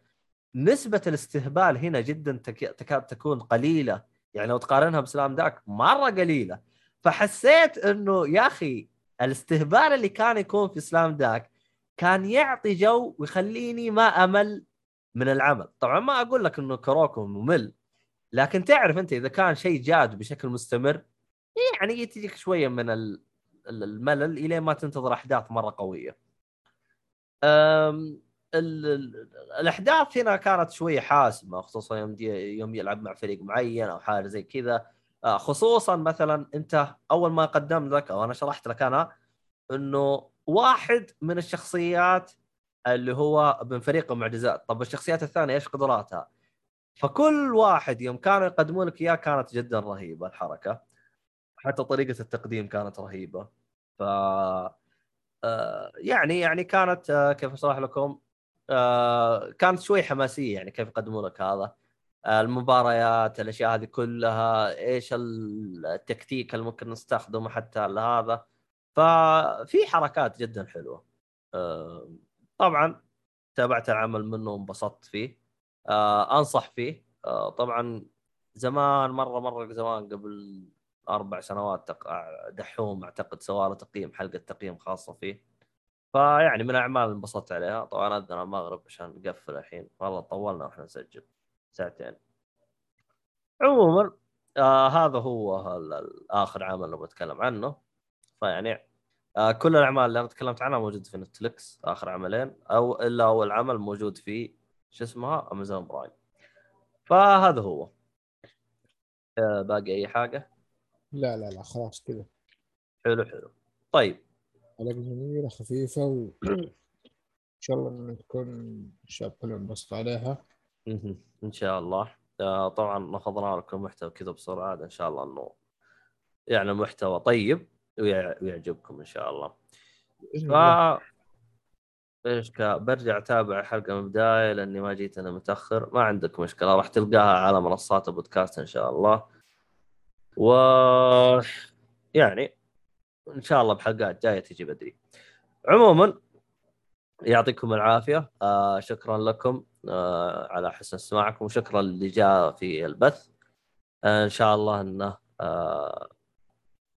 نسبة الاستهبال هنا جدا تكاد تكون قليلة. يعني لو تقارنها بسلام داك مرة قليلة. فحسيت إنه يا أخي الاستهبال اللي كان يكون في سلام داك كان يعطي جو ويخليني ما أمل من العمل. طبعا ما أقول لك إنه كروكو ممل لكن تعرف أنت إذا كان شيء جاد بشكل مستمر يعني تجيك شوية من الملل الين ما تنتظر أحداث مرة قوية. الأحداث هنا كانت شوية حاسمة خصوصا يوم يوم يلعب مع فريق معين أو حاجة زي كذا. آه، خصوصا مثلا أنت أول ما قدم لك أو أنا شرحت لك أنا إنه واحد من الشخصيات اللي هو من فريق المعجزات. طب الشخصيات الثانية إيش قدراتها؟ فكل واحد يوم كانوا يقدمون لك إياه كانت جدا رهيبة الحركة. حتى طريقة التقديم كانت رهيبة. ف آه، يعني يعني كانت آه، كيف أشرح لكم؟ آه، كانت شوي حماسية يعني كيف يقدموا لك هذا. المباريات الأشياء هذه كلها إيش التكتيك اللي ممكن نستخدمه حتى لهذا. ففي حركات جدا حلوة. طبعا تابعت العمل منه وانبسطت فيه. أنصح فيه. طبعا زمان مرة مرة زمان قبل أربع سنوات دحوم أعتقد سوى له تقييم حلقة تقييم خاصة فيه. فيعني من الاعمال اللي انبسطت عليها. طبعا اذن المغرب عشان نقفل الحين. والله طولنا وإحنا نسجل ساعتين. عموما آه هذا هو آخر عمل اللي بتكلم عنه. فيعني آه كل الأعمال اللي أنا تكلمت عنها موجودة في نتفلكس آخر عملين أو إلا أول عمل موجود في شو اسمها؟ امازون برايم فهذا هو. آه باقي أي حاجة؟ لا لا لا خلاص كذا. حلو حلو. طيب. حلقة جميلة خفيفة و إن شاء الله إن تكون الشباب كلهم انبسطوا عليها. إن شاء الله. آه، طبعا أخذنا لكم محتوى كذا بسرعة إن شاء الله إنه يعني محتوى طيب ويعجبكم إن شاء الله. ف إيش برجع أتابع الحلقة من البداية لأني ما جيت أنا متأخر. ما عندك مشكلة راح تلقاها على منصات البودكاست إن شاء الله. و يعني ان شاء الله بحلقات جاية تجي بدري. عموما يعطيكم العافية. آه شكرا لكم آه على حسن استماعكم وشكرا اللي جاء في البث. آه إن شاء الله إنه آه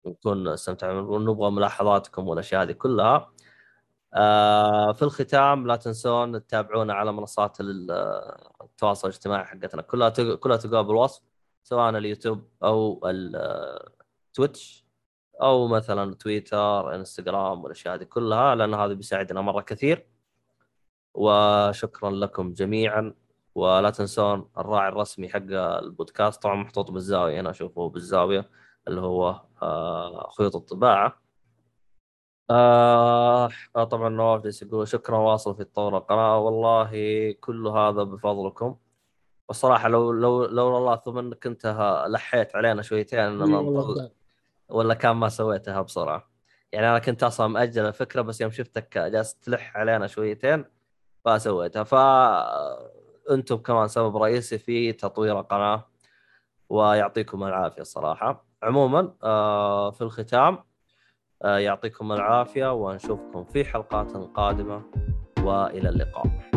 نكون استمتعنا ونبغى ملاحظاتكم والأشياء هذه كلها. آه في الختام لا تنسون تتابعونا على منصات التواصل الاجتماعي حقتنا كلها كلها تلقاها بالوصف سواء اليوتيوب أو التويتش أو مثلا تويتر إنستغرام والأشياء هذه كلها لأن هذا بيساعدنا مرة كثير. وشكرا لكم جميعا. ولا تنسون الراعي الرسمي حق البودكاست. طبعا محطوط بالزاوية أنا أشوفه بالزاوية اللي هو آه، خيوط الطباعة. آه, طبعا نواف يقول شكرا واصل في تطور القناة. والله كل هذا بفضلكم. والصراحة لو لو لو الله ثم إنك انت لحيت علينا شويتين إننا ولا كان ما سويتها بسرعة. يعني أنا كنت أصلا مأجل الفكرة بس يوم شفتك جالس تلح علينا شويتين فسويتها ف أنتم كمان سبب رئيسي في تطوير القناة ويعطيكم العافية الصراحه عموما آه، في الختام آه، يعطيكم العافية ونشوفكم في حلقات قادمة وإلى اللقاء.